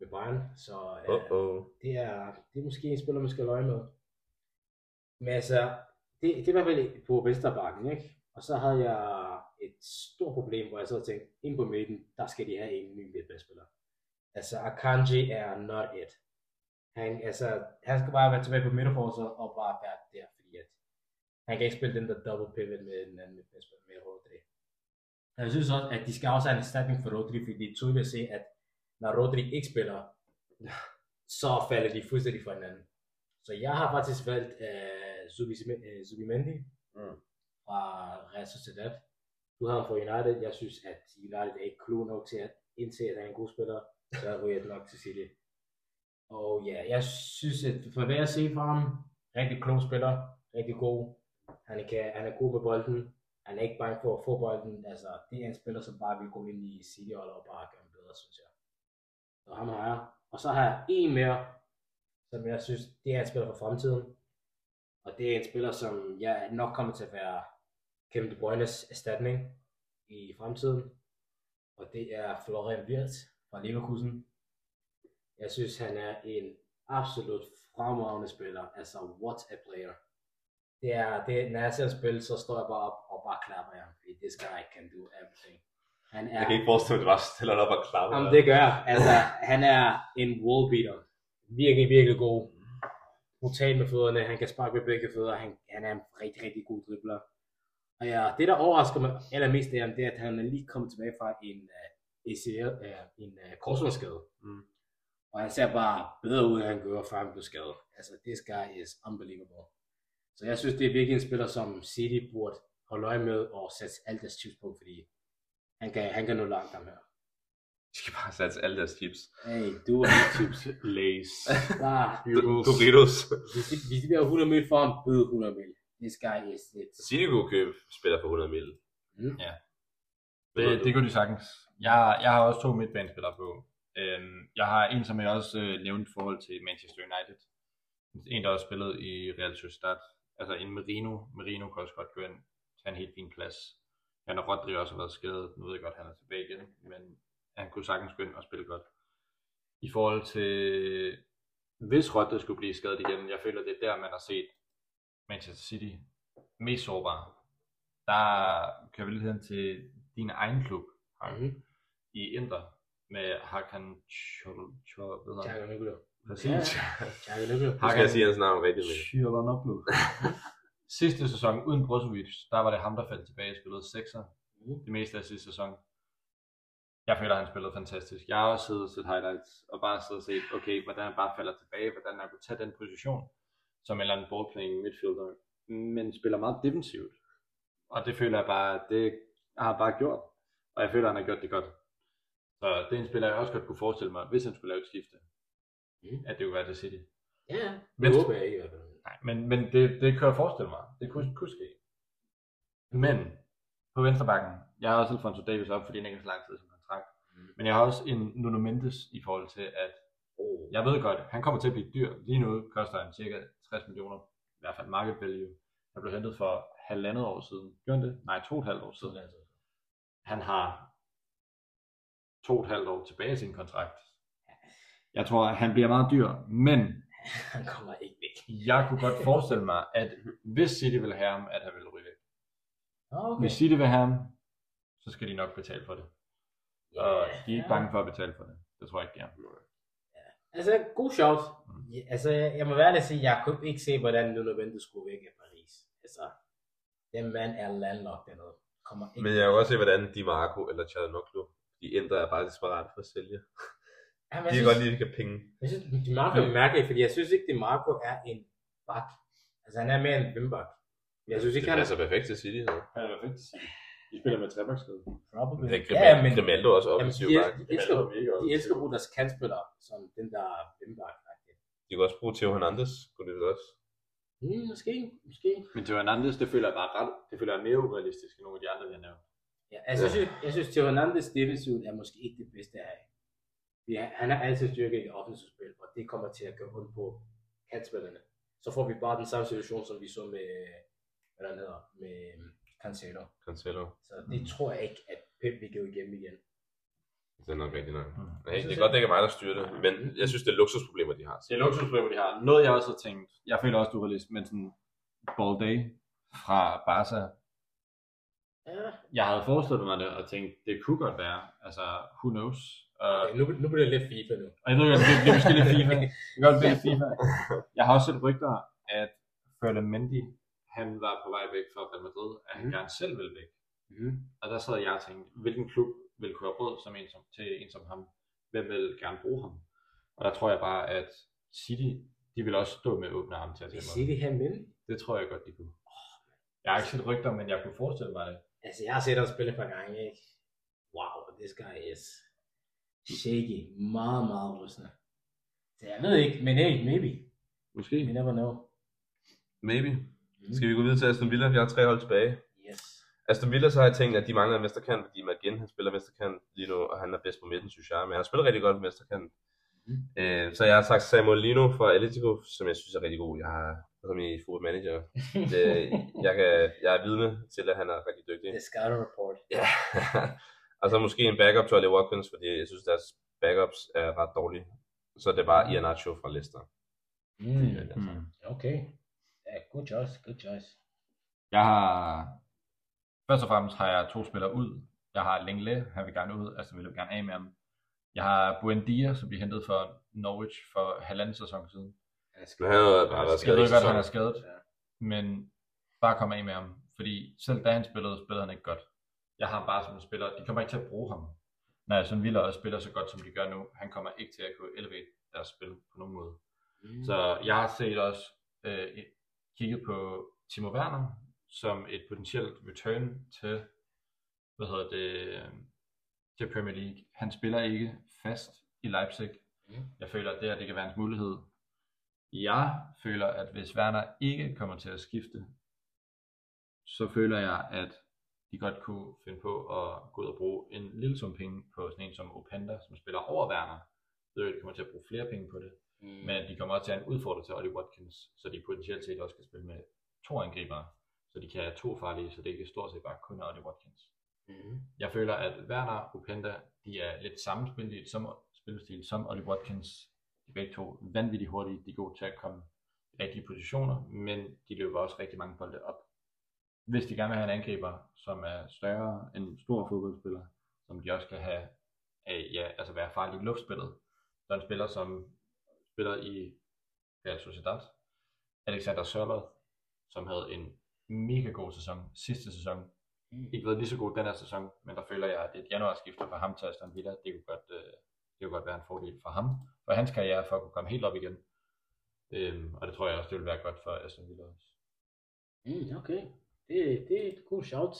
med Bayern. Så uh, Uh -oh. det, er, det er måske en spiller, man skal løje med. Men altså, det, det er i hvert fald på venstrebakken, ikke? Og så havde jeg et stort problem, hvor jeg så tænkte, ind på midten, der skal de have en ny midtbanespiller. Altså, Akanji er not it. Han, altså, han skal bare være tilbage på midterforsvaret og bare være der, fordi at han kan ikke spille den der double pivot med den anden midtbanespiller med Rodri. Jeg synes også, at de skal også have en erstatning for Rodri, fordi det er tydeligt at se, at når Rodri ikke spiller, så falder de fuldstændig fra hinanden. Så jeg har faktisk valgt uh, Zubimendi Mm. fra Real Sociedad. Du har ham fra United. Jeg synes, at United er ikke klog nok til at indse, at han er en god spiller. Så jeg ryger nok til City. Og ja, jeg synes, at for hvad jeg ser fra ham, rigtig klog spiller, rigtig god. Han kan, han er god på bolden. Han er ikke bange for at få bolden. Altså, det er en spiller, som bare vil gå ind i City og bare gøre bedre, synes jeg. Så ham har jeg. Og så har jeg en mere, som jeg synes, det er en spiller for fremtiden. Og det er en spiller, som jeg nok kommer til at være Kevin De Bruynes erstatning i fremtiden. Og det er Florian Wirtz fra Leverkusen. Jeg synes, han er en absolut fremragende spiller. Altså, what a player. Det er, det, når jeg ser spille, så står jeg bare op og bare klapper ham. Fordi this guy can do everything. Han er, Jeg kan ikke forestille mig, at det bare stiller op og klapper. Jamen, det gør jeg. Altså, han er en wallbeater. Virkelig, virkelig god. Brutal med fødderne. Han kan sparke med begge fødder. Han, han er en rigtig, rigtig god dribler. Og ja, det der overrasker mig allermest det er, at han er lige kommet tilbage fra en uh, ACL, uh, en uh, korsbåndsskade. Mm. Og han ser bare bedre ud, end han gjorde, før han blev skadet. Altså, this guy is unbelievable. Så jeg synes, det er virkelig en spiller, som City burde holde øje med og sætte alt deres chips på, fordi han kan, han kan nå langt ham her. De skal bare satse alle deres chips. Hey, du er chips. Lays. Ah, Doritos. hvis, de, hvis de bliver 100 mil for ham, bøde 100 mil. This guy is it. City kunne købe spiller for 100 mil. Mm. Det, det kunne de sagtens. Jeg, jeg har også to midtbanespillere på. Øhm, jeg har en, som jeg også øh, nævnte i forhold til Manchester United. En, der også spillet i Real Sociedad. Altså en Merino. Merino kan også godt gå ind tage en helt fin plads. Han og Rodri også har været skadet. Nu ved jeg godt, at han er tilbage igen. Men han kunne sagtens gå ind og spille godt. I forhold til, hvis Rodri skulle blive skadet igen, jeg føler, det er der, man har set Manchester City mest sårbare. Der kører vi lidt hen til din egen klub, Mhm. i Inter, med Hakan Chol... Chol... Hvad hedder han? Tjakke Nykkel. Præcis. Nykkel. Nu skal jeg sige hans navn rigtigt. Chiolanoglu. Sidste sæson uden Brozovic, der var det ham, der faldt tilbage og spillede sekser Mhm. det meste af sidste sæson. Jeg føler, at han spillede fantastisk. Jeg har også siddet og set highlights og bare siddet og set, okay, hvordan han bare falder tilbage, hvordan han kunne tage den position som en eller anden ballplaying midfielder, men spiller meget defensivt. Og det føler jeg bare, det har han bare gjort. Og jeg føler, at han har gjort det godt. Så det er en spiller, jeg også godt kunne forestille mig, hvis han skulle lave et skifte, Mhm. at det kunne være til City. Ja, det Men- håber jeg i hvert fald. Nej, men, men det, det kan jeg forestille mig. Det kunne, kunne ske. Men på venstrebakken, jeg har også Alfonso Davis op, fordi han ikke har så lang tid som kontrakt. Mm. Men jeg har også en Nuno Mendes i forhold til, at Oh. jeg ved godt, han kommer til at blive dyr. Lige nu koster han cirka 60 millioner, i hvert fald market value. Han blev hentet for halvandet år siden. Gjorde han det? Nej, to og et halvt år siden. Han har to og et halvt år tilbage i sin kontrakt. Jeg tror, at han bliver meget dyr, men Han kommer ikke væk. jeg kunne godt forestille mig, at hvis City vil have ham, at han vil ryge væk. Okay. Hvis City vil have ham, så skal de nok betale for det. Og de er ikke Ja. bange for at betale for det. Det tror jeg ikke, de er. Altså, god shout. Mm. Ja, altså, jeg, må være ærlig at sige, jeg kunne ikke se, hvordan Nuno Mendes skulle væk af Paris. Altså, den mand er landlocked dernede. Kommer ikke Men jeg kan også se, hvordan Di Marco eller Chalanoglu, de ændrer er bare desperat for at sælge. Ja, men De jeg kan godt lide, at de kan penge. jeg synes, Di Marco er mærkelig, fordi jeg synes ikke, Di Marco er en bak. Altså, han er mere en vimbak. Jeg synes ikke, Det han er passer perfekt til City. Han er perfekt til City. De spiller med trebaksskede. probably. Det er Ja, Grimaldo, men Grimaldo er også jamen, offensiv de, bak. de, elsker, de elsker at bruge deres kantspillere, som den der vimbak. De kan også bruge Theo Hernandez, kunne det også. Hmm, måske, måske. Men Theo Hernandez, det føler jeg bare ret, det føler jeg er mere urealistisk end nogle af de andre, har nævnt. Ja, altså, jeg synes, jeg synes, Theo Hernandez defensivt er måske ikke det bedste af. Ja, han har altid styrke i offensivt spil, og det kommer til at gøre ondt på kantspillerne. Så får vi bare den samme situation, som vi så med, hvad der hedder, med øhm, Cancelo. Cancelo. Så det tror jeg ikke, at Pep vil gå igennem igen. Det er nok rigtigt nok. Mm. Nej, det er godt, det ikke er mig, der styrer det. Men jeg synes, det er luksusproblemer, de har. Det er luksusproblemer, de har. Noget jeg også har tænkt, jeg føler også, du har læst, men sådan Ball Day fra Barca, Ja, jeg havde forestillet mig det og tænkt, det kunne godt være, altså who knows. Uh, okay, nu, nu bliver det lidt FIFA nu. Og jeg ved godt, det det er måske lidt FIFA. Det kan godt blive lidt FIFA. Jeg har også set rygter, at Ferland Mendy, han var på vej væk fra Real Madrid, at han Mhm. gerne selv ville væk. Mm-hmm. Og der sad jeg og tænkte, hvilken klub vil kunne have råd som en som, til en som ham? Hvem vil gerne bruge ham? Og der tror jeg bare, at City, de vil også stå med åbne arme til at Vil tage imod. det her men? Det tror jeg godt, de kunne. Jeg har ikke set rygter, men jeg kunne forestille mig det. Altså, jeg har set ham spille et par gange, ikke? Wow, this guy is shaky. Meget, meget rystende. Så jeg ved ikke, men hey, maybe. Måske. You never know. Maybe. Mm. Skal vi gå videre til Aston Villa? Vi har tre hold tilbage. Yes. Aston Villa, så har jeg tænkt, at de mangler en mesterkant, fordi McGinn, han spiller mesterkant lige nu, og han er bedst på midten, synes jeg. Men han spiller rigtig godt mesterkant. Mhm. Øh, så jeg har sagt Samuel Lino fra Atletico, som jeg synes er rigtig god. Jeg har som i football manager. Det, jeg, kan, jeg er vidne til, at han er rigtig dygtig. The scouting report. Ja. og så måske en backup til Ollie Watkins, fordi jeg synes, deres backups er ret dårlige. Så det er bare Ianacho fra Leicester. Mm. Mm. Okay. Yeah, good choice, good choice. Jeg har... Først og fremmest har jeg to spillere ud. Jeg har Lenglet, han vil gerne ud, altså vil jeg gerne af med ham. Jeg har Buendia, som blev hentet for Norwich for halvanden sæson siden. Men han har bare været Jeg skadet ved i godt, han er skadet, men bare kom af med ham. Fordi selv da han spillede, spillede han ikke godt. Jeg har bare som en spiller, de kommer ikke til at bruge ham. Når Aston Villa også spiller så godt, som de gør nu, han kommer ikke til at kunne elevate deres spil på nogen måde. Mm. Så jeg har set også øh, kigget på Timo Werner, som et potentielt return til, hvad hedder det, øh, til Premier League. Han spiller ikke fast i Leipzig. Mm. Jeg føler, at det her det kan være hans mulighed. Jeg føler, at hvis Werner ikke kommer til at skifte, så føler jeg, at de godt kunne finde på at gå ud og bruge en lille sum penge på sådan en som Openda, som spiller over Werner. Jeg ved, at de kommer til at bruge flere penge på det. Mm. Men at de kommer også til at have en udfordring til Ollie Watkins, så de potentielt set også kan spille med to angribere, så de kan have to farlige, så det ikke stort set bare kun er Ollie Watkins. Mm. Jeg føler, at Werner og Openda, de er lidt sammenspillet som spillestil som Ollie Watkins. De er begge to vanvittigt hurtige, de er gode til at komme i rigtige positioner, men de løber også rigtig mange bolde op. Hvis de gerne vil have en angriber, som er større end en stor fodboldspiller, som de også kan have, af, ja, altså være farlig i luftspillet, så en spiller, som spiller i Real Sociedad, Alexander Sørloth, som havde en mega god sæson sidste sæson, Mm. ikke været lige så god den her sæson, men der føler jeg, at et januarskifte fra ham til Aston Villa, det kunne godt, øh, det kunne godt være en fordel for ham, for hans karriere, for at kunne komme helt op igen. Øhm, og det tror jeg også, det vil være godt for Aston Villa også. Mm, okay. Det, det er et god shout.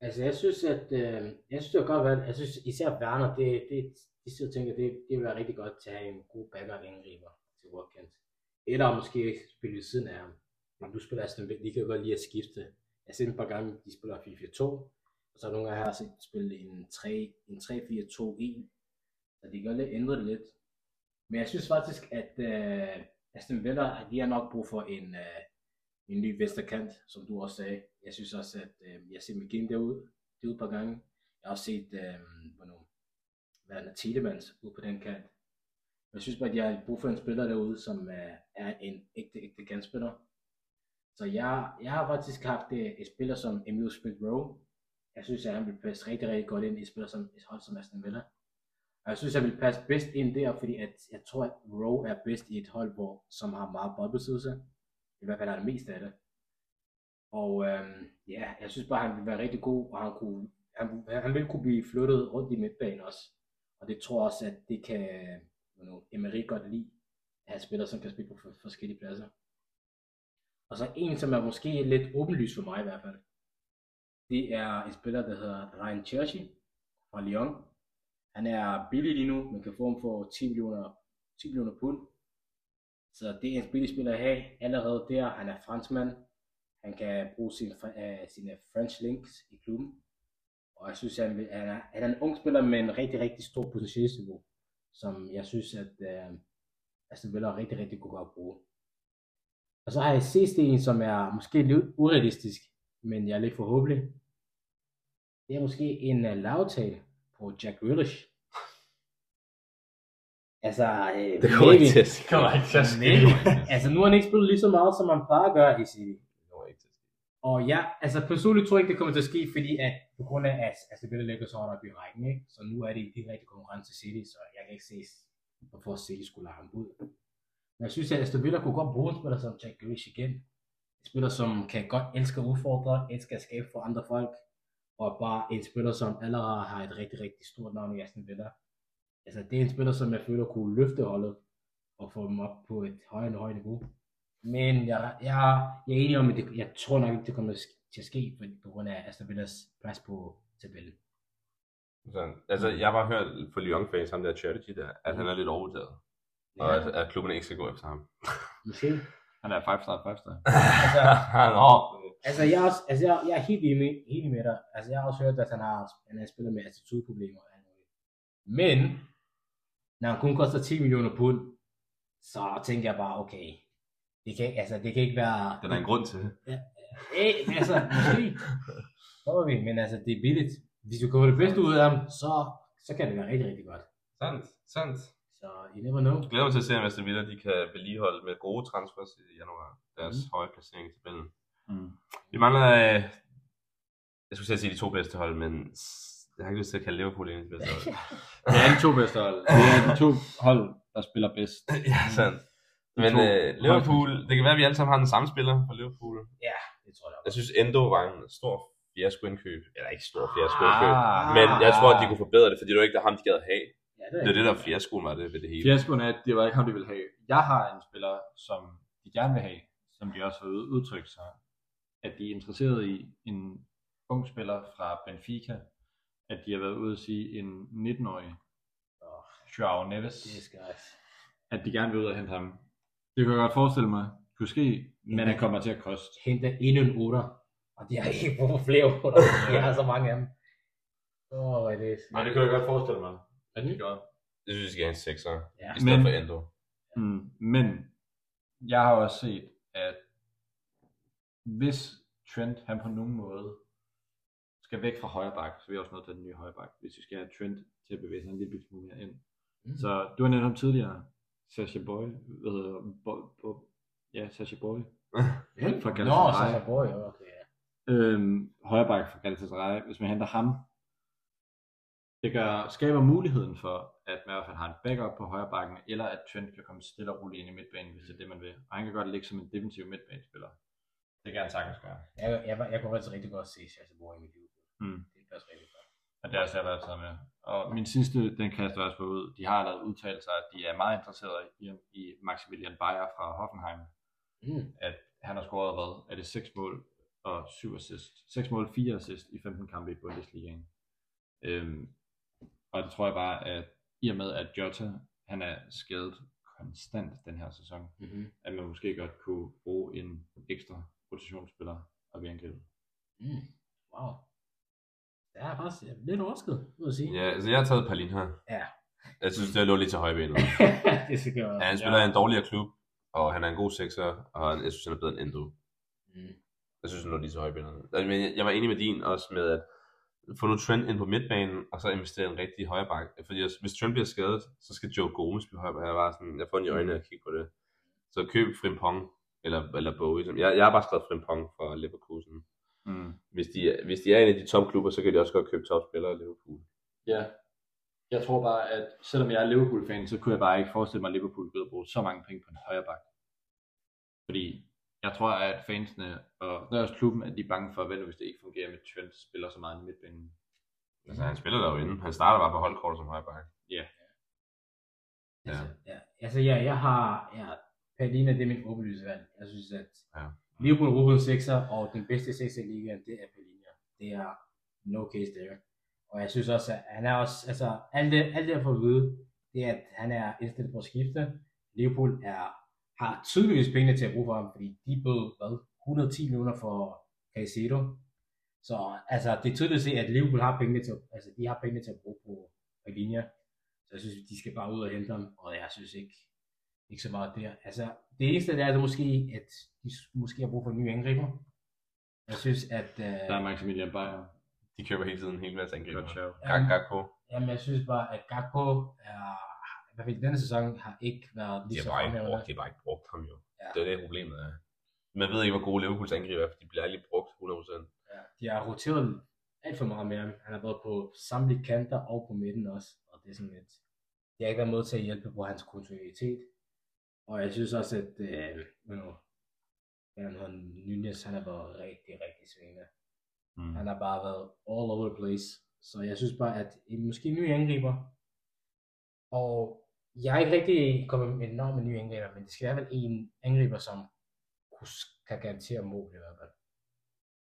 Altså, jeg synes, at øh, jeg synes, det var godt valgt. Jeg synes især Werner, det, det, de sidder og tænker, det, det vil være rigtig godt til at have en god backup angriber til Watkins. Eller måske spille ved siden af ham. Men du spiller Aston Villa, de kan jo godt lide at skifte. Jeg har set et par gange, de spiller 4-4-2, og så nogle gange har jeg set spille en 3 en 3-4-2-1. Så de kan godt lidt ændre det lidt. Men jeg synes faktisk, at øh, Aston Villa, de har nok brug for en, øh, en ny vesterkant, som du også sagde. Jeg synes også, at øh, jeg ser McGinn derude, derude et par gange. Jeg har også set, øh, hvornår, hvad er Tielemans ude på den kant. Jeg synes bare, at jeg har brug for en spiller derude, som øh, er en ægte, ægte kantspiller. Så jeg, jeg har faktisk haft øh, et spiller som Emil Smith Rowe. Jeg synes, at han vil passe rigtig, rigtig godt ind i et spiller som et hold som Aston Villa. Og jeg synes, jeg han vil passe bedst ind der, fordi at jeg tror, at Rowe er bedst i et hold, hvor, som har meget boldbesiddelse. I hvert fald er det mest af det. Og øhm, ja, jeg synes bare, han vil være rigtig god, og han, kunne, han, han vil kunne blive flyttet rundt i midtbanen også. Og det tror jeg også, at det kan you know, Emery godt lide, at have spillere, som kan spille på for, forskellige pladser. Og så en, som er måske lidt åbenlyst for mig i hvert fald. Det er en spiller, der hedder Ryan Cherchi fra Lyon. Han er billig lige nu, man kan få ham for 10 millioner, 10 millioner pund. Så det er en billig spiller at have allerede der. Han er franskmand. Han kan bruge sin, uh, sine French links i klubben. Og jeg synes, han, vil, han, er, han er en ung spiller med en rigtig, rigtig stor potentialsniveau, som jeg synes, at uh, Aston Villa rigtig, rigtig kunne godt bruge. Og så har jeg sidste en, som er måske lidt urealistisk, men jeg er lidt forhåbentlig. Det er måske en øh, uh, lavtale på Jack Grealish. Altså, øh, Det kommer ikke til at ske. kommer ikke til at ske. Maybe. altså, nu har han ikke spillet lige så meget, som man plejer at gøre i City. Det kommer ikke til at ske. Og ja, altså personligt tror jeg ikke, det kommer til at ske, fordi at på grund af, at altså, Villa ligger så op i rækken, ikke? Så nu er det i direkte konkurrence til City, så jeg kan ikke se, hvorfor City skulle lade ham ud. Men jeg synes, at Aston Villa kunne godt bruge en spiller som Jack Grealish igen. En spiller, som kan godt elske at udfordre, elsker at skabe for andre folk, og bare en spiller, som allerede har et rigtig, rigtig stort navn i Aston Villa. Altså, det er en spiller, som jeg føler kunne løfte holdet, og få dem op på et højere, højere niveau. Men jeg, jeg, jeg er enig om, at det, jeg tror nok ikke, det kommer til at ske, for, på grund af Aston Villas plads på tabellen. Sådan. Altså, jeg har bare hørt på Lyon-fans, ham der Charity der, at han er lidt overvurderet. Og at, at klubben ikke skal gå efter ham. måske. Han er 5 star, 5 star. Altså, Nå. Altså, jeg, er også, altså jeg, jeg er helt enig, enig med dig. Altså, jeg har også hørt, at han har han er spiller med attitude-problemer. Men, når han kun koster 10 millioner pund, så tænker jeg bare, okay, det kan, altså, det kan ikke være... Den er en grund til. Eh, altså, måske. Prøver vi, men altså, det er billigt. Hvis du kan få det bedste ud af ham, så, så kan det være rigtig, rigtig godt. Sandt, sandt. Så, you never know. Jeg glæder mig til at se, om Aston Villa de kan vedligeholde med gode transfers i januar. Deres mm. høje placering i tabellen. Mm. Vi mangler, øh, jeg skulle til at sige de to bedste hold, men jeg har ikke lyst til at kalde Liverpool en af de bedste hold. Det er de to bedste hold. Det er de to hold, der spiller bedst. ja, sandt. Men øh, Liverpool, det kan være, at vi alle sammen har den samme spiller for Liverpool. Det tror jeg Jeg synes, Endo var en stor fiasko-indkøb. Eller ikke stor fiasko-indkøb. Ah. Men jeg tror, at de kunne forbedre det, fordi det var ikke der ham, de gad have. Ja, Det er det, der fiaskoen var det ved det hele. Fiaskoen er, at det var ikke ham, de ville have. Jeg har en spiller, som de gerne vil have, som de også har ud- udtrykt sig, at de er interesseret i en ung spiller fra Benfica, at de har været ude at sige en 19-årig Åh, Joao Neves, det er guys. at de gerne vil ud og hente ham. Det kan jeg godt forestille mig, kunne ske, men det kommer til at koste. Hente endnu en 8, og de har ikke brug for flere 8. De har så mange af dem. Åh, oh, det er... Nej, det kunne jeg godt forestille mig, at de gør. Jeg synes, vi skal have en sekser, Ja. i stedet Men- for Endo. Mm, men jeg har også set, at hvis Trent han på nogen måde skal væk fra højre bak, så er vi også nødt til den nye højre bak, hvis vi skal have Trent til at bevæge sig en lille smule mere ind. Mm. Så du har nævnt ham tidligere, Sasha Boy, hvad hedder Bo, Bo, ja, Sasha Boy, fra Nå, Galatasaray. så Boy, okay. ja. øhm, højre bak fra Galatasaray, hvis man henter ham, det gør, skaber muligheden for, at man i hvert fald har en backup på højre bakken, eller at Trent kan komme stille og roligt ind i midtbanen, hvis det er det, man vil. Og han kan godt ligge som en defensiv midtbanespiller. Det kan han sagtens gøre. Jeg, jeg, jeg kunne faktisk rigtig godt se Sasha Boy i mit liv. Mm. Det passer rigtig godt. Og det er også jeg været taget med. Og min sidste, den kaster også på ud. De har allerede udtalt sig, at de er meget interesserede i, i Maximilian Bayer fra Hoffenheim. Mm. At han har scoret, hvad? Er det 6 mål og 7 assist? 6 mål, 4 assist i 15 kampe i Bundesligaen. Øhm, og det tror jeg bare, at i og med, at Jota, han er skadet konstant den her sæson, Mm-hmm. at man måske godt kunne bruge en ekstra rotationsspiller og ved angribe. Mm. Wow. Det er faktisk jeg er lidt overrasket, må jeg sige. Ja, altså jeg har taget Palin her. Ja. Jeg synes, det lå lidt til højbenet. det skal gøre. Ja, han spiller i en dårligere klub, og han er en god sekser, og han- jeg synes, han er bedre end Endo. Mm. Jeg synes, han lå lige til højbenet. Altså, Men jeg, jeg var enig med din også med, at få nu Trent ind på midtbanen, og så investere en rigtig højre bak. Fordi hvis Trent bliver skadet, så skal Joe Gomez blive højre bak. Jeg var sådan, jeg får den i øjnene at kigge på det. Så køb Frimpong, eller, eller Bowie. Jeg, jeg har bare skrevet Frimpong for Leverkusen. Mm. Hvis de, hvis de er en af de topklubber, så kan de også godt købe topspillere i Liverpool. Ja. Jeg tror bare, at selvom jeg er Liverpool-fan, så kunne jeg bare ikke forestille mig, at Liverpool ville bruge så mange penge på en højre bak. Fordi jeg tror, at fansene og der er også klubben, at de er bange for, hvad nu hvis det ikke fungerer med Trent spiller så meget i midtbanen. Altså, han spiller der jo inde. Han starter bare på holdkortet som højre bak. Ja. Ja. Altså, ja. altså ja, jeg har, ja, Palina, det er min åbenlyse valg. Jeg synes, at Ja. Liverpool har en sekser, og den bedste sekser i ligaen, det er Palina. Det er no case there. Og jeg synes også, at han er også, altså, alt det, alt det jeg får at vide, det er, at han er indstillet på at skifte. Liverpool er, har tydeligvis penge til at bruge for ham, fordi de bød, hvad, 110 millioner for Caicedo. Så altså, det er tydeligt at se, at Liverpool har penge til, altså, de har penge til at bruge på Palina. Så jeg synes, de skal bare ud og hente ham, og jeg synes ikke, ikke så meget der. Altså, det eneste det er altså måske, at de måske har brug for en ny angriber. Jeg synes, at... Uh, Der er Maximilian Bayer. De køber hele tiden en hel masse angriber. Gakpo. Jamen, jeg synes bare, at Gakpo er, i hvert fald i denne sæson, har ikke været lige så fremhævende. brugt, de har bare ikke brugt ham jo. Ja. Det er det problemet er. Man ved ikke, hvor gode Liverpools angriber er, for de bliver aldrig brugt 100%. Ja, de har roteret alt for meget med ham. Han har været på samtlige kanter og på midten også, og det er sådan lidt... De har ikke været med til at hjælpe på hans kontinuitet. Og jeg synes også, at øh, you know, hedder, Nunez, han har været rigtig, rigtig svingende. Mm. Han har bare været all over the place. Så jeg synes bare, at en, måske en ny angriber. Og jeg er ikke rigtig kommet med enormt med nye angriber, men det skal være vel en angriber, som kan garantere mål i hvert fald.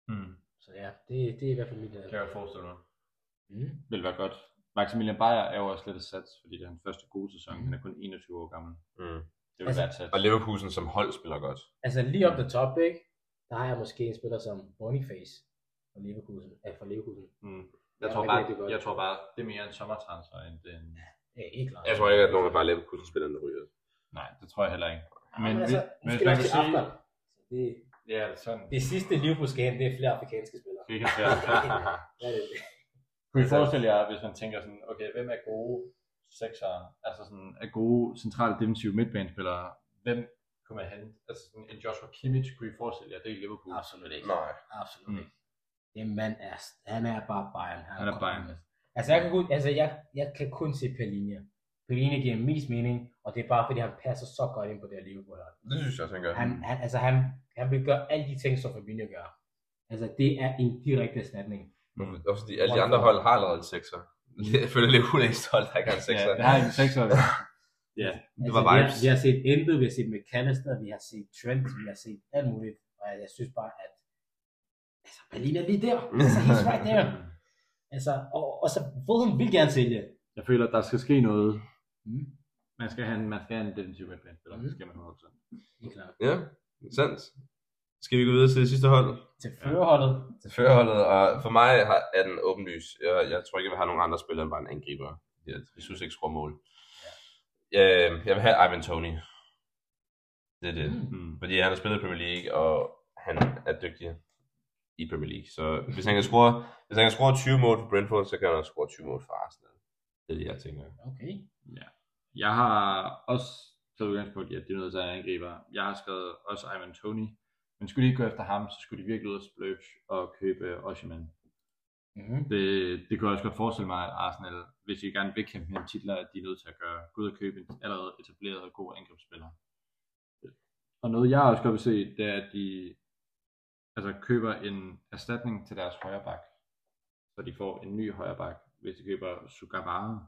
Mm. Så ja, det, det er i hvert fald mit Det valg. kan jeg forestille mig. Mm. Vil være godt. Maximilian Bayer er jo også lidt et sats, fordi det er hans første gode sæson. Mm. Han er kun 21 år gammel. Mm. Det vil Altså- være sats. Og Leverkusen som hold spiller godt. Altså lige op the top, ikke? Der har jeg måske en spiller som Boniface fra Leverkusen. Ja, fra Leverkusen. Mm. Ja, Jeg, tror bare, godt. jeg tror bare, det er mere en sommertransfer, end det en... Ja, ikke klart. Jeg tror ikke, at nogen af bare Leverkusen spiller der ryger. Nej, det tror jeg heller ikke. men, men altså, men skal hvis vi man kan til sige- Afghan. Det, Ja, det er sådan. det sidste Liverpool skal hente, det er flere afrikanske spillere. Det jeg er det? Kunne I forestille jer, hvis man tænker sådan, okay, hvem er gode seksere, altså sådan, er gode centrale defensive midtbanespillere, hvem kunne man hente? Altså sådan en Joshua Kimmich, kunne I forestille jer, det er i Liverpool? Absolut ikke. Nej. Absolut Mm. ikke. Det mand er, han er bare Bayern. Han er Bayern. Altså, jeg kan kun, altså jeg, jeg kan kun se Pellinia. Pellinia giver mest mening, og det er bare fordi, han passer så godt ind på det her Liverpool. Det synes jeg også, han gør. Han, han, altså, han, han vil gøre alle de ting, som Fabinho gør. Altså, det er en direkte erstatning. Mm. Også fordi alle de andre hold har allerede en sekser. Jeg føler, er eneste hold, der ikke har en sekser. Ja, det har en sekser. ja, Det var altså, vi, har, vibes. vi har set Endo, vi har set McAllister, vi har set Trent, vi har set alt muligt. Og jeg synes bare, at Altså, Berlin er lige der. Altså, he's right there. Altså, og, og så Fulham vil gerne sælge. Jeg føler, at der skal ske noget. Mm. Man skal have en, man skal have en defensiv midtbanespiller. Mhm. Det skal man 100%. Helt klart. Ja, sandt. Skal vi gå videre til det sidste hold? Til førerholdet. Til førerholdet, og for mig har- er den åbenlys. Jeg, jeg tror ikke, jeg vil have nogen andre spillere end bare en angriber. Jeg, jeg synes ikke score mål. Jeg, jeg vil have Ivan Tony. Det er det. Mm. Fordi han har spillet i Premier League, og han er dygtig i Premier League. Så hvis han kan score, hvis han kan score 20 mål for Brentford, så kan han også score 20 mål for Arsenal. Det er det, jeg tænker. Okay. Jeg har også taget udgangspunkt i, at de er til at have angriber. Jeg har skrevet også Ivan Tony. Men skulle de ikke gå efter ham, så skulle de virkelig ud og splurge og købe Oshiman. Mm-hmm. Det, det kunne jeg også godt forestille mig, at Arsenal, hvis de gerne vil kæmpe med titler, at de er nødt til at gøre, gå ud og købe en allerede etableret og god angrebsspiller. Og noget jeg også godt vil se, det er, at de altså, køber en erstatning til deres højreback. Så de får en ny højreback, hvis de køber Sugawara,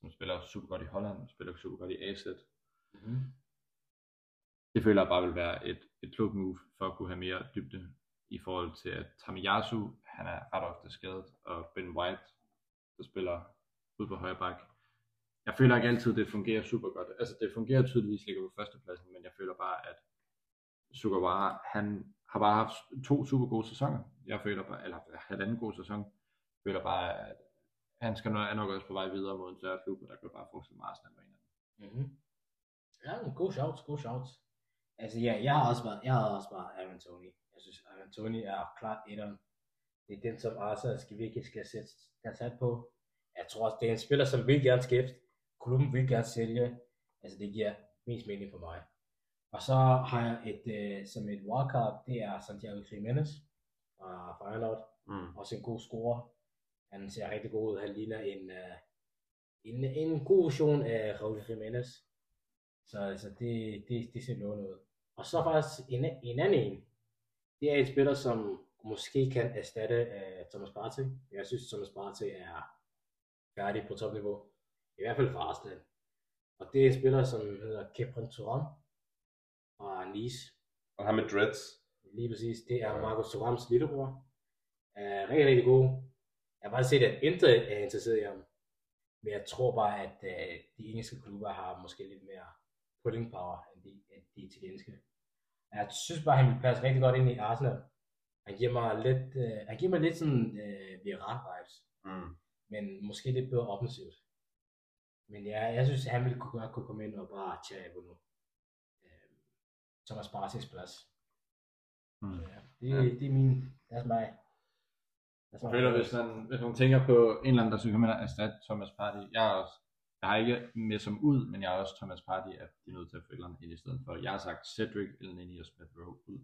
som spiller super godt i Holland, spiller super godt i AZ. Mm-hmm. Det føler jeg bare vil være et, et klogt move for at kunne have mere dybde i forhold til, at Tamiyasu, han er ret ofte skadet, og Ben White, der spiller ud på højre bak. Jeg føler ikke altid, det fungerer super godt. Altså, det fungerer tydeligvis ligger på førstepladsen, men jeg føler bare, at Sugawara, han har bare haft to super gode sæsoner. Jeg føler bare, eller halvanden god sæson. Jeg føler bare, at han skal nok, er nok også på vej videre mod en større klub, og der kan bare fortsætte mig, at Arsenal var en af dem. Mm-hmm. Ja, god shout, god shout. Altså ja, jeg har også været, jeg har også været Aaron Tony. Jeg synes, Aaron Tony er klart etteren. Det er den, som Arsenal skal virkelig skal sætte sat på. Jeg tror også, det er en spiller, som vil gerne skifte. Klubben vil gerne sælge. Altså det giver mest mening for mig. Og så har jeg et, øh, som et wildcard, det er Santiago Jimenez fra Feyenoord. Mm. Også en god scorer. Han ser rigtig god ud. Han ligner en, uh, en, en god version af Raul Jimenez. Så altså, det, det, det ser lovende ud. Og så faktisk en, en anden en. Det er en spiller, som måske kan erstatte uh, Thomas Partey. Jeg synes, Thomas Partey er færdig på topniveau. I hvert fald for Arsenal. Og det er en spiller, som hedder Kepren Thuram fra Nice. Og ham med dreads. Lige præcis. Det er Marcus Thurams lillebror. Er rigtig, rigtig god. Jeg har bare set, at Inter er interesseret i ham. Men jeg tror bare, at uh, de engelske klubber har måske lidt mere pulling power, end de, end de italienske. Jeg synes bare, han vil passe rigtig godt ind i Arsenal. Han giver mig lidt, uh, han giver mig lidt sådan uh, viral vibes, Mm. men måske lidt bedre offensivt. Men ja, jeg synes, han ville kunne godt kunne komme ind og bare tage på nu. Uh, Thomas Barsis plads. Mm. Ja, det, det er min, det er mig. Det Jeg føler, hvis man, hvis man tænker på en eller anden, der skal komme ind og erstatte Thomas Party, jeg er også, jeg har ikke med som ud, men jeg er også Thomas Party, at de er nødt til at få et eller andet ind i stedet for. Jeg har sagt Cedric, eller Nini og Smith Rowe ud.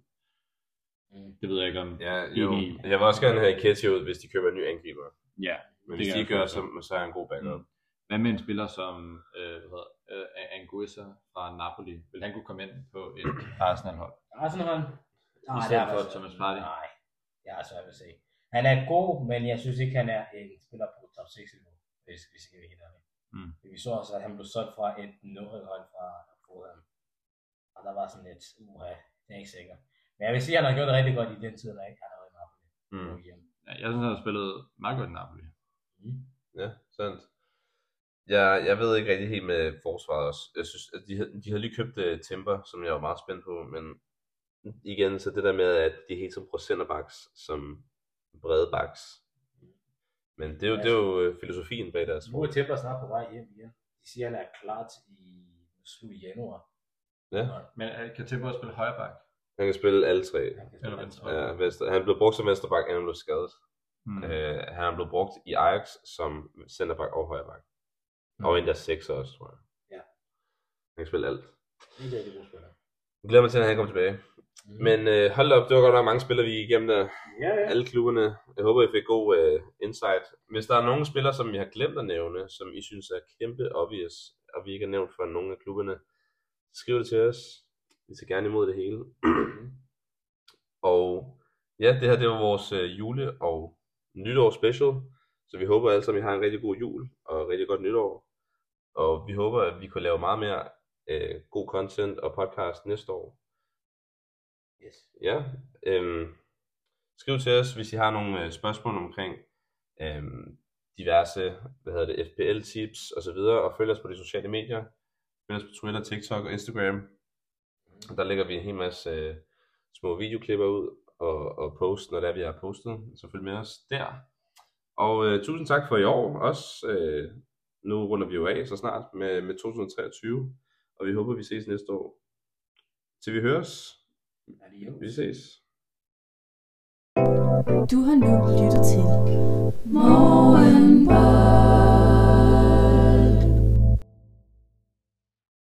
Mm. Det ved jeg ikke om. Ja, jo. Jeg vil også gerne have Ketty ud, hvis de køber en ny angriber. Ja. Men Det hvis kan de jeg ikke gør, så, så er han en god backup. Mm. Hvad med en spiller som øh, hvad hedder, øh, Anguissa fra Napoli? Vil han kunne komme ind på et Arsenal-hold? Arsenal? Nej, I stedet det for Thomas Partey? Nej, jeg er svært ved at se. Han er god, men jeg synes ikke, han er en spiller på top 6 niveau, hvis vi skal være helt ærlige. Mm. Vi så også, at han blev solgt fra et Norge-hold fra Fulham. Og der var sådan lidt, uha, det er ikke sikkert. Men jeg vil sige, at han har gjort det rigtig godt i den tid, der ikke han har været i Napoli. Mm. Ja, jeg synes, han har spillet meget godt i Napoli. Mm. Ja, sandt. Jeg, jeg ved ikke rigtig helt med forsvaret også. Jeg synes, at de, har- de har lige købt uh, Timber, som jeg var meget spændt på, men igen, så det der med, at de helt som procenterbaks, som brede baks. Men det er jo, det er jo øh, filosofien bag deres Nu er Templer snart på vej hjem igen. De siger, at han er klar til i slut i januar. Ja. Men øh, kan Timber spille højreback? Han kan spille alle tre. Han kan Eller spille venstre. alt. Ja, venstre. Han blev brugt som venstreback, inden han blev skadet. Mm. Uh, han er blevet brugt i Ajax som centerback og højreback. Mm. Og endda sekser også, tror jeg. Ja. Han kan spille alt. Det er rigtig god spiller. Jeg glæder mig til, at han kommer tilbage. Mm. Men øh, hold op, det var godt nok mange spillere, vi gik igennem der. ja, ja. Alle klubberne. Jeg håber, I fik god øh, insight. Hvis der er nogle spillere, som vi har glemt at nævne, som I synes er kæmpe obvious, og vi ikke har nævnt for nogle af klubberne, skriv det til os. Vi tager gerne imod det hele. og ja, det her det var vores øh, jule- og nytår special. Så vi håber alle sammen, at I har en rigtig god jul og rigtig godt nytår. Og vi håber, at vi kunne lave meget mere øh, god content og podcast næste år. Yes. Ja, øhm, skriv til os, hvis I har nogle øh, spørgsmål omkring øh, diverse hvad hedder det, FPL-tips og så videre, og følg os på de sociale medier. Følg os på Twitter, TikTok og Instagram. Og der lægger vi en hel masse øh, små videoklipper ud og, og post, når det er, vi har postet. Så følg med os der. Og øh, tusind tak for i år også. Øh, nu runder vi jo af så snart med, med 2023, og vi håber, vi ses næste år. Til vi høres. Adios. Vi ses. Du har nu lyttet til Morgenbrød.